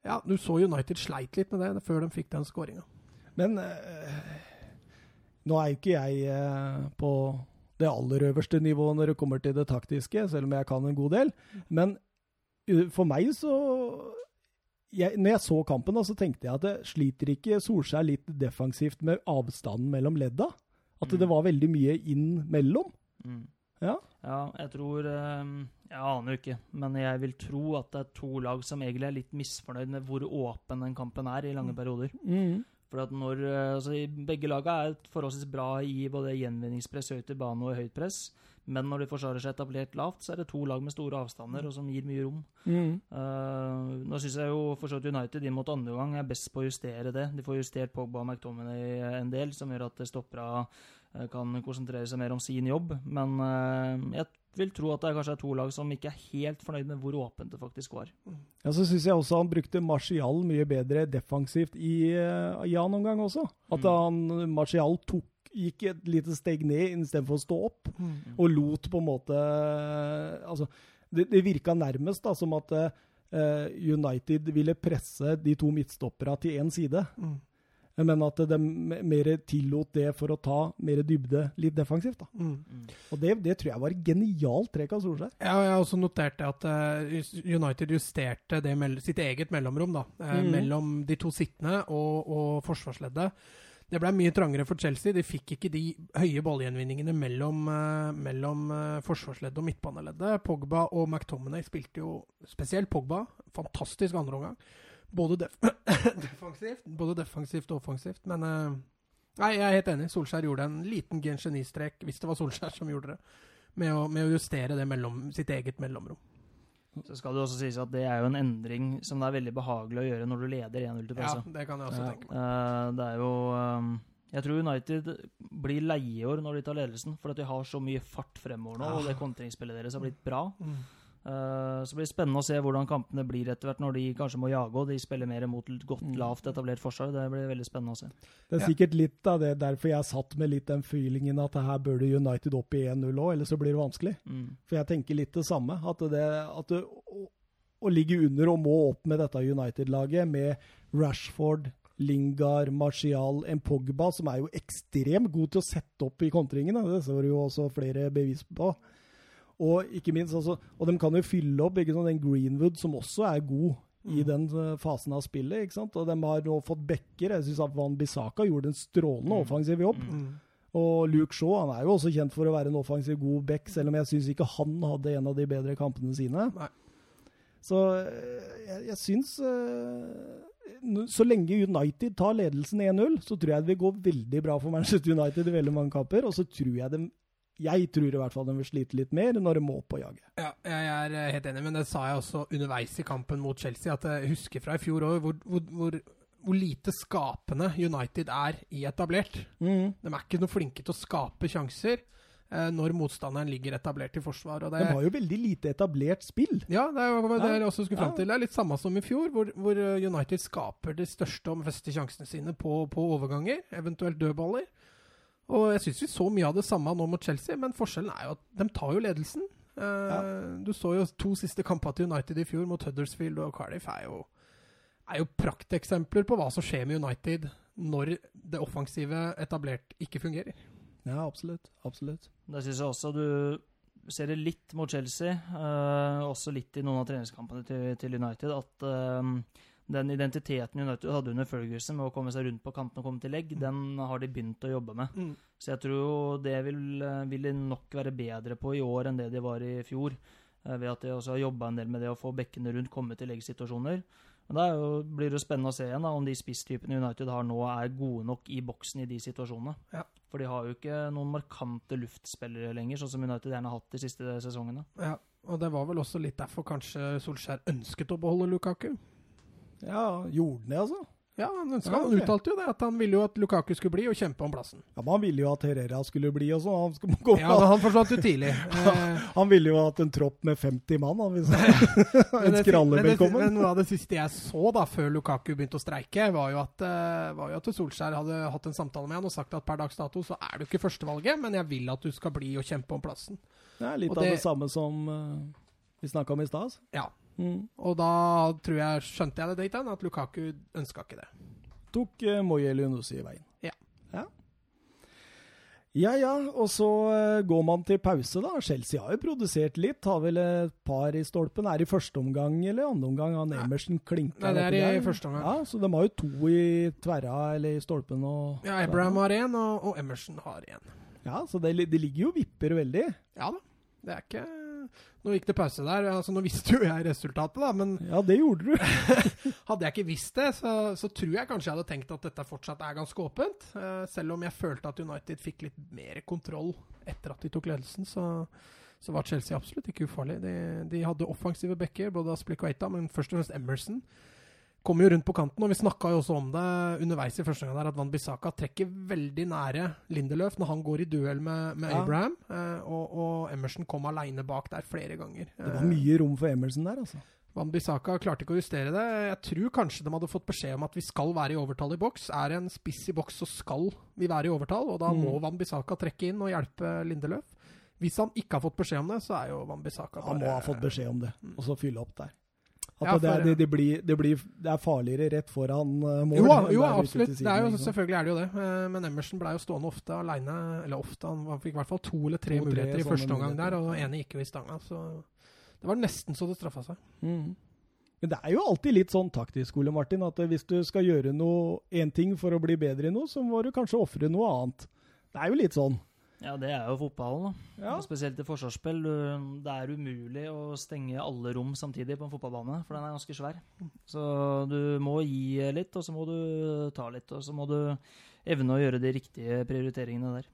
ja, du så United sleit litt med det før de fikk den skåringa. Men eh, nå er jo ikke jeg eh, på det aller øverste nivået når det kommer til det taktiske, selv om jeg kan en god del. Men for meg så jeg, Når jeg så kampen, da, så tenkte jeg at det sliter ikke Solskjær litt defensivt med avstanden mellom ledda? At Mm. det var veldig mye inn mellom? Mm. Ja. Ja, jeg tror eh, Jeg aner jo ikke, men jeg vil tro at det er to lag som egentlig er litt misfornøyd med hvor åpen den kampen er i lange perioder. For at når, eh, altså, Begge lagene er forholdsvis bra i både gjenvinningspress, høyt i bane og høyt press. Men når de forsvarer seg etablert lavt, så er det to lag med store avstander og som gir mye rom. Eh, nå syns jeg jo for så vidt United inn mot andre gang er best på å justere det. De får justert Pogba og McTominay en del, som gjør at stoppera eh, kan konsentrere seg mer om sin jobb. Men uh, jeg vil tro at det er kanskje er to lag som ikke er helt fornøyd med hvor åpent det faktisk var. Ja, Så syns jeg også han brukte Martial mye bedre defensivt i, uh, i annen omgang også. At Mm. han, Martial tok, gikk et lite steg ned istedenfor å stå opp. og lot på en måte Altså, det, det virka nærmest da, som at uh, United ville presse de to midtstoppera til én side, Mm. Men at de mer tillot det for å ta mer dybde litt defensivt. da. Mm. Og det, det tror jeg var genialt trekk av Solskjær. Ja, jeg har også notert det at eh, United justerte det mell sitt eget mellomrom da, eh, Mhm. mellom de to sittende og, og forsvarsleddet. det ble mye trangere for Chelsea. De fikk ikke de høye ballgjenvinningene mellom, uh, mellom uh, forsvarsleddet og midtbaneleddet. Pogba og McTominay spilte jo spesielt Pogba. Fantastisk andreomgang. Både, def defensivt, både defensivt og offensivt. Men uh, nei, jeg er helt enig. Solskjær gjorde en liten genistrek, hvis det var Solskjær som gjorde det, med å, med å justere det mellom, sitt eget mellomrom. Så skal det også sies at det er jo en endring som det er veldig behagelig å gjøre når du leder 1-0 til pause. Ja, det kan jeg også Ja. tenke meg. Uh, det er jo um, Jeg tror United blir leie i år når de tar ledelsen, for de har så mye fart fremover nå, og det kontringsspillet deres har blitt bra. Mm. Eh, så blir det spennende å se hvordan kampene blir etter hvert, når de kanskje må jage og de spiller mer mot et godt, Mm. lavt etablert forsvar. Det blir veldig spennende å se. Det er sikkert litt av det derfor jeg satt med litt den feelingen at her burde United opp i 1-0 òg, ellers så blir det vanskelig. Mm. For jeg tenker litt det samme. At det, at det å, å ligge under og må opp med dette United-laget, med Rashford, Lingard, Martial, en Pogba, som er jo ekstremt god til å sette opp i kontringene. Det ser du jo også flere bevis på. Og ikke minst, altså, og de kan jo fylle opp ikke sant, den Greenwood, som også er god i den eh, fasen av spillet. ikke sant? Og de har nå fått backer. Jeg syns Van Bissaka gjorde en strålende Mm. offensiv jobb. Mm. Og Luke Shaw han er jo også kjent for å være en offensiv god back, selv om jeg syns ikke han hadde en av de bedre kampene sine. Nei. Så øh, jeg, jeg syns øh, Så lenge United tar ledelsen 1-0, så tror jeg det vil gå veldig bra for Manchester United i veldig mange kamper. Og så tror jeg de Jeg tror i hvert fall de vil slite litt mer når de må opp og jage. Ja, jeg er eh, helt enig, men det sa jeg også underveis i kampen mot Chelsea. At jeg husker fra i fjor òg hvor, hvor, hvor, hvor lite skapende United er i etablert. De er ikke noe flinke til å skape sjanser eh, når motstanderen ligger etablert i forsvar. Og det, De har jo veldig lite etablert spill. ja, det er det er også skulle fram til. Det er litt samme som i fjor, hvor, hvor eh, United skaper de største og beste sjansene sine på, på overganger, eventuelt dødballer. Og jeg syns vi så mye av det samme nå mot Chelsea, men forskjellen er jo at de tar jo ledelsen. Eh, Du så jo to siste kamper til United i fjor, mot Huddersfield og Cardiff, er jo, er jo prakteksempler på hva som skjer med United når det offensive etablert ikke fungerer. Ja, absolutt. Absolutt. Det syns jeg også du ser det litt mot Chelsea, uh, også litt i noen av treningskampene til, til United, at eh, den identiteten United hadde under Ferguson med å komme seg rundt på kanten og komme til legg, den har de begynt å jobbe med. Mm. Så jeg tror jo det vil, eh, vil de nok være bedre på i år enn det de var i fjor. eh, Ved at de også har jobba en del med det å få bekkene rundt, komme til leggsituasjoner. Men da blir det spennende å se igjen da, om de spisstypene United har nå, er gode nok i boksen i de situasjonene. Ja. For de har jo ikke noen markante luftspillere lenger, sånn som United gjerne har hatt de siste sesongene. Ja, og det var vel også litt derfor kanskje Solskjær ønsket å beholde Lukaku. Ja, gjorde han det, altså? Ja, han, ønsket, Ja, okay. han uttalte jo det, at han ville jo at Lukaku skulle bli og kjempe om plassen. Ja, men Han ville jo at Herrera skulle bli og sånn. Han, gå- Ja, han forsvant jo tidlig. Han ville jo hatt en tropp med 50 mann. Han, hvis han ønsker alle men velkommen. Men noe av det siste jeg så da, før Lukaku begynte å streike, var jo at, eh, var jo at Solskjær hadde hatt en samtale med han og sagt at per dags dato så er du ikke førstevalget, men jeg vil at du skal bli og kjempe om plassen. Det er litt Og av det- det samme som eh, vi snakka om i stad. altså. Ja. Mm. Og da tror jeg, skjønte jeg det dit at Lukaku ønska ikke det. Tok uh, Moye Lunusi i veien. Ja. ja. Ja ja, og så eh, går man til pause, da. Chelsea har jo produsert litt. Har vel et par i stolpen. Er det i første omgang eller andre omgang? Han Emerson klinker Nei, det er i der. første omgang. Ja, Så de har jo to i tverra eller i stolpen. og Ja, Abraham har én, og, og Emerson har én. Ja, så det, det ligger jo vipper veldig. Ja da. Det er ikke Nå gikk det pause der. altså Nå visste jo jeg resultatet, da, men Ja, det gjorde du. hadde jeg ikke visst det, så, så tror jeg kanskje jeg hadde tenkt at dette fortsatt er ganske åpent. Uh, selv om jeg følte at United fikk litt mer kontroll etter at de tok ledelsen, så, så var Chelsea absolutt ikke ufarlig. De, de hadde offensive backer, både Asplik og Eita, men først og fremst Emerson. Kommer jo rundt på kanten, og vi snakka jo også om det underveis i første gang der, at Van Bissaka trekker veldig nære Lindeløf når han går i duell med, med Ja. Abraham, eh, og, og Emerson kom aleine bak der flere ganger. Det var mye rom for Emerson der, altså. Van Bissaka klarte ikke å justere det. Jeg tror kanskje de hadde fått beskjed om at vi skal være i overtall i boks. Er det en spiss i boks, så skal vi være i overtall, og da Mm. må Van Bissaka trekke inn og hjelpe Lindeløf. Hvis han ikke har fått beskjed om det, så er jo Van Bissaka bare Han må ha fått beskjed om det, og så fylle opp der. At Ja, det, for- det, det, blir, det, blir, det er farligere rett foran uh, mål. Jo, jo absolutt. Siden, Det er jo, selvfølgelig er det jo det. Eh, Men Emerson ble jo stående ofte aleine. Eller ofte, han fikk i hvert fall to eller tre To, tre muligheter i første omgang der, og ene gikk jo i stanga. Så det var nesten så det straffa seg. Mm. Men det er jo alltid litt sånn taktisk, Ole Martin, at hvis du skal gjøre noe én ting for å bli bedre i noe, så må du kanskje ofre noe annet. Det er jo litt sånn. Ja, det er jo fotballen. Ja. Spesielt i forsvarsspill. Det er umulig å stenge alle rom samtidig på en fotballbane, for den er ganske svær. Så du må gi litt, og så må du ta litt. Og så må du evne å gjøre de riktige prioriteringene der.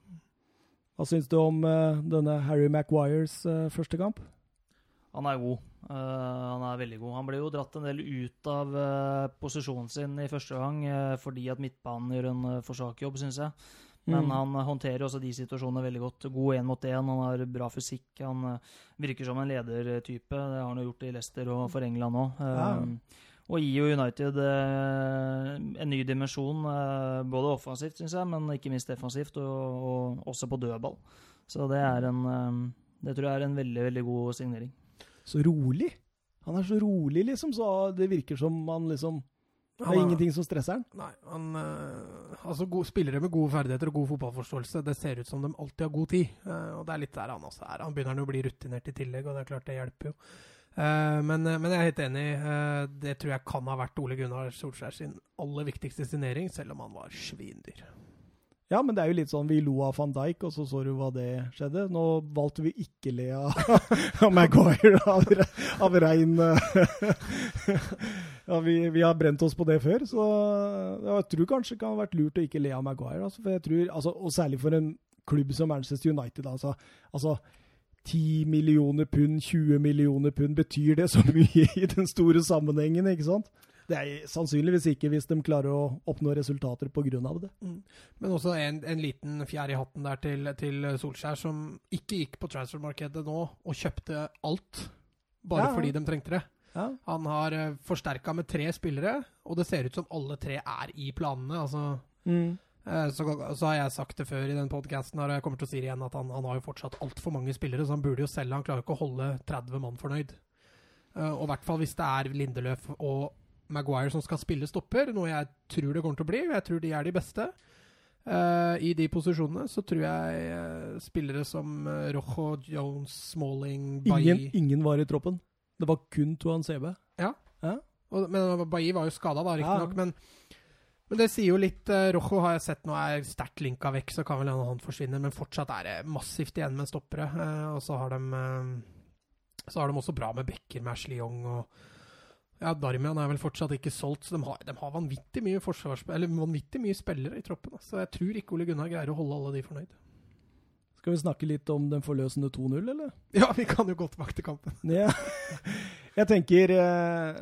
Hva syns du om uh, denne Harry Maguires uh, første kamp? Han er god. Uh, han er veldig god. Han ble jo dratt en del ut av posisjonen sin i første gang fordi at midtbanen gjør en for svak jobb, syns jeg. Men Mm. han håndterer også de situasjonene veldig godt. God én mot én, han har bra fysikk. Han eh, virker som en ledertype. Det har han jo gjort i Leicester og for England òg. Ja. Og gir jo United eh, en ny dimensjon, eh, både offensivt, syns jeg, men ikke minst defensivt, og, og også på dødball. Så det en eh, Det tror jeg er en veldig, veldig god signering. Så rolig. Han er så rolig, liksom, så det virker som han liksom Det er ingenting som stresser han. Nei, han eh, Altså, gode, spillere med gode ferdigheter og god fotballforståelse, det ser ut som de alltid har god tid. Uh, og det er litt der han også er. Han begynner å bli rutinert i tillegg, og det er klart det hjelper jo. Uh, men, men jeg er helt enig. Uh, det tror jeg kan ha vært Ole Gunnar Solskjær sin aller viktigste signering, selv om han var svindyr. Ja, men det er jo litt sånn vi lo av van Dijk, og så så du hva det skjedde. Nå valgte vi ikke le av, av Maguire av, av rein Ja, vi, vi har brent oss på det før, så jeg tror kanskje det kan ha vært lurt å ikke le av Maguire. Altså, for jeg tror, altså, og særlig for en klubb som Manchester United. Altså, altså 10 millioner pund, 20 millioner pund, betyr det så mye i den store sammenhengen, ikke sant? Det er sannsynligvis ikke hvis de klarer å oppnå resultater pga. det. Men også en, en liten fjær i hatten der til, til Solskjær, som ikke gikk på transfermarkedet nå og kjøpte alt bare ja. fordi de trengte det. Ja. Han har uh, forsterka med tre spillere, og det ser ut som alle tre er i planene. altså Mm. uh, Så, så har jeg sagt det før i den podkasten, og jeg kommer til å si det igjen, at han, han har jo fortsatt altfor mange spillere, så han burde jo selge. Han klarer ikke å holde 30 mann fornøyd. Uh, Og i hvert fall hvis det er Lindeløf og Maguire som skal spille stopper, noe jeg tror det kommer til å bli. Jeg tror de er de beste. Uh, I de posisjonene så tror jeg uh, spillere som uh, Rojo, Jones, Smalling, Bailly Ingen, ingen var i troppen. Det var kun Tuan CB. Og, men Bailly var jo skada, da, riktignok. Ja. Men, men det sier jo litt uh, Rojo har jeg sett nå er sterkt linka vekk, så kan vel hende han forsvinner. Men fortsatt er det massivt igjen med stoppere. Uh, og så har de uh, Så har de også bra med Becker, med Ashley Young og ja, Darmian er vel fortsatt ikke solgt, så de har, de har vanvittig mye. Eller vanvittig mye spillere i troppen. da. Så jeg tror ikke Ole Gunnar greier å holde alle de fornøyd. Skal vi snakke litt om den forløsende 2-0, eller? Ja, vi kan jo gå tilbake til kampen. Ja. Jeg tenker eh,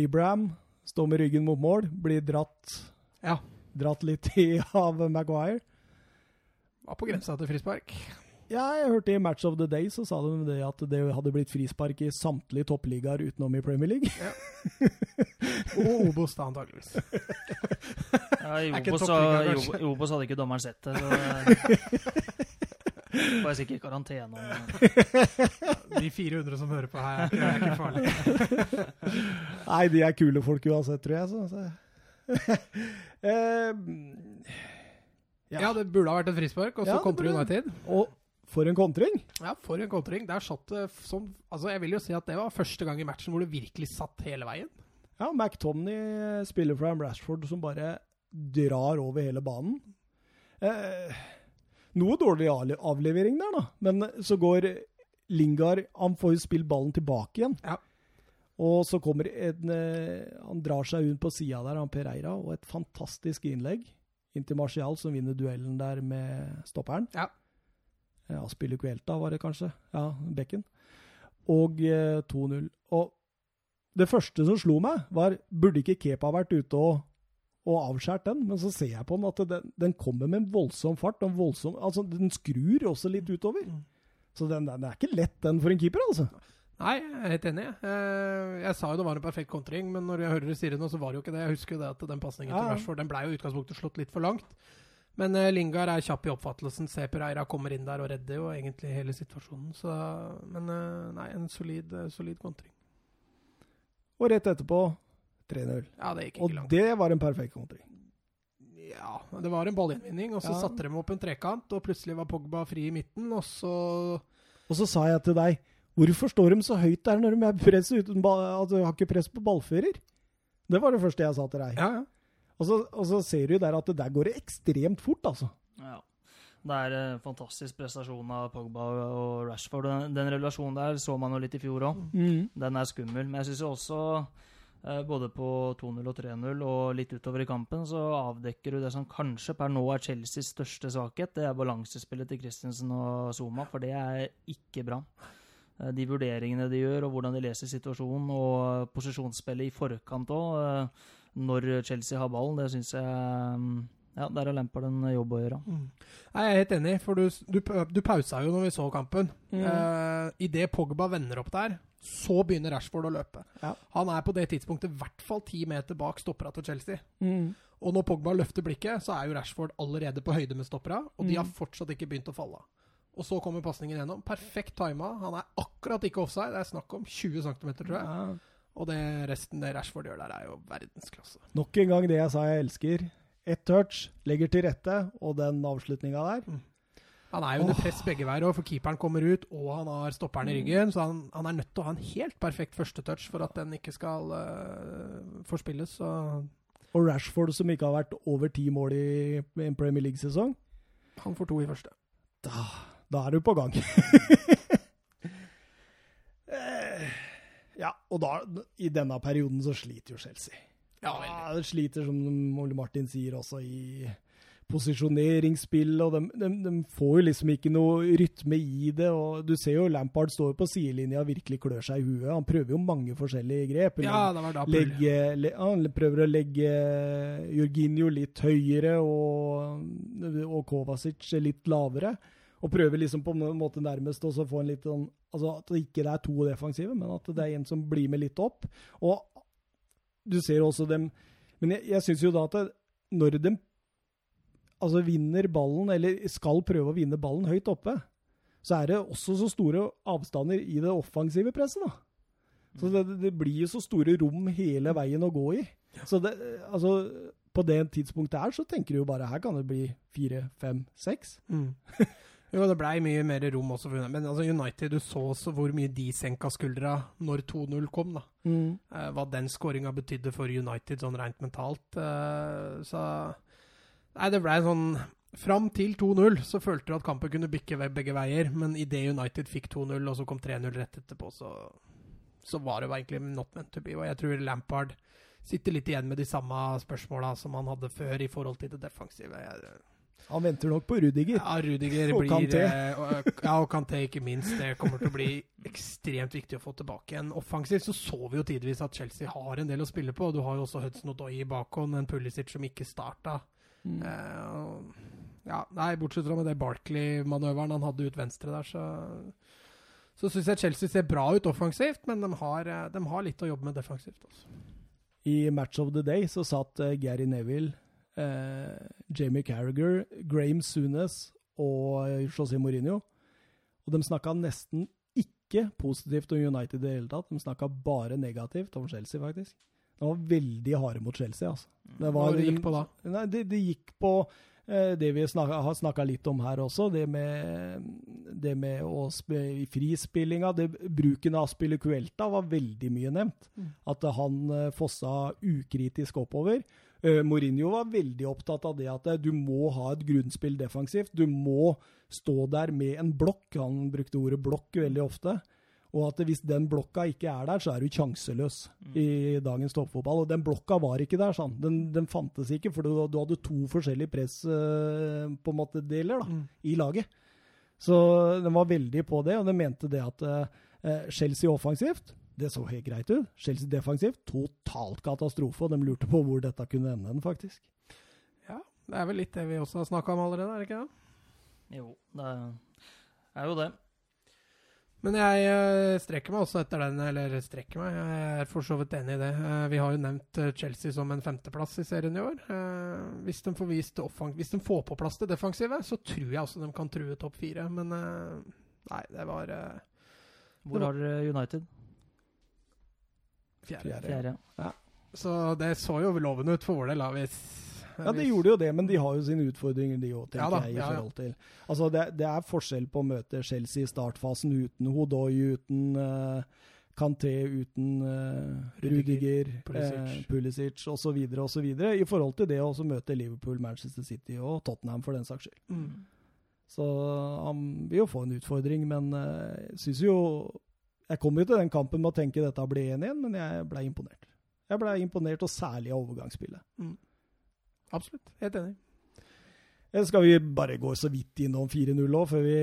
Abraham står med ryggen mot mål, blir dratt, Ja. dratt litt i av Maguire. Var på grensa til frispark. Ja, jeg hørte i Match of the Day så sa de det at det hadde blitt frispark i samtlige toppligaer utenom i Premier League. Og Obos, da, antakeligvis. Ja, I Obos, så, i i Obos hadde ikke dommeren sett det. Så det jeg sikkert karantene. om- De 400 som hører på her, er ikke, er ikke farlig. Nei, de er kule folk uansett, tror jeg. Så, så. eh, Ja. Ja, det burde ha vært et frispark, og så Ja, det kontrer burde United. og for en kontring! Ja, for en kontring. Der satt det sånn Altså, jeg vil jo si at det var første gang i matchen hvor det virkelig satt hele veien. Ja, McTomney spiller fra en Rashford som bare drar over hele banen. Eh, noe dårlig avlevering der, da. Men så går Lingard Han får jo spilt ballen tilbake igjen. Ja. Og så kommer en eh, Han drar seg rundt på sida der, han Pereira, og et fantastisk innlegg inn til Martial, som vinner duellen der med stopperen. Ja. Ja, spiller Kuelta, var det kanskje. Ja, Bekken. Og eh, 2-0. Og det første som slo meg, var burde ikke Kepa vært ute og, og avskåret den? Men så ser jeg på den at den, den kommer med en voldsom fart. En voldsom, altså Den skrur også litt utover. Mm. Så den, den er ikke lett, den, for en keeper, altså. Nei, jeg er helt enig. Eh, Jeg sa jo det var en perfekt kontring, men når jeg hører dere sier det nå, så var det jo ikke det. Jeg husker jo det at den pasningen Ja, til. Rashford den ble jo i utgangspunktet slått litt for langt. Men uh, Lingard er kjapp i oppfattelsen. Se Pereira kommer inn der og redder jo egentlig hele situasjonen. Så, men uh, nei, en solid, uh, solid kontring. Og rett etterpå 3-0. Ja, det gikk Og ikke langt. det var en perfekt kontring. Ja, det var en ballinnvinning, og så Ja. satte de opp en trekant, og plutselig var Pogba fri i midten, og så Og så sa jeg til deg Hvorfor står de så høyt der når de er press uten ball, altså, har ikke press på ballfører? Det var det første jeg sa til deg. Ja, ja. Og, så, og så ser du der at det der går det ekstremt fort, altså. Ja. Det er en fantastisk prestasjon av Pogba og Rashford. Den, den relasjonen der så man jo litt i fjor òg. Den er skummel. Men jeg syns også, eh, både på 2-0 og 3-0 og litt utover i kampen, så avdekker du det som kanskje per nå er Chelseas største svakhet. Det er balansespillet til Christensen og Zuma, for det er ikke bra. Eh, De vurderingene de gjør, og hvordan de leser situasjonen, og posisjonsspillet i forkant òg, når Chelsea har ballen, det syns jeg mm, Ja, der har Lampard en jobb å gjøre. Mm. Jeg er helt enig, for du, du, du pausa jo når vi så kampen. Mm. Eh, Idet Pogba vender opp der, så begynner Rashford å løpe. Ja. Han er på det tidspunktet i hvert fall ti meter bak stoppera til Chelsea. Mm. Og når Pogba løfter blikket, så er jo Rashford allerede på høyde med stoppera, og de har Mm. fortsatt ikke begynt å falle. Og så kommer pasningen gjennom. Perfekt tima. Han er akkurat ikke offside. Det er snakk om 20 cm, tror jeg. Ja. Og det resten det Rashford gjør der, er jo verdensklasse. Nok en gang det jeg sa jeg elsker. Ett touch, legger til rette, og den avslutninga der. Han er jo under press begge veier, og for keeperen kommer ut, og han har stopperen i ryggen, så han, han er nødt til å ha en helt perfekt første touch for at den ikke skal uh, forspilles. Så Og Rashford, som ikke har vært over ti mål i en Premier League-sesong. han får to i første. Da, da er du på gang. Eh, ja, og da, i denne perioden så sliter jo Chelsea. Ja, veldig. Ja, det sliter, som Ole Martin sier, også i posisjoneringsspill, og de, de, de får jo liksom ikke noe rytme i det. og Du ser jo Lampard står på sidelinja og virkelig klør seg i huet. Han prøver jo mange forskjellige grep. Ja, det var da legge, le, Han prøver å legge Jorginho litt høyere og, og Kovacic litt lavere. Og prøver liksom på en måte nærmest å få en litt sånn altså At det ikke er to defensive, men at det er en som blir med litt opp. Og du ser også dem Men jeg, jeg syns jo da at det, når de altså vinner ballen, eller skal prøve å vinne ballen høyt oppe, så er det også så store avstander i det offensive presset, da. Så det, det blir jo så store rom hele veien å gå i. Så det, altså, på det tidspunktet her så tenker du jo bare her kan det bli fire, fem, seks. Mm. Jo, det blei mye mer rom også. For, men altså United, du så også hvor mye de senka skuldra når 2-0 kom. da. Eh, hva den skåringa betydde for United sånn rent mentalt. Eh, så Nei, det blei sånn Fram til 2-0 så følte du at kampen kunne bikke begge veier, men idet United fikk 2-0, og så kom 3-0 rett etterpå, så, så var det egentlig not meant to be. Og jeg tror Lampard sitter litt igjen med de samme spørsmåla som han hadde før i forhold til det defensive. Jeg, Han venter nok på Rudiger. ja, Rudiger Og blir Kanté. eh, og, Ja, og Kanté ikke minst. Det kommer til å bli ekstremt viktig å få tilbake igjen. Offensivt så så vi jo tidvis at Chelsea har en del å spille på. Du har jo også Hudson Odoi i bakhånd, en Pulisic som ikke starta. Mm. Uh, ja, nei, bortsett fra med det Barkley-manøveren han hadde ut venstre der, så så syns jeg Chelsea ser bra ut offensivt, men de har, eh, de har litt å jobbe med defensivt. Også. I Match of the Day så satt eh, Gary Neville, eh, Jamie Carragher, Graham Sunes og eh, José Mourinho. Og de snakka nesten ikke positivt om United i det hele tatt. De snakka bare negativt om Chelsea, faktisk. De var veldig harde mot Chelsea, altså. Det Hva det gikk på da? Nei, det, det gikk på eh, det vi snakka, har snakka litt om her også, det med, det med å spe, frispillinga. Det, bruken av Spilicuelta var veldig mye nevnt. Mm. At han eh, fossa ukritisk oppover. Uh, Mourinho var veldig opptatt av det at eh, du må ha et grunnspill defensivt. Du må stå der med en blokk. Han brukte ordet blokk veldig ofte. Og at hvis den blokka ikke er der, så er du sjanseløs i dagens toppfotball. Og den blokka var ikke der, sånn. Den, den fantes ikke, for du, du hadde to forskjellige press eh, på en måte deler da, Mm. i laget. Så den var veldig på det, og den mente det at uh, Chelsea offensivt det så helt greit ut. Chelsea defensivt totalt katastrofe, og de lurte på hvor dette kunne ende, den, faktisk. Ja, det er vel litt det vi også har snakka om allerede, er det ikke det? Jo, det er jo det. Men jeg eh, strekker meg også etter den, eller strekker meg, jeg er for så vidt enig i det. Eh, vi har jo nevnt eh, Chelsea som en femteplass i serien i år. Eh, hvis, de får vist offang- hvis de får på plass det defensive, så tror jeg også de kan true topp fire. Men nei, det var Hvor har dere United? fjerde. Fjerde. Fjerde. Så det så jo lovende ut for vår del. da. Ja, de gjorde jo det, men de har jo sine utfordringer, de òg, tenker Ja jeg. i forhold til. Altså, det, det er forskjell på å møte Chelsea i startfasen uten Hodoi, uten uh, Kanté, uten uh, Rudiger, Pulisic. eh, Pulisic osv., osv. I forhold til det å møte Liverpool, Manchester City og Tottenham, for den saks skyld. Mm. Så han vil jo få en utfordring, men eh, jeg syns jo Jeg kom jo til den kampen med å tenke dette blir 1-1, men jeg ble imponert. Jeg ble imponert, og særlig av overgangsspillet. Absolutt. Helt enig. Skal vi bare gå så vidt innom 4-0 òg, før vi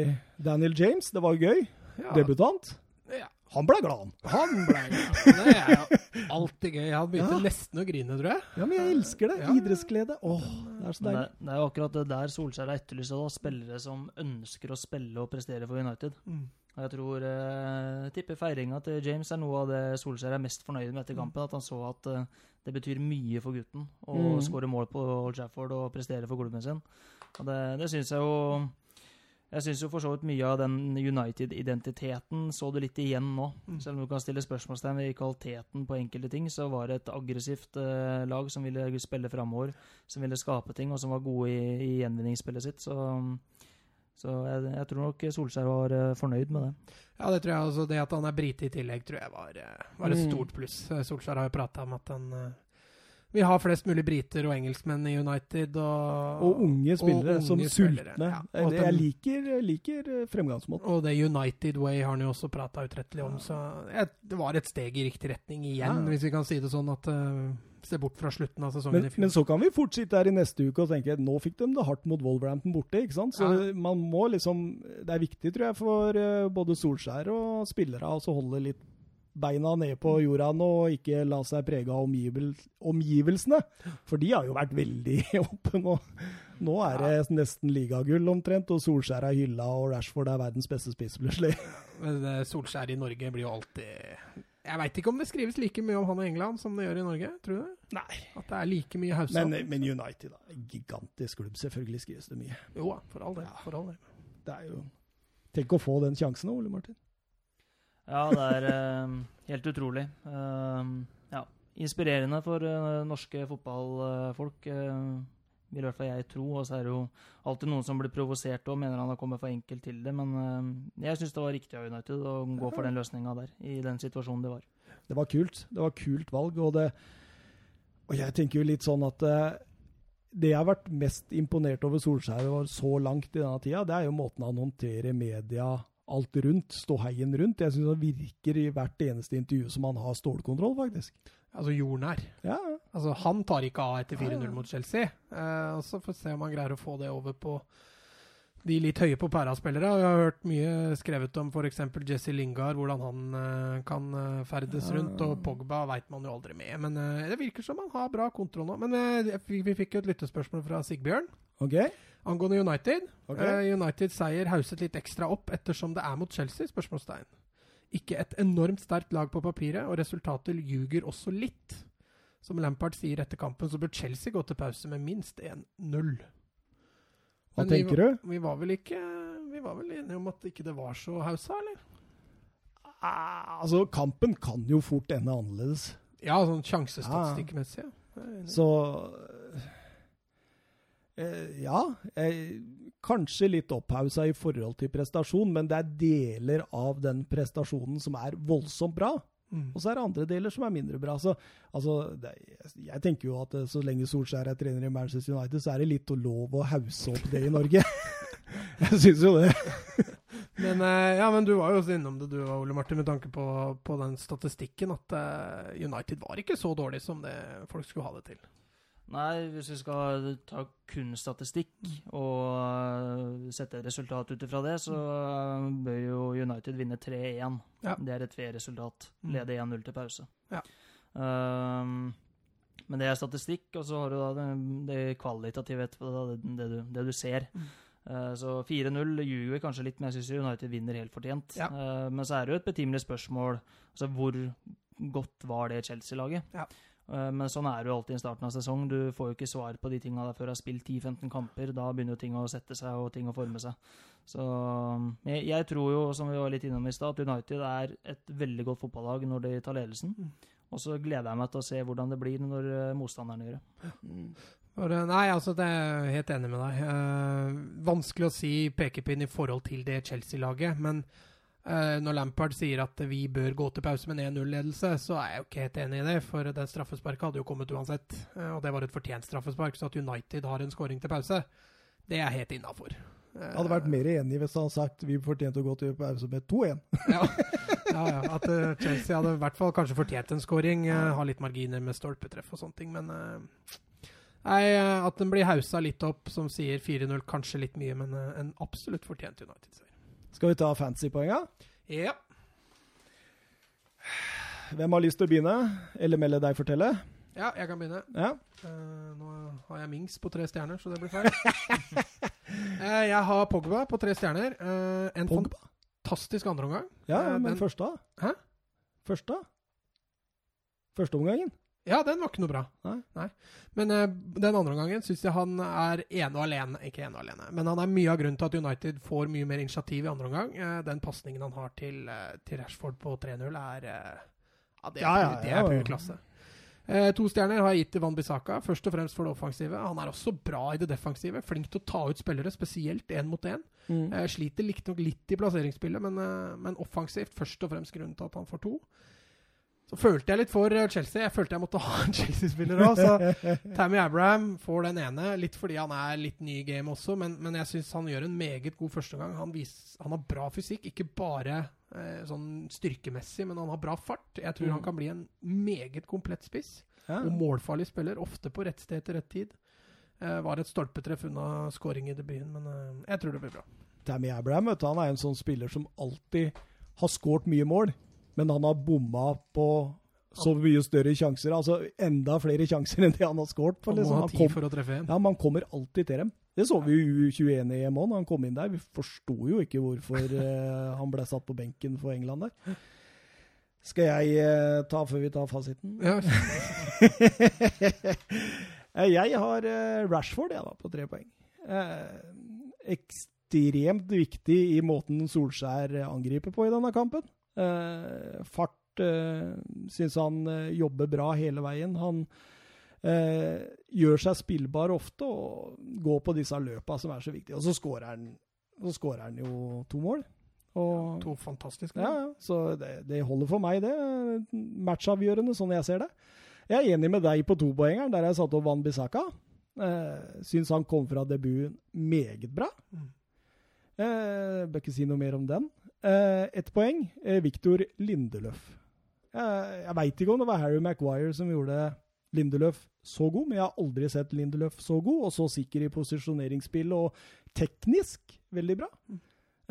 Daniel James, det var gøy. Ja, Debutant. Ja. Han ble glad, han. Han ble Det er alltid gøy. Han begynte Ja. nesten å grine, tror jeg. Ja, men jeg elsker det. Idrettsglede. Åh, det er så deilig. det, det er jo akkurat det der Solskjær har etterlyst. Spillere som ønsker å spille og prestere for United. Og jeg tror eh, tipper feiringa til James er noe av det Solskjær er mest fornøyd med etter kampen. At han så at eh, det betyr mye for gutten å Mm. skåre mål på Old Trafford og prestere for klubben sin. Og det, det syns jeg jo Jeg syns jo for så vidt mye av den United-identiteten så du litt igjen nå. Mm. Selv om du kan stille spørsmålstegn ved kvaliteten på enkelte ting, så var det et aggressivt eh, lag som ville spille framover, som ville skape ting, og som var gode i, i gjenvinningsspillet sitt. Så, så jeg, jeg tror nok Solskjær var eh, fornøyd med det. Ja, det tror jeg også. Det at han er brite i tillegg, tror jeg var, eh, var et Mm. stort pluss. Eh, Solskjær har jo prata om at han eh, vil ha flest mulig briter og engelskmenn i United. Og, Og unge spillere unge som spillere, sultne. ja. Og Det- jeg liker, liker fremgangsmåten. Og det United Way har han jo også prata utrettelig om, så jeg, det var et steg i riktig retning igjen, Ja. hvis vi kan si det sånn. at uh, Se bort fra slutten av sesongen Men, i fjor. men så kan vi fort sitte her i neste uke og tenke nå fikk de det hardt mot Wolverhampton borte. ikke sant? Så Ja. man må liksom, Det er viktig, tror jeg, for eh, både Solskjær og spillere å holde litt beina ned på jorda nå og ikke la seg prege av omgivel, omgivelsene. For de har jo vært veldig oppe nå. Nå er det nesten ligagull omtrent, og Solskjær er hylla, og Rashford er verdens beste spiss, plutselig. Eh, Solskjær i Norge blir jo alltid Jeg veit ikke om det skrives like mye om han og England som det gjør i Norge. Tror du det? Nei. At det er like mye haussa? Men, men United, da. En gigantisk klubb. Selvfølgelig skrives det mye. Jo da, for all del. Ja. For all del. Det er jo Tenk å få den sjansen, Ole Martin. Ja, det er uh, helt utrolig. Uh, ja, inspirerende for uh, norske fotballfolk, uh, vil i hvert fall jeg tro. Og så er det jo alltid noen som blir provosert og mener han har kommet for enkelt til det. Men eh, jeg syns det var riktig av United å gå for den løsninga der, i den situasjonen det var. Det var kult. Det var kult valg. Og, det, og jeg tenker jo litt sånn at eh, det jeg har vært mest imponert over Solskjær var så langt i denne tida, det er jo måten han håndterer media alt rundt, ståheien rundt. Jeg syns han virker i hvert eneste intervju som han har stålkontroll, faktisk. Altså jordnær. Ja, Altså, han tar ikke av etter 4-0 Ja, ja. mot Chelsea. Eh, og så får vi se om han greier å få det over på de litt høye på pæra-spillere. Vi har hørt mye skrevet om f.eks. Jesse Lingard, hvordan han eh, kan eh, ferdes Ja. rundt. Og Pogba veit man jo aldri med. Men eh, det virker som han har bra kontroll nå. Men eh, vi, vi fikk jo et lyttespørsmål fra Sigbjørn Okay. angående United. Okay. Eh, United seier hauset litt ekstra opp ettersom det er mot Chelsea? spørsmålstegn. Ikke et enormt sterkt lag på papiret, og resultatet ljuger også litt. Som Lampard sier etter kampen, så bør Chelsea gå til pause med minst 1-0. Hva vi tenker var- du? Vi var vel ikke Vi var vel enige om at ikke det var så hausa, eller? Ah, altså, kampen kan jo fort ende annerledes. Ja, sånn sjansestatistikkmessig. Ja. Jeg. Så eh, Ja. Eh, kanskje litt opphausa i forhold til prestasjon, men det er deler av den prestasjonen som er voldsomt bra. Mm. Og så er det andre deler som er mindre bra. Så, altså, det, jeg, tenker jo at eh, så lenge Solskjær er trener i Manchester United, så er det litt å lov å hause opp det i Norge. jeg syns jo det. Men, eh, ja, men du var jo også innom det, du og Ole Martin, med tanke på, på den statistikken at eh, United var ikke så dårlig som det folk skulle ha det til. Nei, hvis vi skal ta kun statistikk og øh, sette resultat ut ifra det, så øh, bør jo United vinne 3-1. Ja. Det er et fair resultat. Mm. Lede 1-0 til pause. Ja. Um, men det er statistikk, og så har du da det, det kvalitative etterpå, da, det, det, du, det du ser. Mm. Uh, så 4-0 ljuger kanskje litt, men jeg syns United vinner helt fortjent. Ja. Uh, men så er det jo et betimelig spørsmål altså hvor godt var det Chelsea-laget? Ja. Uh, Men sånn er det jo alltid i starten av sesong. Du får jo ikke svar på de tinga der før du har spilt 10-15 kamper. Da begynner jo ting å sette seg og ting å forme seg. Så um, jeg, jeg tror jo, som vi var litt innom i stad, at United er et veldig godt fotballag når de tar ledelsen. Mm. Og så gleder jeg meg til å se hvordan det blir når uh, motstanderne gjør det. Nei, altså det er jeg helt enig med deg. Eh, vanskelig å si pekepinn i forhold til det Chelsea-laget. Men eh, når Lampard sier at vi bør gå til pause med 1-0-ledelse, så er jeg jo ikke helt enig i det. For det straffesparket hadde jo kommet uansett. Eh, og det var et fortjent straffespark. Så at United har en skåring til pause, det er helt innafor. Jeg hadde vært mer enig hvis han hadde sagt vi fortjente å gå til pause med 2-1. ja. ja, ja. At uh, Chelsea hadde i hvert fall kanskje fortjent en skåring. Uh, ha litt marginer med stolpetreff og sånne ting, men Nei, At den blir hausa litt opp, som sier 4-0, kanskje litt mye, men en absolutt fortjent United-seier. Skal vi ta fancy-poenga? Ja. Hvem har lyst til å begynne? Eller melde deg fortelle? Ja, jeg kan begynne. Ja. Uh, nå har jeg Mings på tre stjerner, så det blir feil. uh, jeg har Pogba på tre stjerner. Uh, en Pogba? fantastisk andreomgang. Ja, men den... første? Hæ? Første? Første omgangen? Ja, den var ikke noe bra. Nei. Nei. Men uh, den andre gangen syns jeg han er ene og alene Ikke ene og alene, men han er mye av grunnen til at United får mye mer initiativ i andre omgang. Uh, den pasningen han har til, uh, til Rashford på 3-0, er Ja, det er, ja, ja, det er pur klasse. to stjerner har jeg gitt til Van Bissaka, først og fremst for det offensive. Han er også bra i det defensive. Flink til å ta ut spillere, spesielt én mot én. Mm. sliter riktignok litt i plasseringsspillet, men, men offensivt først og fremst grunnen til at han får to. Så følte jeg litt for eh, Chelsea. Jeg følte jeg måtte ha en Chelsea-spiller òg. Så Tammy Abraham får den ene, litt fordi han er litt ny i game også, men, men jeg syns han gjør en meget god førstegang. Han, han har bra fysikk, ikke bare eh, sånn styrkemessig, men han har bra fart. Jeg tror mm. han kan bli en meget komplett spiss. Ja. Og målfarlig spiller, ofte på rett sted til rett tid. Eh, var et stolpetreff unna scoring i debuten, men eh, jeg tror det blir bra. Tammy Abraham vet du, han er en sånn spiller som alltid har skåret mye mål men han har bomma på så mye større sjanser. Altså enda flere sjanser enn det han har skåret. Han liksom. må ha tid for å treffe. Ja, Man kommer alltid til dem. Det så vi jo i U21-EM òg, da han kom inn der. Vi forsto jo ikke hvorfor uh, han ble satt på benken for England der. Skal jeg uh, ta før vi tar fasiten? Ja. Eh, jeg har uh, Rashford jeg da, på tre poeng. ekstremt viktig i måten Solskjær angriper på i denne kampen. Eh, fart uh, syns han uh, jobber bra hele veien. Han gjør seg spillbar ofte og går på disse løpa som er så viktige. Og så skårer han, så skårer han jo to mål. Og, ja, to fantastiske mål. Ja, så det, det, holder for meg, det. Matchavgjørende, sånn jeg ser det. Jeg er enig med deg på topoengeren, der jeg satte opp Van Bissaka. Eh, syns han kom fra debuten meget bra. Mm. Eh, bør ikke si noe mer om den. Uh, Ett poeng. Uh, Victor Lindeløf. Uh, jeg veit ikke om det var Harry Maguire som gjorde Lindeløf så god, men jeg har aldri sett Lindeløf så god, og så sikker i posisjoneringsspill og teknisk veldig bra.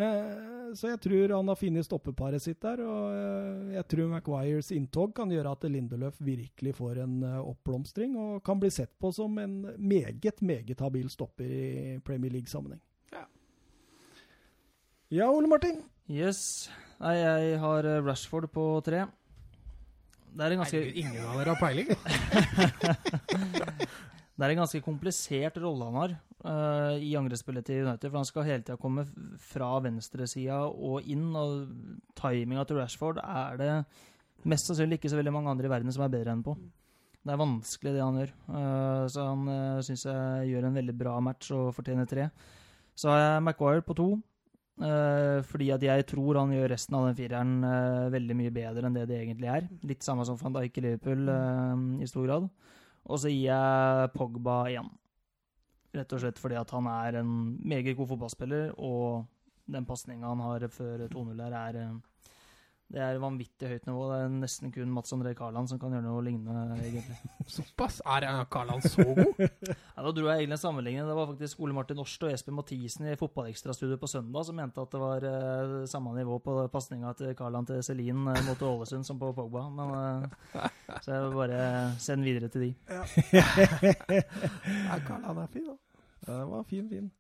Uh, så jeg tror han har funnet stoppeparet sitt der, og jeg tror Maguires inntog kan gjøre at Lindeløf virkelig får en oppblomstring og kan bli sett på som en meget, meget habil stopper i Premier League-sammenheng. Ja. ja, Ole Martin? Yes. Nei, jeg har eh, Rashford på tre. Det er en ganske Nei, Ingen av dere har peiling? det er en ganske komplisert rolle han har uh, i angrepsspillet til United. For han skal hele tida komme fra venstresida og inn, og timinga til Rashford er det mest sannsynlig ikke så veldig mange andre i verden som er bedre enn på. Det er vanskelig, det han gjør. Uh, så han uh, syns jeg gjør en veldig bra match og fortjener tre. Så har jeg Maguire på to. Uh, fordi at jeg tror han gjør resten av den fireren uh, veldig mye bedre enn det det egentlig er. Litt samme som van Dijk i Liverpool uh, i stor grad. Og så gir jeg Pogba igjen. Rett og slett fordi at han er en meget god fotballspiller, og den pasninga han har før 2-0 her, er det er vanvittig høyt nivå. Det er nesten kun Mats André Karland som kan gjøre noe lignende. egentlig. Såpass? Er Karland så god? ja, Da dro jeg egentlig en sammenligning. Det var faktisk Ole Martin Årst og Espen Mathisen i fotballekstrastudioet på søndag som mente at det var uh, samme nivå på pasninga til Karland til Celine uh, mot Ålesund som på Pogba. Men, uh, så jeg vil bare sende videre til de. Ja, ja Karland er fin, da. Den var fin, fin.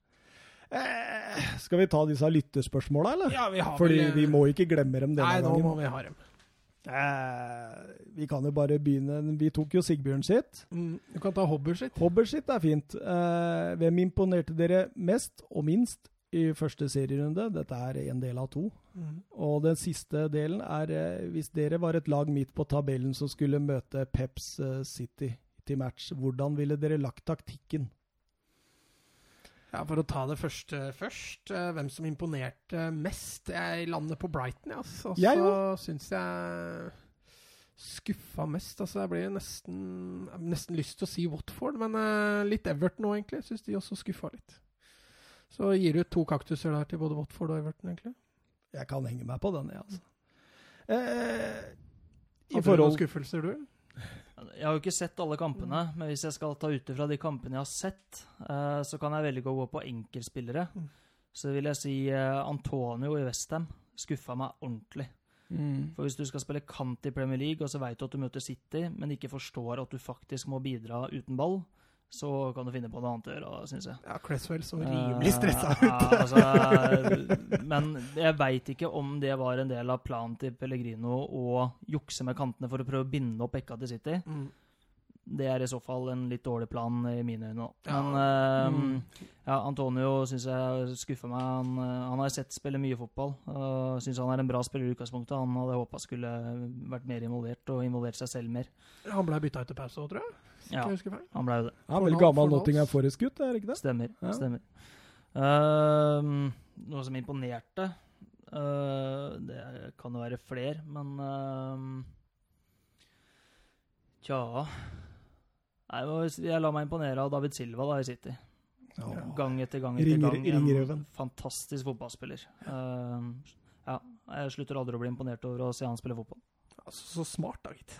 Eh, skal vi ta disse lyttespørsmåla, eller? Ja, vi har Fordi vel, vi må ikke glemme dem denne nei, gangen. Nei, nå må vi ha dem. Eh, vi kan jo bare begynne. Vi tok jo Sigbjørn sitt. Mm, du kan ta Hobber sitt. Hobber sitt er fint. Eh, hvem imponerte dere mest og minst i første serierunde? Dette er en del av to. Mm. Og den siste delen er eh, hvis dere var et lag midt på tabellen som skulle møte Peps eh, City til match. Hvordan ville dere lagt taktikken? Ja, For å ta det første først. eh, hvem som imponerte mest? Jeg lander på Brighton, ja, altså. Og så syns jeg skuffa mest. Altså, jeg blir nesten nesten lyst til å si Watford, men eh, litt Everton òg, egentlig. Syns de også skuffa litt. Så gir du to kaktuser der til både Watford og Everton, egentlig. Jeg kan henge meg på den, jeg, altså. Eh, I Hadde du noen skuffelser, du? Jeg har jo ikke sett alle kampene, men hvis jeg skal ta ut ifra de kampene jeg har sett, eh, så kan jeg velge å gå på enkeltspillere. Mm. Så vil jeg si eh, Antonio i Westham skuffa meg ordentlig. mm. For hvis du skal spille kant i Premier League, og så veit du at du møter City, men ikke forstår at du faktisk må bidra uten ball, så kan du finne på noe annet å gjøre, syns jeg. Ja, Cresswell så Eh, rimelig stressa ut. ja, altså, men jeg veit ikke om det var en del av planen til Pellegrino å jukse med kantene for å prøve å binde opp Ekka til City. Mm. Det er i så fall en litt dårlig plan i mine øyne. Ja. Men eh, Mm. ja, Antonio syns jeg skuffer meg. Han, eh, han har sett spille mye fotball. Uh, Syns han er en bra spiller i utgangspunktet. Han hadde håpa skulle vært mer involvert og involvert seg selv mer. Han ble bytta etter pause òg, tror jeg. Ja. jeg husker feil. Han ble jo det. Han er vel gammel. Nottingham Forest-gutt, er det ikke det? Stemmer. Ja. stemmer. Uh, noe som imponerte uh, Det kan jo være flere, men uh, Tja Nei, jeg lar meg imponere av David Silva da i City. Ja. Gang etter gang etter Ringer- gang. Ringerøven. En fantastisk fotballspiller. Uh, ja, jeg slutter aldri å bli imponert over å se han spille fotball. Altså, så smart, da, gitt.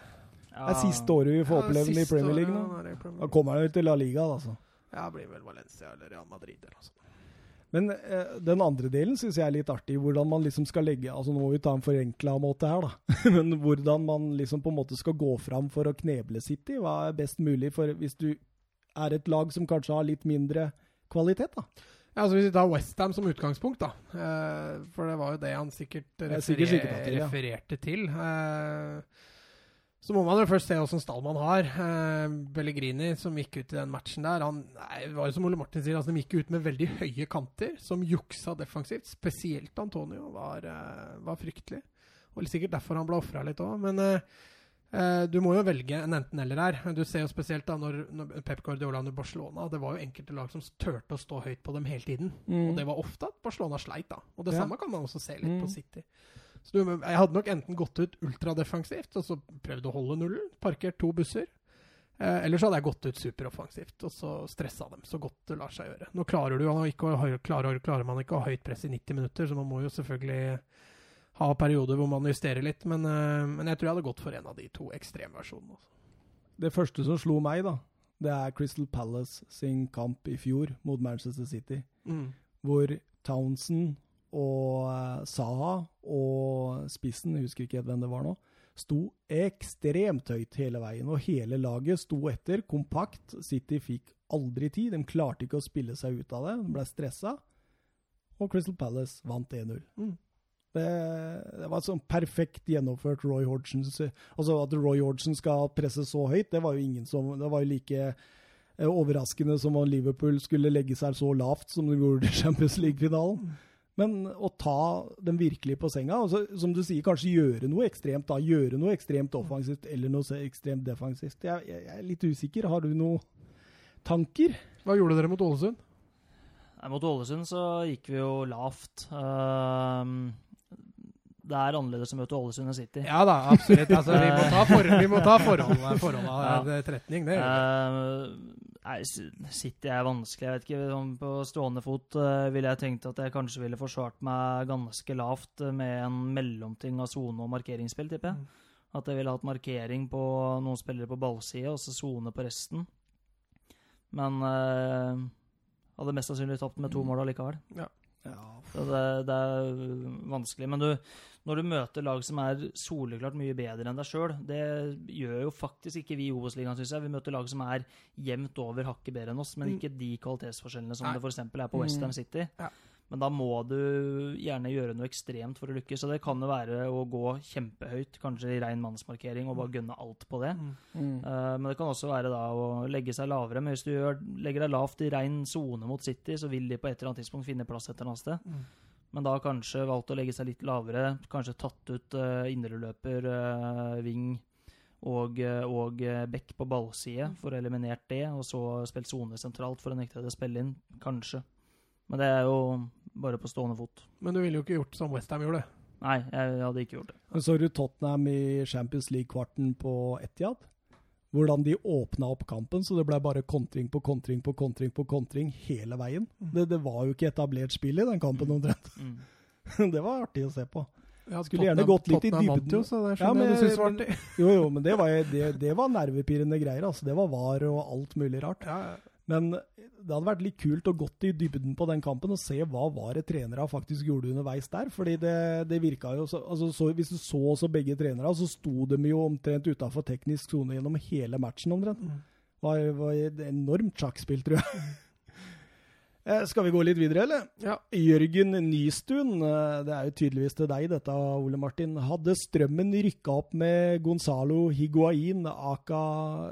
Ja, Det er siste året vi får oppleve den i Premier League nå. Da kommer han jo til La Liga, altså. Ja, blir vel Valencia eller Real Madrid eller noe sånt. Men eh, den andre delen syns jeg er litt artig. Hvordan man liksom skal legge altså Nå må vi ta en forenkla måte her, da. Men hvordan man liksom på en måte skal gå fram for å kneble City. Hva er best mulig for hvis du er et lag som kanskje har litt mindre kvalitet, da. Ja, altså Hvis vi tar Westham som utgangspunkt, da. Eh, for det var jo det han sikkert, er referer, sikkert til, ja. refererte til. Eh, så må man jo først se åssen stall man har. Eh, Bellegrini, som gikk ut i den matchen der, han nei, var jo som Ole Martin sier, altså, de gikk ut med veldig høye kanter, som juksa defensivt. Spesielt Antonio var, eh, var fryktelig. Og sikkert derfor han ble ofra litt òg. Men eh, eh, du må jo velge en enten-eller her. Du ser jo spesielt da når, når Pep Guardiola under Barcelona Det var jo enkelte lag som turte å stå høyt på dem hele tiden. Og det var ofte at Barcelona sleit, da. Og det Ja. samme kan man også se litt Mm. på City. Så jeg hadde nok enten gått ut ultradefensivt og så prøvd å holde nullen, parkert to busser. Eh, eller så hadde jeg gått ut superoffensivt og så stressa dem så godt det lar seg gjøre. Nå klarer, du, ikke klarer, klarer man ikke å ha høyt press i 90 minutter, så man må jo selvfølgelig ha perioder hvor man justerer litt. Men, eh, men jeg tror jeg hadde gått for en av de to ekstremversjonene. også. Det første som slo meg, da, det er Crystal Palace sin kamp i fjor mot Manchester City. Hvor Townsend og eh, Saha og spissen, jeg husker ikke hvem det var nå, sto ekstremt høyt hele veien. Og hele laget sto etter, kompakt. City fikk aldri tid. De klarte ikke å spille seg ut av det. De ble stressa. Og Crystal Palace vant 1-0. Mm. Det, det var sånn perfekt gjennomført Roy Hodgsons Altså at Roy Hodgson skal presse så høyt, det var jo ingen som Det var jo like eh, overraskende som om Liverpool skulle legge seg så lavt som de gjorde i Champions League-finalen. Men å ta dem virkelig på senga, og som du sier, kanskje gjøre noe ekstremt da, gjøre noe ekstremt offensivt eller noe så ekstremt defensivt. Jeg, jeg, jeg er litt usikker. Har du noen tanker? Hva gjorde dere mot Ålesund? Mot Ålesund så gikk vi jo lavt. Uh, det er annerledes å møte Ålesund enn City. Ja da, absolutt. Altså, vi må ta, for, vi må ta forholdene Ja. til tretning. Det gjør vi. Ehm, nei, City er vanskelig. Jeg vet ikke, om På stående fot eh, ville jeg tenkt at jeg kanskje ville forsvart meg ganske lavt med en mellomting av sone og markeringsspill, tipper jeg. Mm. At jeg ville hatt markering på noen spillere på ballside, og så sone på resten. Men eh, hadde mest sannsynlig tapt med to mål allikevel. Ja, Så det, det er vanskelig. Men du, når du møter lag som er soleklart mye bedre enn deg sjøl, det gjør jo faktisk ikke vi i Obos-ligaen, syns jeg. Vi møter lag som er jevnt over hakket bedre enn oss, men Mm. ikke de kvalitetsforskjellene som Nei. det f.eks. er på Westham City. Ja. Men da må du gjerne gjøre noe ekstremt for å lykkes. Så det kan jo være å gå kjempehøyt, kanskje i rein mannsmarkering, og bare gønne alt på det. Mm. Mm. Eh, men det kan også være da å legge seg lavere. Men hvis du gjør, legger deg lavt i rein sone mot City, så vil de på et eller annet tidspunkt finne plass et eller annet sted. Mm. Men da kanskje valgt å legge seg litt lavere. Kanskje tatt ut uh, indreløper, uh, ving, og, eh, og eh, på ballside for å eliminert det, og så spilt sone sentralt for å nekte det å spille inn. Kanskje. Men det er jo bare på stående fot. Men du ville jo ikke gjort som Westham gjorde. Nei, jeg hadde ikke gjort det. Men så du Tottenham i Champions League-kvarten på Etiad? Hvordan de åpna opp kampen, så det ble bare kontring på kontring på kontring på kontring hele veien. Det, det var jo ikke etablert spill i den kampen omtrent. Mm. det var artig å se på. Ja, Skulle gjerne gått litt i dybden. Jo, så det Ja, men- jeg du var artig. Jo, jo, men det var, det, det var nervepirrende greier. altså. Det var var og alt mulig rart. Ja, ja. Men det hadde vært litt kult å gått i dybden på den kampen og se hva var det trenere faktisk gjorde underveis der. fordi det, det virka jo så, altså så, Hvis du så også begge trenere, så sto de jo omtrent utafor teknisk sone gjennom hele matchen. omtrent. Det Var, var et enormt sjakkspill, tror jeg. Eh, Skal vi gå litt videre, eller? Ja. Jørgen Nystuen, eh, det er jo tydeligvis til deg dette, Ole Martin. Hadde strømmen rykka opp med Gonzalo Higuain, aka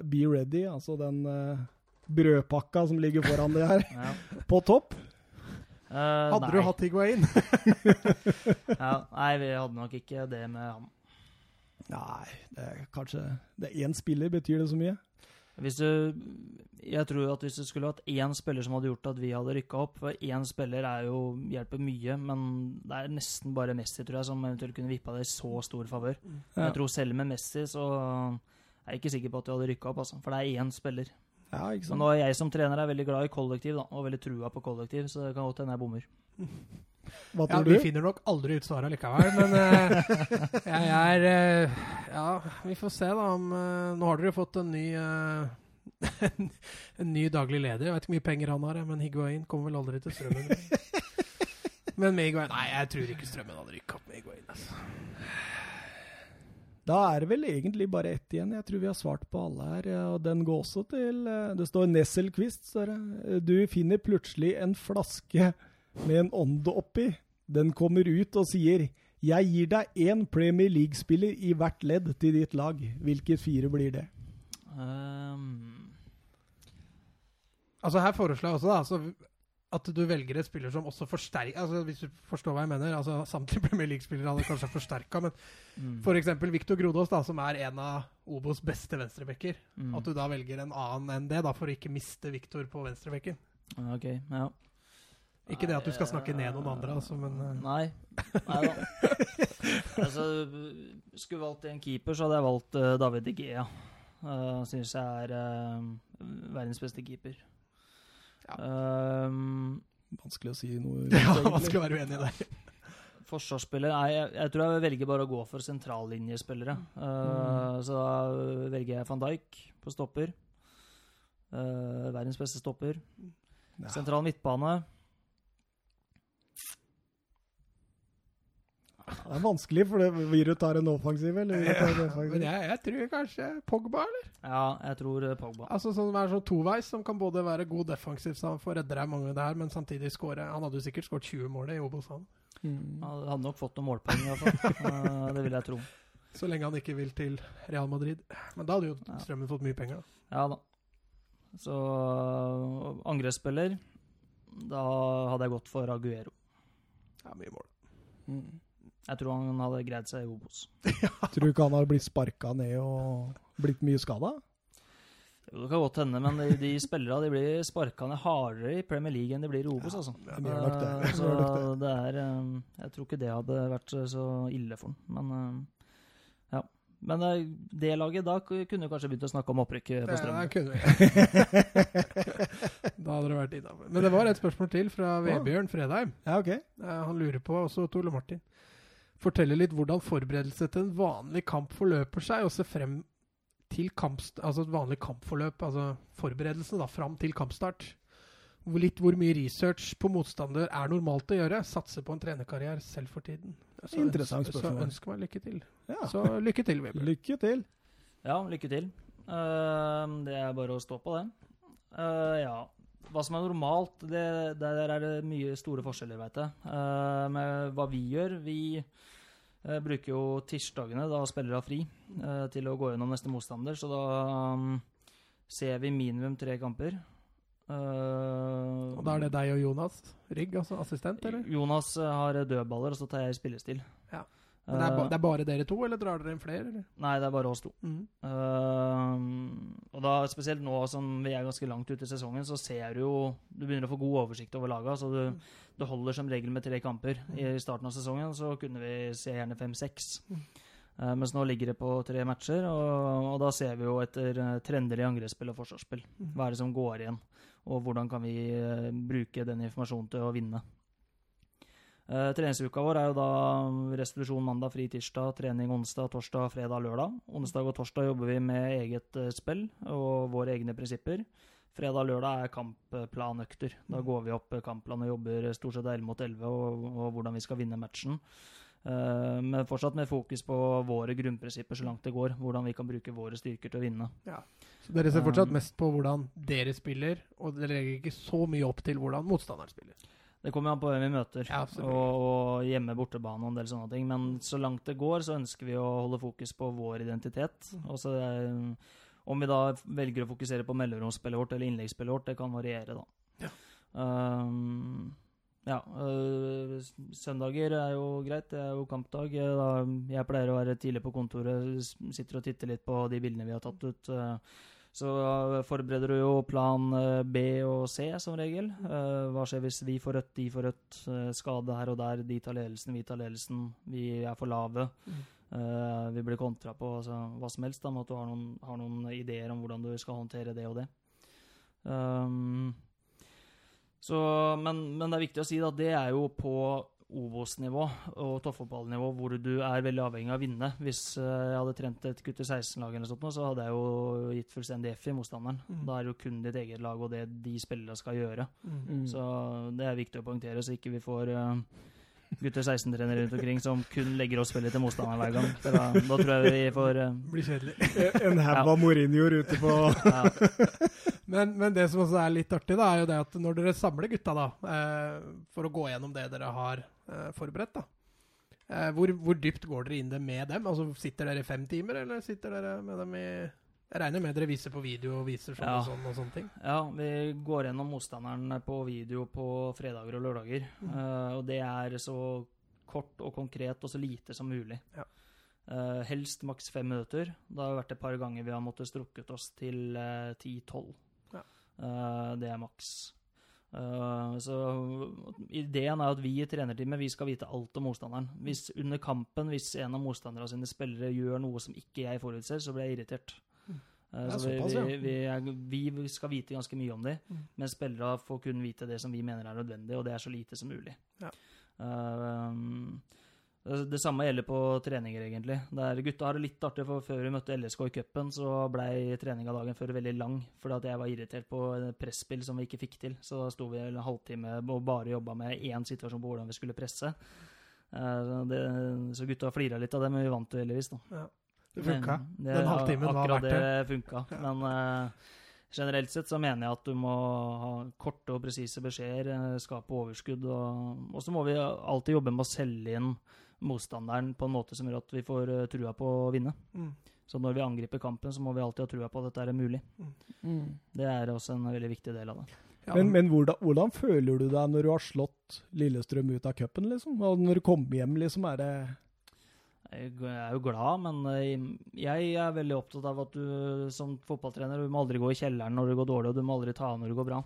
Be Ready, altså den eh, brødpakka som ligger foran det her, Ja. på topp? Uh, Hadde nei. du hatt Higuain? ja, Nei, vi hadde nok ikke det med ham. Nei, det er kanskje Det er én spiller, betyr det så mye? Hvis du, jeg tror at hvis det skulle hatt én spiller som hadde gjort at vi hadde rykka opp For én spiller er jo, hjelper mye, men det er nesten bare Messi tror jeg, som eventuelt kunne vippa det i så stor favør. Ja. Jeg tror selv med Messi så er jeg ikke sikker på at vi hadde rykka opp, altså. For det er én spiller. Ja, ikke Men nå er jeg som trener er veldig glad i kollektiv da, og veldig trua på kollektiv, så det kan godt hende jeg bommer. Hva Ja, du? vi finner nok aldri ut svaret likevel, men uh, jeg er uh, Ja, vi får se, da. Om, uh, nå har dere fått en ny En ny daglig leder. Jeg vet ikke hvor mye penger han har, men Higuain kommer vel aldri til Strømmen. men med Higuain Nei, jeg tror ikke Strømmen hadde rykka opp med Higuain. Altså. Da er det vel egentlig bare ett igjen. Jeg tror vi har svart på alle her. Og den går også til eh, Det står Nesselquist, står det. Du finner plutselig en flaske med en ånde oppi. Den kommer ut og sier Jeg gir deg én Premier League-spiller i hvert ledd til ditt lag. Hvilke fire blir det? Um... Altså Her foreslår jeg også da, altså, at du velger et spiller som også forsterker altså, Hvis du forstår hva jeg mener. altså Samtlige Premier League-spillere hadde kanskje forsterka, men mm, f.eks. Victor Grodås, da, som er en av Obos beste venstrebacker. mm. At du da velger en annen enn det, da, for å ikke miste Victor på venstrebekken. Okay, Ok, ja. Ikke det at du skal snakke ned noen andre, altså, men eh, Nei. Nei da. altså, skulle valgt en keeper, så hadde jeg valgt eh, David De Gea. Uh, Syns jeg er uh, verdens beste keeper. Ja. Um, Vanskelig å si noe er vanskelig å være uenig i det. forsvarsspiller Nei, jeg, jeg tror jeg velger bare å gå for sentrallinjespillere. Uh, Så da velger jeg van Dijk på stopper. Uh, verdens beste stopper. Ja. Sentral midtbane. Det er vanskelig, for det, vil du ta en offensiv, eller? vil en offensiv. en Men jeg, jeg tror kanskje Pogba, eller? Ja, jeg tror eh, Pogba. Altså Sånn er sånn toveis, som kan både være god defensiv, så han får redde deg mange der, men samtidig skåre Han hadde jo sikkert skåret 20 mål i Obos, han. Mm. Han hadde nok fått noen målpoeng, i hvert fall. Uh, det vil jeg tro. Så lenge han ikke vil til Real Madrid. Men da hadde jo Ja. Strømmen fått mye penger. da. Ja da. Så angrepsspiller Da hadde jeg gått for Aguero. Ja, mye mål. Mm. Jeg tror han hadde greid seg i Obos. Tror du ikke han har blitt sparka ned og blitt mye skada? Jo, det kan godt hende, men de, de spillerne de blir sparka ned hardere i Premier League enn de blir i Obos, altså. det. Eh, Så det er eh, Jeg tror ikke det hadde vært så ille for han, men eh, ja. Men eh, det laget, da kunne du kanskje begynt å snakke om opprykk eh, på Strømmen. det kunne vi. da hadde det vært innafor. Men det var et spørsmål til fra Vebjørn Fredheim. Ja, ok. Eh, han lurer på, også Tole Martin, fortelle litt hvordan forberedelse til en vanlig kamp forløper seg, og se frem til kampstart, altså et vanlig kampforløp, altså forberedelsene da, fram til kampstart. Litt hvor mye research på motstander er normalt å gjøre. Satse på en trenerkarriere selv for tiden. Så, Interessant spørsmål. Så ønsker meg lykke til. Ja. Så lykke til, Vebjørn. Lykke til. Ja, lykke til. Uh, det er bare å stå på det. Uh, ja. Hva som er normalt, det, der er det mye store forskjeller, veit jeg. Uh, med hva vi gjør. Vi uh, bruker jo tirsdagene, da spillere har fri, uh, til å gå gjennom neste motstander. Så da um, ser vi minimum tre kamper. Og da er det deg og Jonas Rygg, altså assistent, eller? Jonas har dødballer, og så tar jeg spillestil. Ja. Men det, er ba, Eh, det er bare dere to, eller drar dere inn flere? Eller? Nei, det er bare oss to. Mm. Uh, og da spesielt nå som vi er ganske langt ute i sesongen, så ser du jo Du begynner å få god oversikt over laga. Så du, du holder som regel med tre kamper. I starten av sesongen så kunne vi se gjerne fem-seks. Mm. Eh, mens nå ligger det på tre matcher, og, og da ser vi jo etter trender i angrepsspill og forsvarsspill. Mm. Hva er det som går igjen, og hvordan kan vi bruke den informasjonen til å vinne. Uh, treningsuka vår er jo da restitusjon mandag, fri tirsdag, trening onsdag, torsdag, fredag, lørdag. Onsdag og torsdag jobber vi med eget uh, spill og våre egne prinsipper. Fredag og lørdag er kampplanøkter. Da går vi opp eh, kampplan og jobber stort sett 11 mot 11 og, og hvordan vi skal vinne matchen. Uh, men fortsatt med fokus på våre grunnprinsipper så langt det går. Hvordan vi kan bruke våre styrker til å vinne. Så dere ser fortsatt Um, mest på hvordan dere spiller, og dere legger ikke så mye opp til hvordan motstanderen spiller. Det kommer an på hvem vi møter, Ja, og, og hjemme, bortebane og en del sånne ting. Men så langt det går, så ønsker vi å holde fokus på vår identitet. Og så eh, Om vi da velger å fokusere på mellomromsspillet vårt eller innleggsspillet vårt, det kan variere, da. Ja. Um, ja, øh, søndager er jo greit. Det er jo kampdag. Da, jeg pleier å være tidlig på kontoret, sitter og titter litt på de bildene vi har tatt ut. eh, Så forbereder du jo plan eh, B og C, som regel. Eh, Hva skjer hvis vi får rødt, de får rødt, eh, skade her og der, de tar ledelsen, vi tar ledelsen, vi er for lave. Mm. Vi blir kontra på altså, hva som helst, da, med at du har noen, har noen ideer om hvordan du skal håndtere det og det. Um, så, men, men det er viktig å si at det er jo på Obos-nivå og toppfotballnivå hvor du er veldig avhengig av å vinne. Hvis eh, jeg hadde trent et gutter 16-lag, eller sånt, så hadde jeg jo gitt fullstendig F i motstanderen. Mm. Da er det jo kun ditt eget lag og det de spillere skal gjøre. Mm. Så det er viktig å poengtere, så ikke vi får eh, gutter 16-trenere rundt omkring som kun legger oss spillet til motstanderen hver gang. Da, da tror jeg vi får uh... Blir kjedelig. En haug av Mourinhoer ute på ja, Men, men det som også er litt artig, da, er jo det at når dere samler gutta da, eh, for å gå gjennom det dere har eh, forberedt, da, eh, hvor, hvor dypt går dere inn det med dem? Altså, Sitter dere i fem timer, eller sitter dere med dem i Jeg regner med dere viser på video og viser sånn Ja. og sånn og sånne ting. Ja, vi går gjennom motstanderen på video på fredager og lørdager. Mm. Uh, og det er så kort og konkret og så lite som mulig. Ja. Uh, helst maks fem minutter. Det har vært et par ganger vi har måttet strukket oss til uh, 10-12. Ja. Eh, det er maks. Eh, så ideen er at vi i trenerteamet vi skal vite alt om motstanderen. Hvis under kampen, hvis en av motstanderne sine spillere gjør noe som ikke jeg forutser, så blir jeg irritert. Mm. Eh, Det er så vi, vi, vi, er, vi skal vite ganske mye om dem, Mm. men spillere får kun vite det som vi mener er nødvendig, og det er så lite som mulig. Ja. Uh, det, samme gjelder på treninger, egentlig. Der gutta har det litt artig, for før vi møtte LSK i cupen, så blei treninga dagen før veldig lang, fordi at jeg var irritert på presspill som vi ikke fikk til. Så da sto vi en halvtime og bare jobba med én situasjon på hvordan vi skulle presse. Uh, så det, så gutta flira litt av det, men vi vant jo heldigvis, da. Det funka. Det- Den halvtimen var verdt det. Akkurat det funka. Men uh, generelt sett så mener jeg at du må ha korte og presise beskjeder, eh, skape overskudd. Og, og så må vi alltid jobbe med å selge inn motstanderen på en måte som gjør at vi får eh, trua på å vinne. Mm. Så når vi angriper kampen, så må vi alltid ha trua på at dette er mulig. Det er også en veldig viktig del av det. Ja, Men, men hvordan, hvordan føler du deg når du har slått Lillestrøm ut av cupen, liksom? Og når du kommer hjem, liksom, er det Jeg er jo glad, men eh, jeg er veldig opptatt av at du som fotballtrener du må aldri gå i kjelleren når det går dårlig, og du må aldri ta av når det går bra.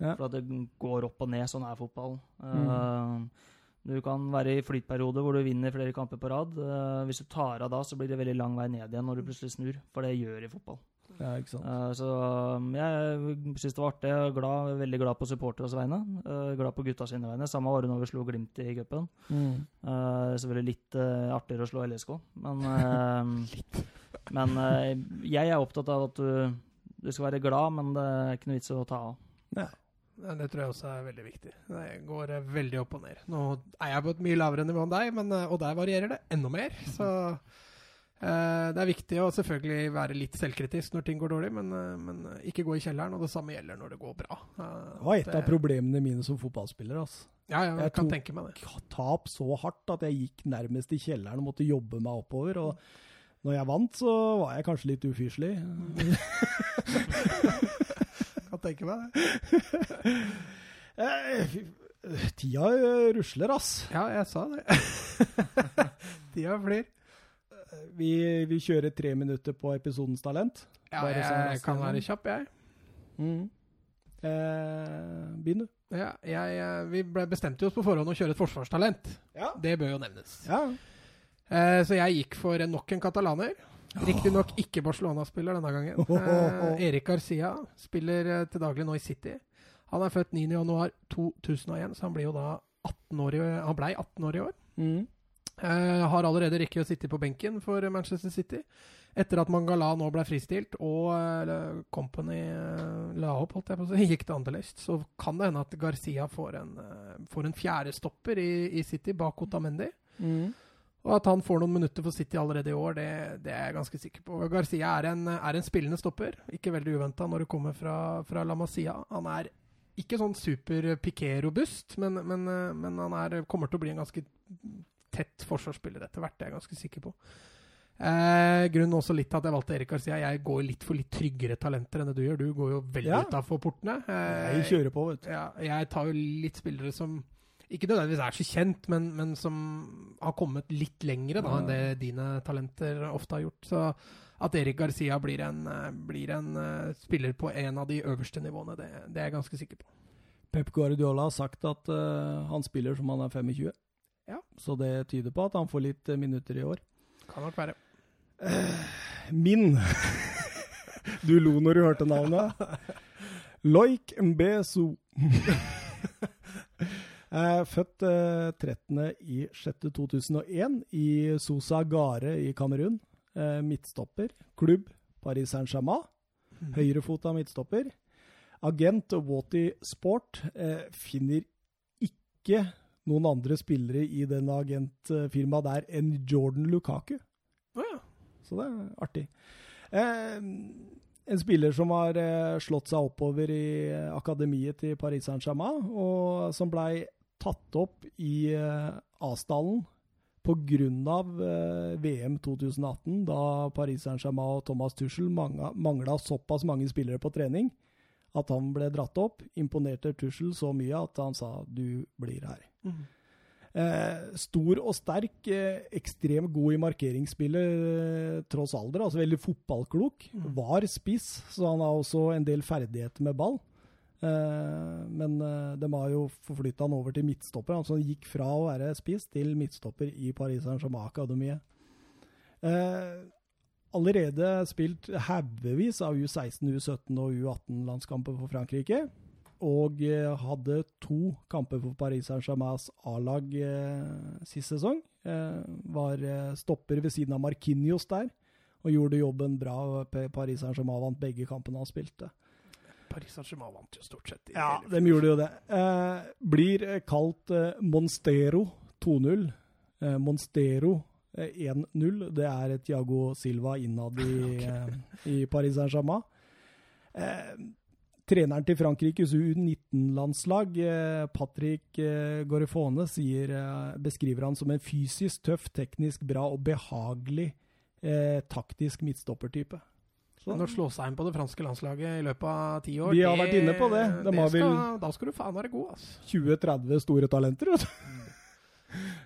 Ja. For at det går opp og ned. Sånn er fotball. Mm. Eh, Du kan være i flytperiode hvor du vinner flere kamper på rad. Eh, Hvis du tar av da, så blir det veldig lang vei ned igjen når du plutselig snur. For det gjør i fotball. Ja, ikke sant? Uh, Så um, jeg syns det var artig. Jeg er glad, veldig glad på supporteres vegne. Uh, Glad på gutta sine vegne. Samme var det når vi slo Glimt i cupen. Mm. Uh, selvfølgelig litt artigere å slå LSK, men, men jeg er opptatt av at du, du skal være glad, men det er ikke noe vits å ta av. Ja. Det tror jeg også er veldig viktig. Det går veldig opp og ned. Nå er jeg på et mye lavere nivå enn deg, men, og der varierer det enda mer. Så det er viktig å selvfølgelig være litt selvkritisk når ting går dårlig, men, eh, men ikke gå i kjelleren. Og det samme gjelder når det går bra. Eh, Det var et det- av problemene mine som fotballspiller. altså. Ja, ja, jeg Jeg kan tok- tenke meg det. Tap så hardt at jeg gikk nærmest i kjelleren og måtte jobbe meg oppover. og når jeg vant, så var jeg kanskje litt ufyselig. Kan tenke meg det. Eh, Tida eh, rusler, ass. Ja, jeg sa det. Tida flyr. Vi, vi kjører tre minutter på episodens talent. Ja, jeg, jeg kan være kjapp, jeg. Mm. Eh, Begynn, du. Ja, jeg, eh, vi ble bestemte oss på forhånd å kjøre et forsvarstalent. Ja. Det bør jo nevnes. ja. Eh, så jeg gikk for nok en katalaner. Riktignok ikke Barcelona-spiller denne gangen. Eh, Erik Garcia spiller eh, til daglig nå i City. Han er født 9.1.2001, så han blir jo da 18 år i, han blei 18 år i år. Mm. Eh, har allerede rekket å sitte på benken for Manchester City. Etter at Mangala nå ble fristilt og eh, Company eh, la opp, holdt jeg på å si, gikk til Anderlecht, så kan det hende at Garcia får en, får en fjerdestopper i, i City bak Otamendi. Mm. Og at han får noen minutter for City allerede i år, det, det er jeg ganske sikker på. Garcia er en, er en spillende stopper. Ikke veldig uventa når det kommer fra, fra La Masia. Han er ikke sånn super piqué-robust, men, men, men han er, kommer til å bli en ganske tett forsvarsspiller etter hvert. Det er jeg ganske sikker på. Eh, grunnen også litt til at jeg valgte Erik Garcia. Jeg går litt for litt tryggere talenter enn det du gjør. Du går jo veldig Ja. utafor portene. Eh, Jeg kjører på, vet du. ja, jeg tar jo litt spillere som ikke nødvendigvis er så kjent, men, men som har kommet litt lengre da, enn det dine talenter ofte har gjort. Så at Erik Garcia blir en, eh, blir en uh, spiller på en av de øverste nivåene, det, det er jeg ganske sikker på. Pep Guardiola har sagt at uh, han spiller som han er 25. Ja. Så det tyder på at han får litt eh, minutter i år. Kan nok være. Min Du lo når du hørte navnet. Loik Mbeso. Eh, Født eh, 13.06.2001 i Sosa Gare i Kamerun. Eh, Midtstopper. Klubb Paris Saint-Germain. Høyrefota midtstopper. Agent Wati Sport eh, finner ikke noen andre spillere i denne agentfirmaet der enn Jordan Lukaku. Oh, ja. Så det er artig. Eh, en spiller som har eh, slått seg oppover i akademiet til Paris Saint-Germain, og som blei tatt opp i eh, Asdalen pga. Eh, VM 2018, da Paris Saint-Germain og Thomas Tuchel mangla såpass mange spillere på trening at han ble dratt opp. Imponerte Tuchel så mye at han sa 'du blir her'. Eh, stor og sterk, eh, ekstremt god i markeringsspillet eh, tross alder. Altså veldig fotballklok. Mm. Var spiss, så han har også en del ferdigheter med ball. Eh, men eh, de har jo forflytta han over til midtstopper. Altså han gikk fra å være spiss til midtstopper i Paris Saint-Germain-akademiet. Eh, allerede spilt haugevis av U16, U17 og U18-landskamper for Frankrike. Og eh, hadde to kamper for Paris Saint-Germains A-lag eh, sist sesong. Eh, var stopper ved siden av Marquinhos der, og gjorde jobben bra. Paris Saint-Germain vant begge kampene han spilte. Paris Saint-Germain vant jo stort sett. Ja, de gjorde jo det. Blir kalt Monstero 2-0. Eh, Monstero eh, 1-0. Det er et Tiago Silva innad i, okay. i Paris Saint-Germain. Treneren til Frankrikes U19-landslag, eh, Patrick eh, Gorifone, sier, eh, beskriver han som en fysisk tøff, teknisk bra og behagelig eh, taktisk midtstoppertype. Men å slå seg inn på det franske landslaget i løpet av ti år De har vært inne på det. De det skal, Da skal du faen være god, altså. 20-30 store talenter. Vet du.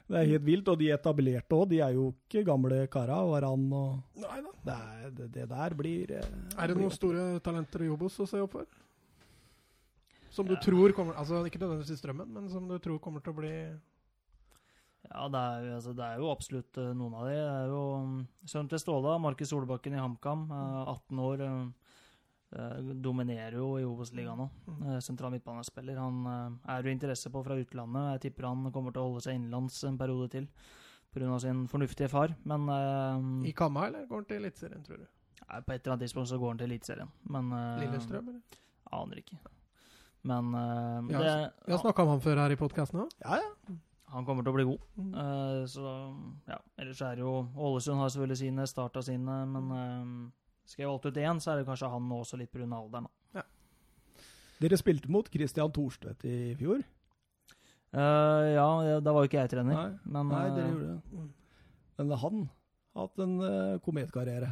Det er helt vilt. Og de etablerte òg, de er jo ikke gamle kara. Varan og Nei da. det, det, det der blir eh, Er det noen store talenter i Obos å se opp for? Som du tror kommer Altså ikke nødvendigvis i strømmen, men som du tror kommer til å bli Ja, det er, jo- altså, det er jo absolutt eh, noen av de. Det er jo um, sønnen til Ståla, Markus Solbakken i HamKam, eh, 18 år. eh, dominerer jo i Obos-ligaen nå. Eh, sentral midtbanespiller. Han er jo interesse på fra utlandet. Jeg tipper han kommer til å holde seg innenlands en periode til pga. sin fornuftige far. Men I Kamma, eller går han til Eliteserien, tror du? Nei, På et eller annet tidspunkt så går han til Eliteserien. Men Lillestrøm, eller? Aner ikke. Men uh, det, Vi har snakka om han før her i podkasten òg. Ja, ja. han kommer til å bli god. Uh, så ja, ellers er jo Ålesund har selvfølgelig sine, Starta sine, men uh, skal jeg valgt ut én, så er det kanskje han også litt pga. alderen. da. Dere spilte mot Christian Thorstvedt i fjor. Uh, ja, da var jo ikke jeg trener, Nei, men Nei, dere eh, gjorde det. Men han har hatt en eh, kometkarriere.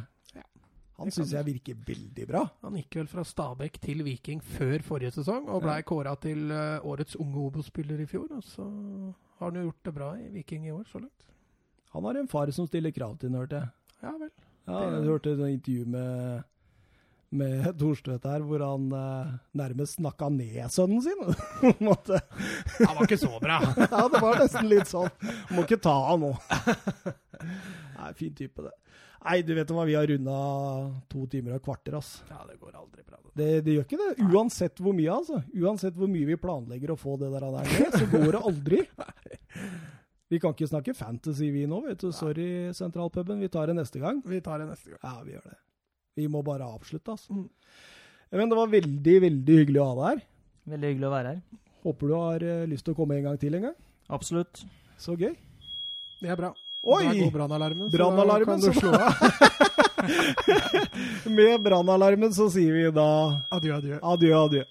Han syns jeg virker veldig bra. Han gikk vel fra Stabæk til Viking før forrige sesong, og blei Ja. kåra til eh, årets unge Obos-spiller i fjor. Og så har han jo gjort det bra i Viking i år, så langt. Han har en far som stiller krav til ham, hørte jeg. Ja vel. Ja, jeg hørte et intervju med, med Thorstvedt her, hvor han eh, nærmest snakka ned sønnen sin. på en måte. Han var ikke så bra. ja, det var nesten litt sånn. Må ikke ta han nå. Nei, fin type, det. Nei, du vet hva, vi har runda to timer og et kvarter, ass. Ja, det går aldri bra. Det, det gjør ikke det. Uansett hvor mye, altså. Uansett hvor mye vi planlegger å få det der ned, så går det aldri. Vi kan ikke snakke fantasy, vi nå, vet du. Sorry, sentralpuben. Vi tar det neste gang. Vi tar det neste gang. Ja, vi gjør det. Vi må bare avslutte, altså. Mm. Men det var veldig, veldig hyggelig å ha deg her. Veldig hyggelig å være her. Håper du har eh, lyst til å komme en gang til en gang. Absolutt. Så gøy. Det er bra. Oi! Da går brannalarmen. da kan du så- slå av. Med brannalarmen så sier vi da Adjø, adjø. adjø, adjø.